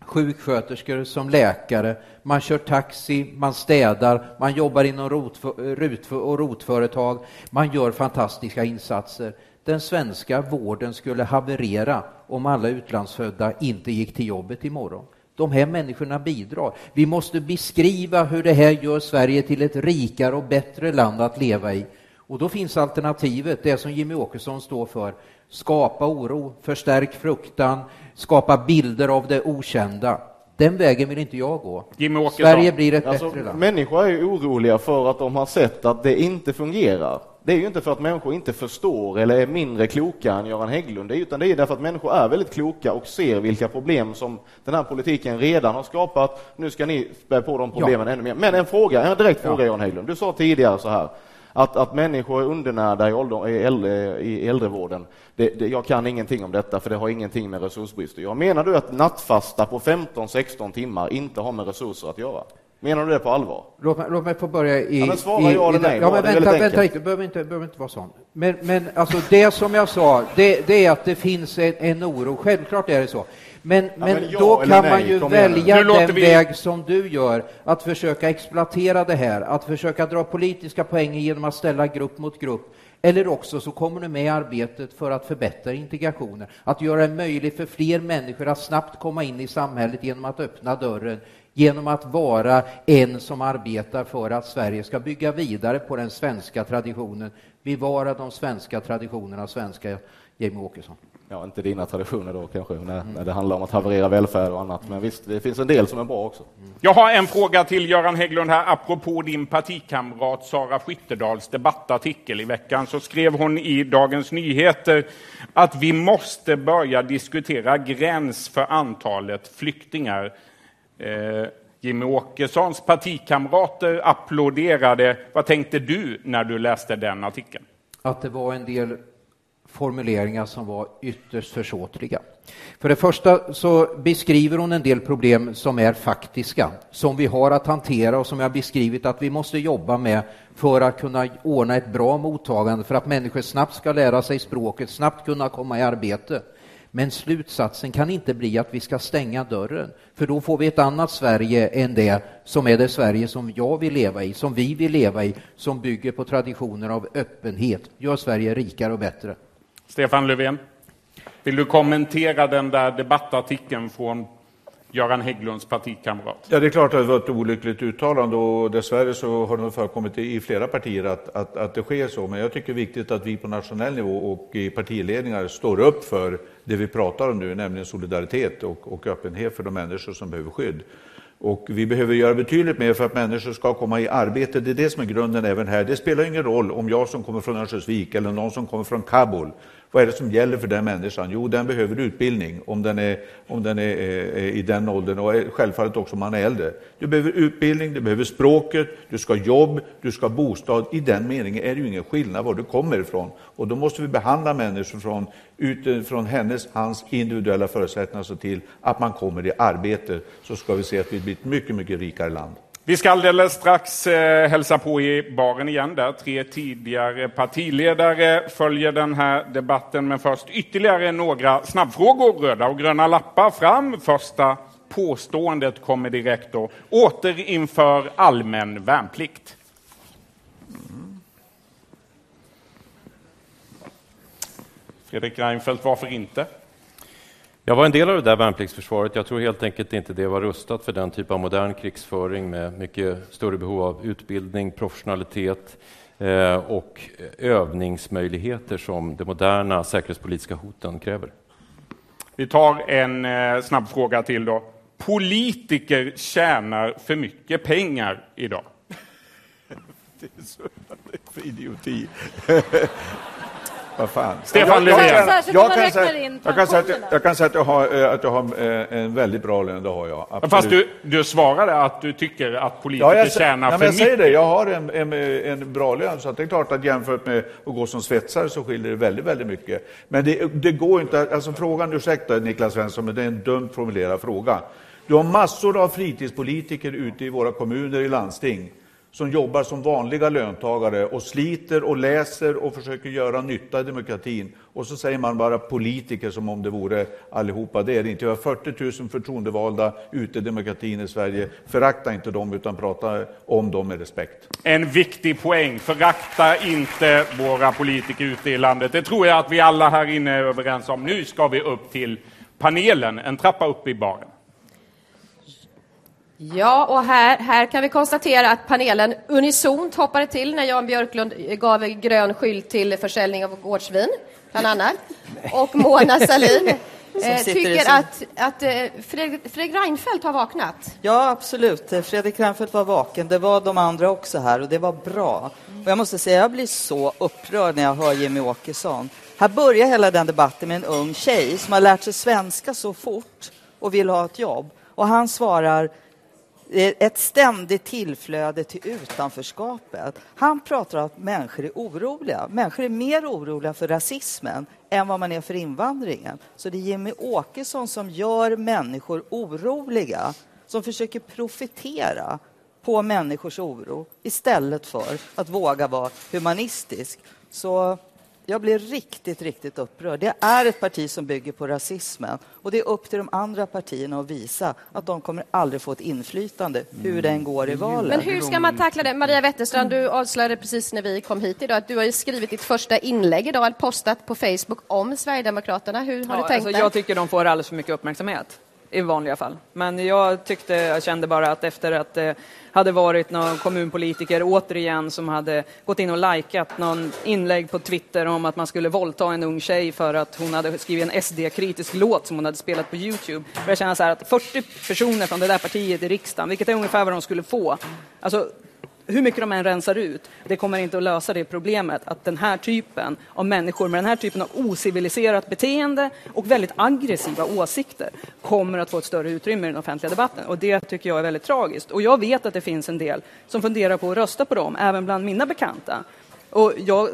sjuksköterskor, som läkare, man kör taxi, man städar, man jobbar inom rut- och rotföretag, man gör fantastiska insatser. Den svenska vården skulle haverera om alla utlandsfödda inte gick till jobbet imorgon. De här människorna bidrar. Vi måste beskriva hur det här gör Sverige till ett rikare och bättre land att leva i. Och då finns alternativet, det som Jimmy Åkesson står för. Skapa oro, förstärk fruktan, skapa bilder av det okända. Den vägen vill inte jag gå. Sverige blir ett Alltså, bättre land. Människor är ju oroliga för att de har sett att det inte fungerar. Det är ju inte för att människor inte förstår eller är mindre kloka än Göran Hägglund, utan det är därför att människor är väldigt kloka och ser vilka problem som den här politiken redan har skapat. Nu ska ni spä på de problemen ännu mer. Men en fråga, en direkt fråga Göran Hägglund. Du sa tidigare så här att, att människor är undernärda i, ålder, i, äldre, i äldrevården. Det, det, jag kan ingenting om detta för det har ingenting med resursbrist att göra. Menar du att nattfasta på 15-16 timmar inte har med resurser att göra? Menar du det på allvar? Låt mig, låt mig få börja i... Ja, men svara i, ja eller nej Ja, men vänta, vänta lite, behöver inte, behöver inte vara sån. Men, men alltså det som jag sa, det, det är att det finns en, en oro. Självklart är det så. Men, men, men ja då kan nej, man ju igen välja den vi- väg som du gör, att försöka exploatera det här, att försöka dra politiska poäng genom att ställa grupp mot grupp. Eller också så kommer du med i arbetet för att förbättra integrationen, att göra det möjligt för fler människor att snabbt komma in i samhället genom att öppna dörren, genom att vara en som arbetar för att Sverige ska bygga vidare på den svenska traditionen, bevara de svenska traditionerna, svenska Jimmie Åkesson. Ja, inte dina traditioner då kanske, när, när det handlar om att haverera välfärd och annat. Men visst, det finns en del som är bra också. Jag har en fråga till Göran Hägglund här. Apropå din partikamrat Sara Skyttedals debattartikel i veckan så skrev hon i Dagens Nyheter att vi måste börja diskutera gräns för antalet flyktingar. Eh, Jimmie Åkessons partikamrater applåderade. Vad tänkte du när du läste den artikeln? att det var en del formuleringar som var ytterst försåtliga. För det första så beskriver hon en del problem som är faktiska, som vi har att hantera och som jag beskrivit att vi måste jobba med för att kunna ordna ett bra mottagande, för att människor snabbt ska lära sig språket, snabbt kunna komma i arbete. Men slutsatsen kan inte bli att vi ska stänga dörren, för då får vi ett annat Sverige än det som är det Sverige som jag vill leva i, som vi vill leva i, som bygger på traditioner av öppenhet, gör Sverige rikare och bättre. Stefan Löfven, vill du kommentera den där debattartikeln från Göran Hägglunds partikamrat? Ja, det är klart att det var ett olyckligt uttalande och dessvärre så har det förekommit i i flera partier att, att, att det sker så. Men jag tycker det är viktigt att vi på nationell nivå och i partiledningar står upp för det vi pratar om nu, nämligen solidaritet och, och öppenhet för de människor som behöver skydd. Och vi behöver göra betydligt mer för att människor ska komma i arbete. Det är det som är grunden även här. Det spelar ingen roll om jag som kommer från Örnsköldsvik eller någon som kommer från Kabul vad är det som gäller för den människan? Jo, den behöver utbildning om den är, om den är, i den åldern och självfallet också om man är äldre. Du behöver utbildning, du behöver språket, du ska ha jobb, du ska ha bostad. I den meningen är det ju ingen skillnad var du kommer ifrån. Och då måste vi behandla människor från, utifrån hennes, hans individuella förutsättningar så se till att man kommer i arbete. Så ska vi se att vi blir ett mycket, mycket rikare land. Vi ska alldeles strax eh, hälsa på i baren igen där tre tidigare partiledare följer den här debatten. Men först ytterligare några snabbfrågor. Röda och gröna lappar fram. Första påståendet kommer direkt då. Återinför allmän värnplikt. Mm. Fredrik Reinfeldt, varför inte? Jag var en del av det där värnpliktsförsvaret. Jag tror helt enkelt inte det var rustat för den typ av modern krigsföring med mycket större behov av utbildning, professionalitet eh, och övningsmöjligheter som de moderna säkerhetspolitiska hoten kräver. Vi tar en eh, snabb fråga till då. Politiker tjänar för mycket pengar idag. det är så idioti. Vad fan. Stefan jag, jag, Löfven. jag, man jag, kan säga, in jag kan säga att jag, jag kan säga att jag har, eh, att jag har eh, en väldigt bra lön, det har jag. Absolut. Fast du, du svarade att du tycker att politiker Ja, jag, tjänar ja, för men jag säger mycket. det, jag har en, en, en bra lön, så att det är klart att jämfört med att gå som svetsare så skiljer det väldigt, väldigt mycket. Men det, det går inte, alltså frågan, ursäkta Niklas Svensson, men det är en dumt formulerad fråga. Du har massor av fritidspolitiker ute i våra kommuner i landsting som jobbar som vanliga löntagare och sliter och läser och försöker göra nytta i demokratin. Och så säger man bara politiker som om det vore allihopa. Det är det inte. Vi har 40 000 förtroendevalda ute i demokratin i Sverige. Förakta inte dem utan prata om dem med respekt. En viktig poäng. Förakta inte våra politiker ute i landet. Det tror jag att vi alla här inne är överens om. Nu ska vi upp till panelen, en trappa upp i baren. Ja, och här, här kan vi konstatera att panelen unisont hoppade till när Jan Björklund gav grön skylt till försäljning av gårdsvin, bland annat. Och Mona Sahlin eh, tycker sin- att, att eh, Fredrik, Fredrik Reinfeldt har vaknat. Ja, absolut. Fredrik Reinfeldt var vaken. Det var de andra också här och det var bra. Och jag måste säga, jag blir så upprörd när jag hör Jimmy Åkesson. Här börjar hela den debatten med en ung tjej som har lärt sig svenska så fort och vill ha ett jobb. Och han svarar Eh, ett ständigt tillflöde till utanförskapet. Han pratar om att människor är oroliga. Människor är mer oroliga för rasismen än vad man är för invandringen. Så det är Jimmy Åkesson som gör människor oroliga, som försöker profitera på människors oro istället för att våga vara humanistisk. Så jag blir riktigt, riktigt upprörd. Det är ett parti som bygger på rasismen och det är upp till de andra partierna att visa att de kommer aldrig få ett inflytande hur den går i valen. Men hur ska man tackla det? Maria Wetterstrand, du avslöjade precis när vi kom hit idag att du har ju skrivit ditt första inlägg idag, postat på Facebook om Sverigedemokraterna. Hur har Ja, du tänkt alltså, jag tycker de får alldeles för mycket uppmärksamhet i vanliga fall. Men jag tyckte, jag kände bara att efter att det hade varit någon kommunpolitiker återigen som hade gått in och likat någon inlägg på Twitter om att man skulle våldta en ung tjej för att hon hade skrivit en SD-kritisk låt som hon hade spelat på Youtube. Och jag känner så här att 40 personer från det där partiet i riksdagen, vilket är ungefär vad de skulle få. Alltså, hur mycket de än rensar ut, det kommer inte att lösa det problemet att den här typen av människor med den här typen av ociviliserat beteende och väldigt aggressiva åsikter kommer att få ett större utrymme i den offentliga debatten. Och det tycker jag är väldigt tragiskt. Och jag vet att det finns en del som funderar på att rösta på dem, även bland mina bekanta. Och jag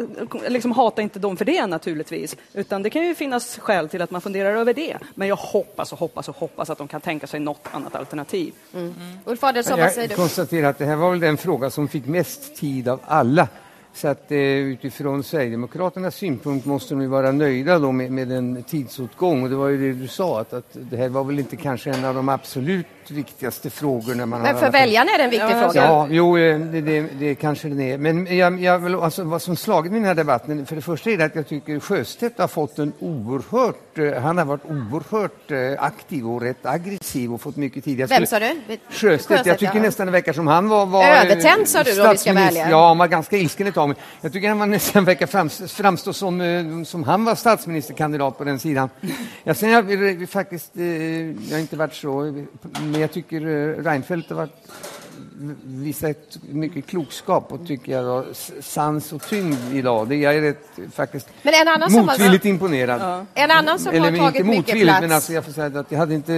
liksom hatar inte dem för det naturligtvis, utan det kan ju finnas skäl till att man funderar över det. Men jag hoppas och hoppas och hoppas att de kan tänka sig något annat alternativ. Mm. Ulf Adelsohn, vad säger Jag du? konstaterar att det här var väl den fråga som fick mest tid av alla. Så att eh, utifrån Sverigedemokraternas synpunkt måste de ju vara nöjda då med, med en tidsåtgång. Och det var ju det du sa, att, att det här var väl inte kanske en av de absolut viktigaste frågorna. Man Men har för väljarna är det en viktig ja, fråga. Ja, jo, eh, det, det, det kanske den är. Men jag, jag vill, alltså, vad som slagit mig i den här debatten, för det första är det att jag tycker Sjöstedt har fått en oerhört, eh, han har varit oerhört eh, aktiv och rätt aggressiv och fått mycket tid. Jag Vem skulle- sa du? Sjöstedt, jag tycker ja. nästan det verkar som han var... var Övertänd, sa du då, vi ska ärliga. Ja, han var ganska ilsken ett tag. Men jag tycker han var nästan verkar frams- framstå som, som han var statsministerkandidat på den sidan. Jag, sen, jag faktiskt, jag har inte varit så, men jag tycker eh, Reinfeldt har varit visar ett mycket klokskap och tycker jag då, sans och tyngd idag. Det jag är rätt, faktiskt Men en annan som har- motvilligt imponerad. Ja. En annan som Eller har inte tagit mycket plats. men alltså jag får säga att jag hade inte,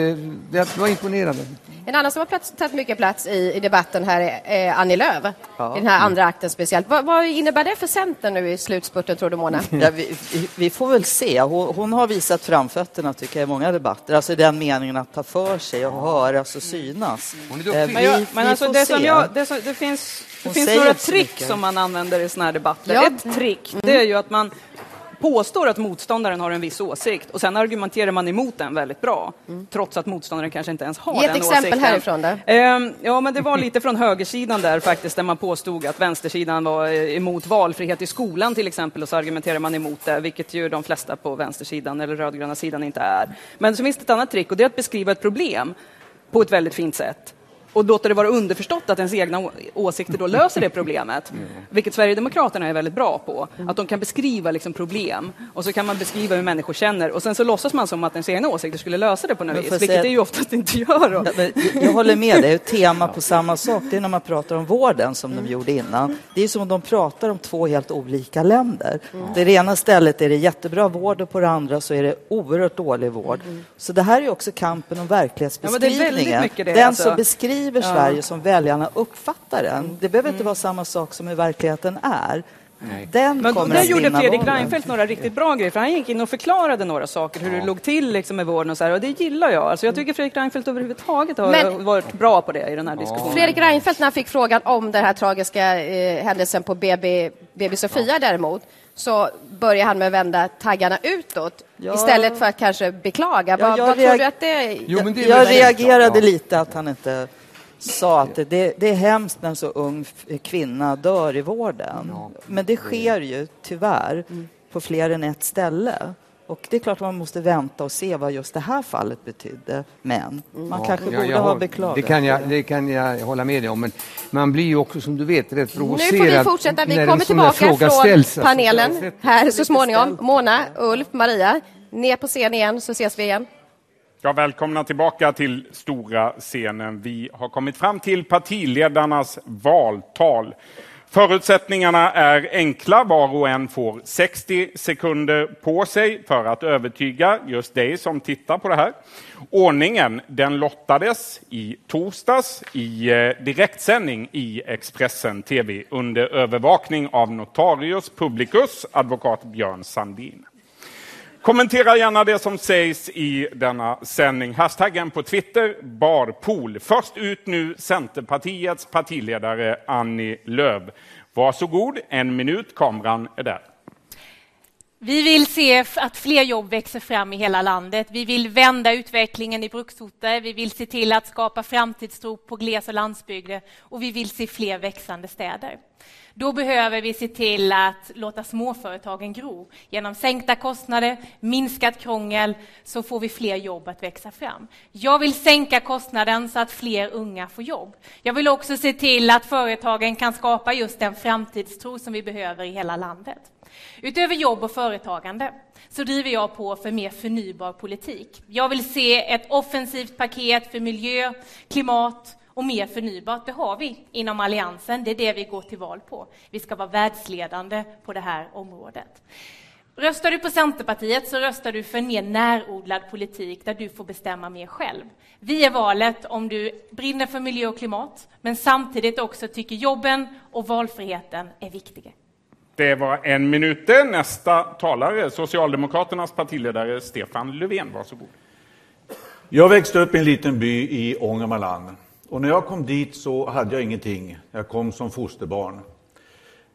det var imponerande. En annan som har plats, tagit mycket plats i, i debatten här är eh, Annie Lööf. Ja. I den här andra akten speciellt. Vad, vad innebär det för Centern nu i slutspurten tror du Mona? Ja, vi, vi, får väl se. Hon, hon har visat framfötterna tycker jag, i många debatter. Alltså i den meningen att ta för sig och höras och synas. Eh, Men, vi- jag, men vi alltså får det. Som jag, det, som, det finns, det finns några trick mycket. som man använder i såna här debatter. Ja. Ett trick det är ju att man påstår att motståndaren har en viss åsikt och sen argumenterar man emot den väldigt bra, trots att motståndaren kanske inte ens har Ge ett den exempel åsikten. härifrån då. Ehm, ja, men det var lite från högersidan där faktiskt, där man påstod att vänstersidan var eh, emot valfrihet i skolan till exempel, och så argumenterar man emot det, vilket ju de flesta på vänstersidan eller rödgröna sidan inte är. Men så finns det ett annat trick och det är att beskriva ett problem på ett väldigt fint sätt och låta det vara underförstått att ens egna åsikter då löser det problemet. Vilket Sverigedemokraterna är väldigt bra på. Att de kan beskriva liksom problem och så kan man beskriva hur människor känner och sen så låtsas man som att ens egna åsikter skulle lösa det på något vis, vilket det ju oftast inte gör. Ja, men jag håller med dig. Ett tema på samma sak det är när man pratar om vården som de gjorde innan. Det är som om de pratar om två helt olika länder. Det, det ena stället är det jättebra vård och på det andra så är det oerhört dålig vård. Så det här är också kampen om Ja, men det är verklighetsbeskrivningen. väldigt mycket det, den alltså. som beskriver Ja. Sverige som väljarna uppfattar den. Det behöver inte vara samma sak som hur verkligheten är. Den Men där gjorde Fredrik. Reinfeldt några riktigt bra grejer, för han gick in och förklarade några saker, hur det låg till liksom med vården och så här, och det gillar jag. Alltså jag tycker Fredrik Reinfeldt överhuvudtaget har Men- varit bra på det i den här diskussionen. Fredrik Reinfeldt, när han fick frågan om den här tragiska eh, händelsen på BB, BB Sofia däremot, så börjar han med att vända taggarna utåt Ja. istället för att kanske beklaga. Ja, vad jag vad tror du att det är? jag jag reagerade lite att han inte sa att det, det är hemskt när en så ung kvinna dör i vården. Men det sker ju tyvärr på fler än ett ställe. Och det är klart att man måste vänta och se vad just det här fallet betydde. Men man kanske Ja, borde jag ha har- beklagat. Det kan, jag, det kan jag hålla med dig om, men man blir ju också som du vet rätt Nu provocerad. får vi fortsätta. Vi kommer tillbaka fråga från ställs, alltså. panelen här så småningom. Mona, Ulf, Maria, ner på scen igen så ses vi igen. Ja, välkomna tillbaka till stora scenen. Vi har kommit fram till partiledarnas valtal. Förutsättningarna är enkla. Var och en får 60 sekunder på sig för att övertyga just dig som tittar på det här. Ordningen den lottades i torsdags i eh, direktsändning i Expressen TV under övervakning av notarius publicus, advokat Björn Sandin. Kommentera gärna det som sägs i denna sändning. Hashtaggen på Twitter, barpool. Först ut nu Centerpartiets partiledare Annie Lööf. Varsågod, en minut, kameran är där. Vi vill se att fler jobb växer fram i hela landet. Vi vill vända utvecklingen i bruksorter. Vi vill se till att skapa framtidstro på gles och landsbygder och vi vill se fler växande städer. Då behöver vi se till att låta småföretagen gro. Genom sänkta kostnader, minskat krångel, så får vi fler jobb att växa fram. Jag vill sänka kostnaden så att fler unga får jobb. Jag vill också se till att företagen kan skapa just den framtidstro som vi behöver i hela landet. Utöver jobb och företagande så driver jag på för mer förnybar politik. Jag vill se ett offensivt paket för miljö, klimat och mer förnybart. Det har vi inom Alliansen. Det är det vi går till val på. Vi ska vara världsledande på det här området. Röstar du på Centerpartiet så röstar du för en mer närodlad politik där du får bestämma mer själv. Vi är valet om du brinner för miljö och klimat men samtidigt också tycker jobben och valfriheten är viktiga. Det var en minut. Nästa talare, Socialdemokraternas partiledare Stefan Löfven. Varsågod. Jag växte upp i en liten by i Ångermanland. Och när jag kom dit så hade jag ingenting. Jag kom som fosterbarn.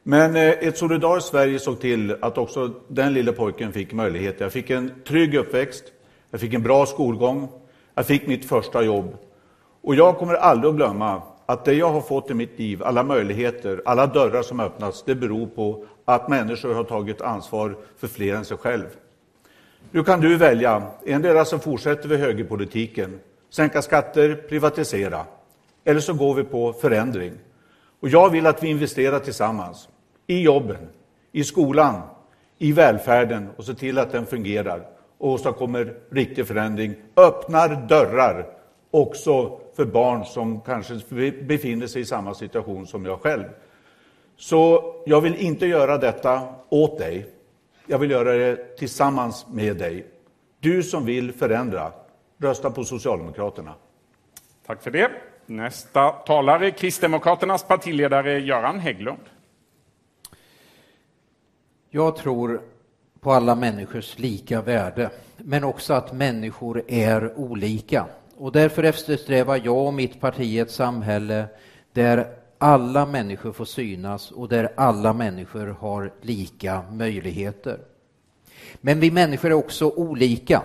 Men eh, ett solidariskt Sverige såg till att också den lilla pojken fick möjlighet. Jag fick en trygg uppväxt, jag fick en bra skolgång, jag fick mitt första jobb. Och jag kommer aldrig att glömma att det jag har fått i mitt liv, alla möjligheter, alla dörrar som öppnats, det beror på att människor har tagit ansvar för fler än sig själv. Nu kan du välja. Endera så fortsätter vi högerpolitiken, sänka skatter, privatisera. Eller så går vi på förändring. Och jag vill att vi investerar tillsammans. I jobben, i skolan, i välfärden och ser till att den fungerar och åstadkommer riktig förändring. Öppnar dörrar också för barn som kanske befinner sig i samma situation som jag själv. Så jag vill inte göra detta åt dig. Jag vill göra det tillsammans med dig. Du som vill förändra, rösta på Socialdemokraterna. Tack för det. Nästa talare, Kristdemokraternas partiledare Göran Hägglund. Jag tror på alla människors lika värde, men också att människor är olika. Och därför eftersträvar jag och mitt parti ett samhälle där alla människor får synas och där alla människor har lika möjligheter. Men vi människor är också olika.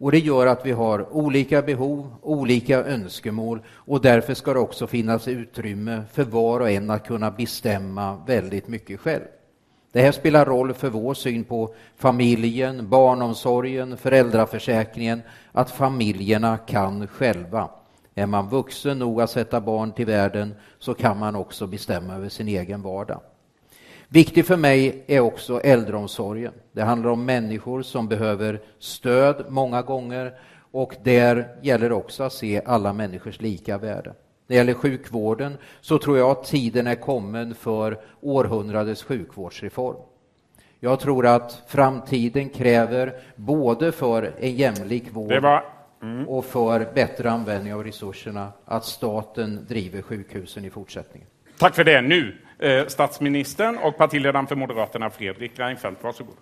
Och Det gör att vi har olika behov, olika önskemål och därför ska det också finnas utrymme för var och en att kunna bestämma väldigt mycket själv. Det här spelar roll för vår syn på familjen, barnomsorgen, föräldraförsäkringen, att familjerna kan själva. Är man vuxen nog att sätta barn till världen så kan man också bestämma över sin egen vardag. Viktig för mig är också äldreomsorgen. Det handlar om människor som behöver stöd många gånger och där gäller det också att se alla människors lika värde. När det gäller sjukvården så tror jag att tiden är kommen för århundradets sjukvårdsreform. Jag tror att framtiden kräver både för en jämlik vård var mm. och för bättre användning av resurserna att staten driver sjukhusen i fortsättningen. Tack för det. Nu eh, statsministern och partiledaren för Moderaterna, Fredrik Reinfeldt. Varsågod.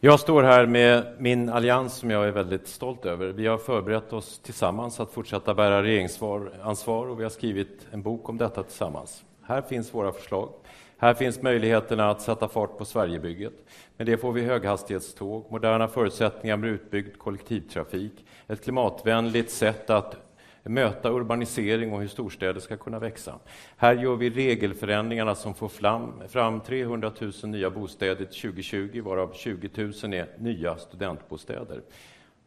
Jag står här med min allians som jag är väldigt stolt över. Vi har förberett oss tillsammans att fortsätta bära regeringsansvar och vi har skrivit en bok om detta tillsammans. Här finns våra förslag. Här finns möjligheterna att sätta fart på Sverigebygget. Med det får vi höghastighetståg, moderna förutsättningar med utbyggd kollektivtrafik, ett klimatvänligt sätt att möta urbanisering och hur storstäder ska kunna växa. Här gör vi regelförändringarna som får fram, fram 300 000 nya bostäder till 2020, varav 20 000 är nya studentbostäder.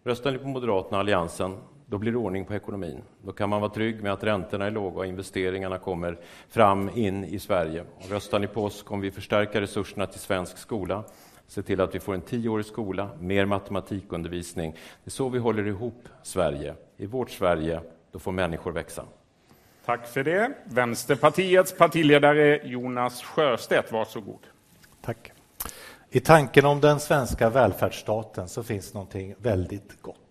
Röstar ni på Moderaterna och Alliansen, då blir det ordning på ekonomin. Då kan man vara trygg med att räntorna är låga och investeringarna kommer fram in i Sverige. Och röstar ni på oss kommer vi förstärka resurserna till svensk skola, se till att vi får en tioårig skola, mer matematikundervisning. Det är så vi håller ihop Sverige. I vårt Sverige då får människor växa. Tack för det. Vänsterpartiets partiledare Jonas Sjöstedt, varsågod. Tack. I tanken om den svenska välfärdsstaten så finns någonting väldigt gott.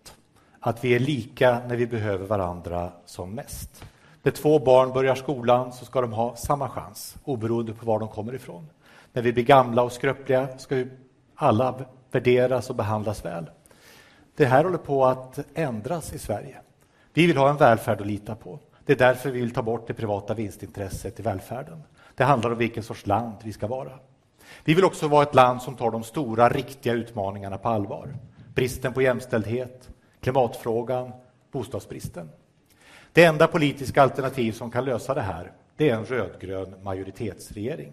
Att vi är lika när vi behöver varandra som mest. När två barn börjar skolan så ska de ha samma chans, oberoende på var de kommer ifrån. När vi blir gamla och skröpliga ska vi alla värderas och behandlas väl. Det här håller på att ändras i Sverige. Vi vill ha en välfärd att lita på. Det är därför vi vill ta bort det privata vinstintresset i välfärden. Det handlar om vilken sorts land vi ska vara. Vi vill också vara ett land som tar de stora, riktiga utmaningarna på allvar. Bristen på jämställdhet, klimatfrågan, bostadsbristen. Det enda politiska alternativ som kan lösa det här, det är en rödgrön majoritetsregering.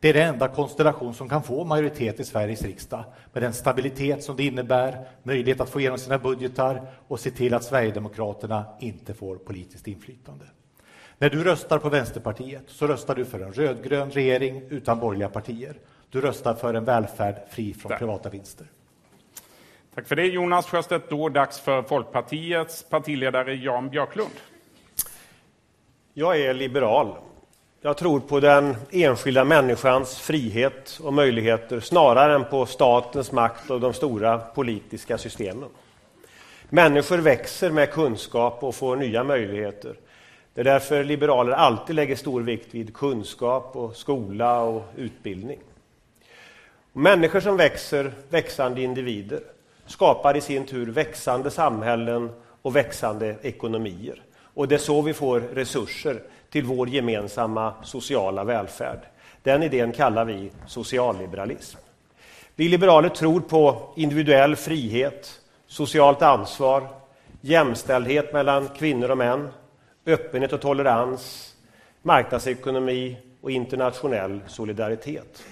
Det är den enda konstellation som kan få majoritet i Sveriges riksdag med den stabilitet som det innebär, möjlighet att få igenom sina budgetar och se till att Sverigedemokraterna inte får politiskt inflytande. När du röstar på Vänsterpartiet så röstar du för en rödgrön regering utan borgerliga partier. Du röstar för en välfärd fri från privata vinster. Tack för det, Jonas Sjöstedt. Då dags för Folkpartiets partiledare Jan Björklund. Jag är liberal jag tror på den enskilda människans frihet och möjligheter snarare än på statens makt och de stora politiska systemen. Människor växer med kunskap och får nya möjligheter. Det är därför liberaler alltid lägger stor vikt vid kunskap, och skola och utbildning. Människor som växer, växande individer, skapar i sin tur växande samhällen och växande ekonomier. Och det är så vi får resurser till vår gemensamma sociala välfärd. Den idén kallar vi socialliberalism. Vi liberaler tror på individuell frihet, socialt ansvar, jämställdhet mellan kvinnor och män, öppenhet och tolerans, marknadsekonomi och internationell solidaritet.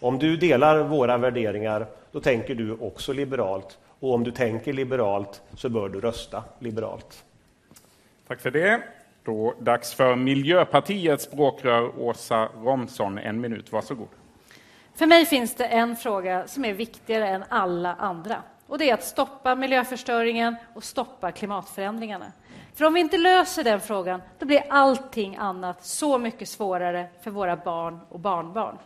Om du delar våra värderingar, då tänker du också liberalt. Och om du tänker liberalt så bör du rösta liberalt. Tack för det. Då dags för Miljöpartiets språkrör Åsa Romson. En minut, varsågod. För mig finns det en fråga som är viktigare än alla andra. Och det är att stoppa miljöförstöringen och stoppa klimatförändringarna. För om vi inte löser den frågan, då blir allting annat så mycket svårare för våra barn och barnbarn.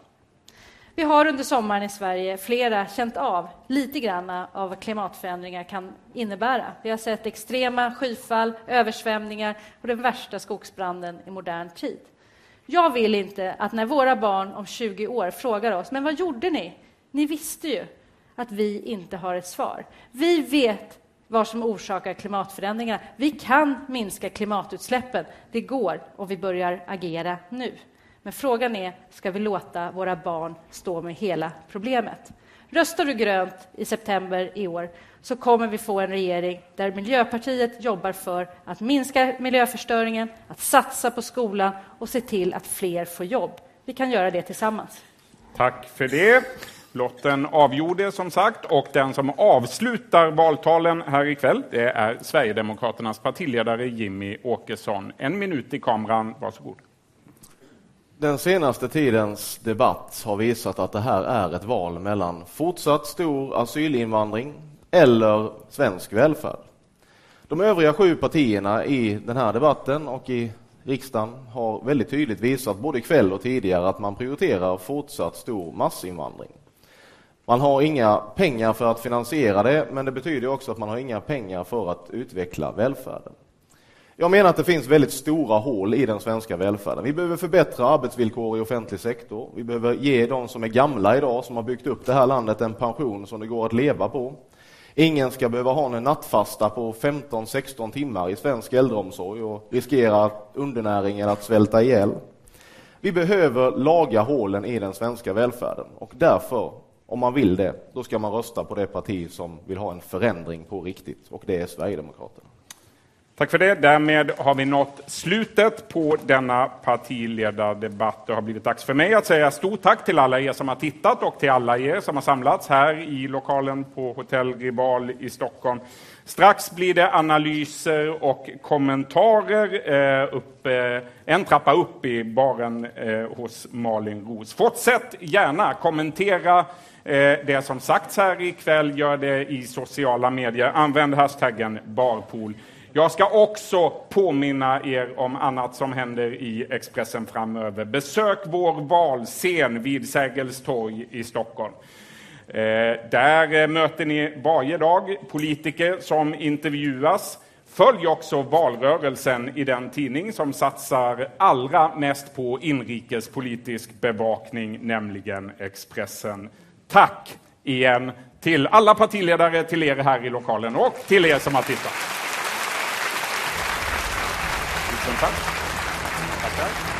Vi har under sommaren i Sverige flera känt av lite grann av vad klimatförändringar kan innebära. Vi har sett extrema skyfall, översvämningar och den värsta skogsbranden i modern tid. Jag vill inte att när våra barn om 20 år frågar oss, men vad gjorde ni? Ni visste ju att vi inte har ett svar. Vi vet vad som orsakar klimatförändringarna. Vi kan minska klimatutsläppen. Det går om vi börjar agera nu. Men frågan är, ska vi låta våra barn stå med hela problemet? Röstar du grönt i september i år så kommer vi få en regering där Miljöpartiet jobbar för att minska miljöförstöringen, att satsa på skolan och se till att fler får jobb. Vi kan göra det tillsammans. Tack för det. Lotten avgjorde som sagt och den som avslutar valtalen här ikväll det är Sverigedemokraternas partiledare Jimmy Åkesson. En minut i kameran, varsågod. Den senaste tidens debatt har visat att det här är ett val mellan fortsatt stor asylinvandring eller svensk välfärd. De övriga sju partierna i den här debatten och i riksdagen har väldigt tydligt visat både ikväll och tidigare att man prioriterar fortsatt stor massinvandring. Man har inga pengar för att finansiera det, men det betyder också att man har inga pengar för att utveckla välfärden. Jag menar att det finns väldigt stora hål i den svenska välfärden. Vi behöver förbättra arbetsvillkor i offentlig sektor. Vi behöver ge de som är gamla idag, som har byggt upp det här landet, en pension som det går att leva på. Ingen ska behöva ha en nattfasta på 15-16 timmar i svensk äldreomsorg och riskera undernäring eller att svälta ihjäl. Vi behöver laga hålen i den svenska välfärden och därför, om man vill det, då ska man rösta på det parti som vill ha en förändring på riktigt och det är Sverigedemokraterna. Tack för det. Därmed har vi nått slutet på denna partiledardebatt. Det har blivit dags för mig att säga stort tack till alla er som har tittat och till alla er som har samlats här i lokalen på Hotell Rival i Stockholm. Strax blir det analyser och kommentarer eh, upp, eh, en trappa upp i baren eh, hos Malin Ros. Fortsätt gärna kommentera eh, det som sagts här ikväll. Gör det i sociala medier. Använd hashtaggen barpool. Jag ska också påminna er om annat som händer i Expressen framöver. Besök vår valscen vid Sergels torg i Stockholm. Eh, där eh, möter ni varje dag politiker som intervjuas. Följ också valrörelsen i den tidning som satsar allra mest på inrikespolitisk bevakning, nämligen Expressen. Tack igen till alla partiledare, till er här i lokalen och till er som har tittat. Tusen tack. Tackar.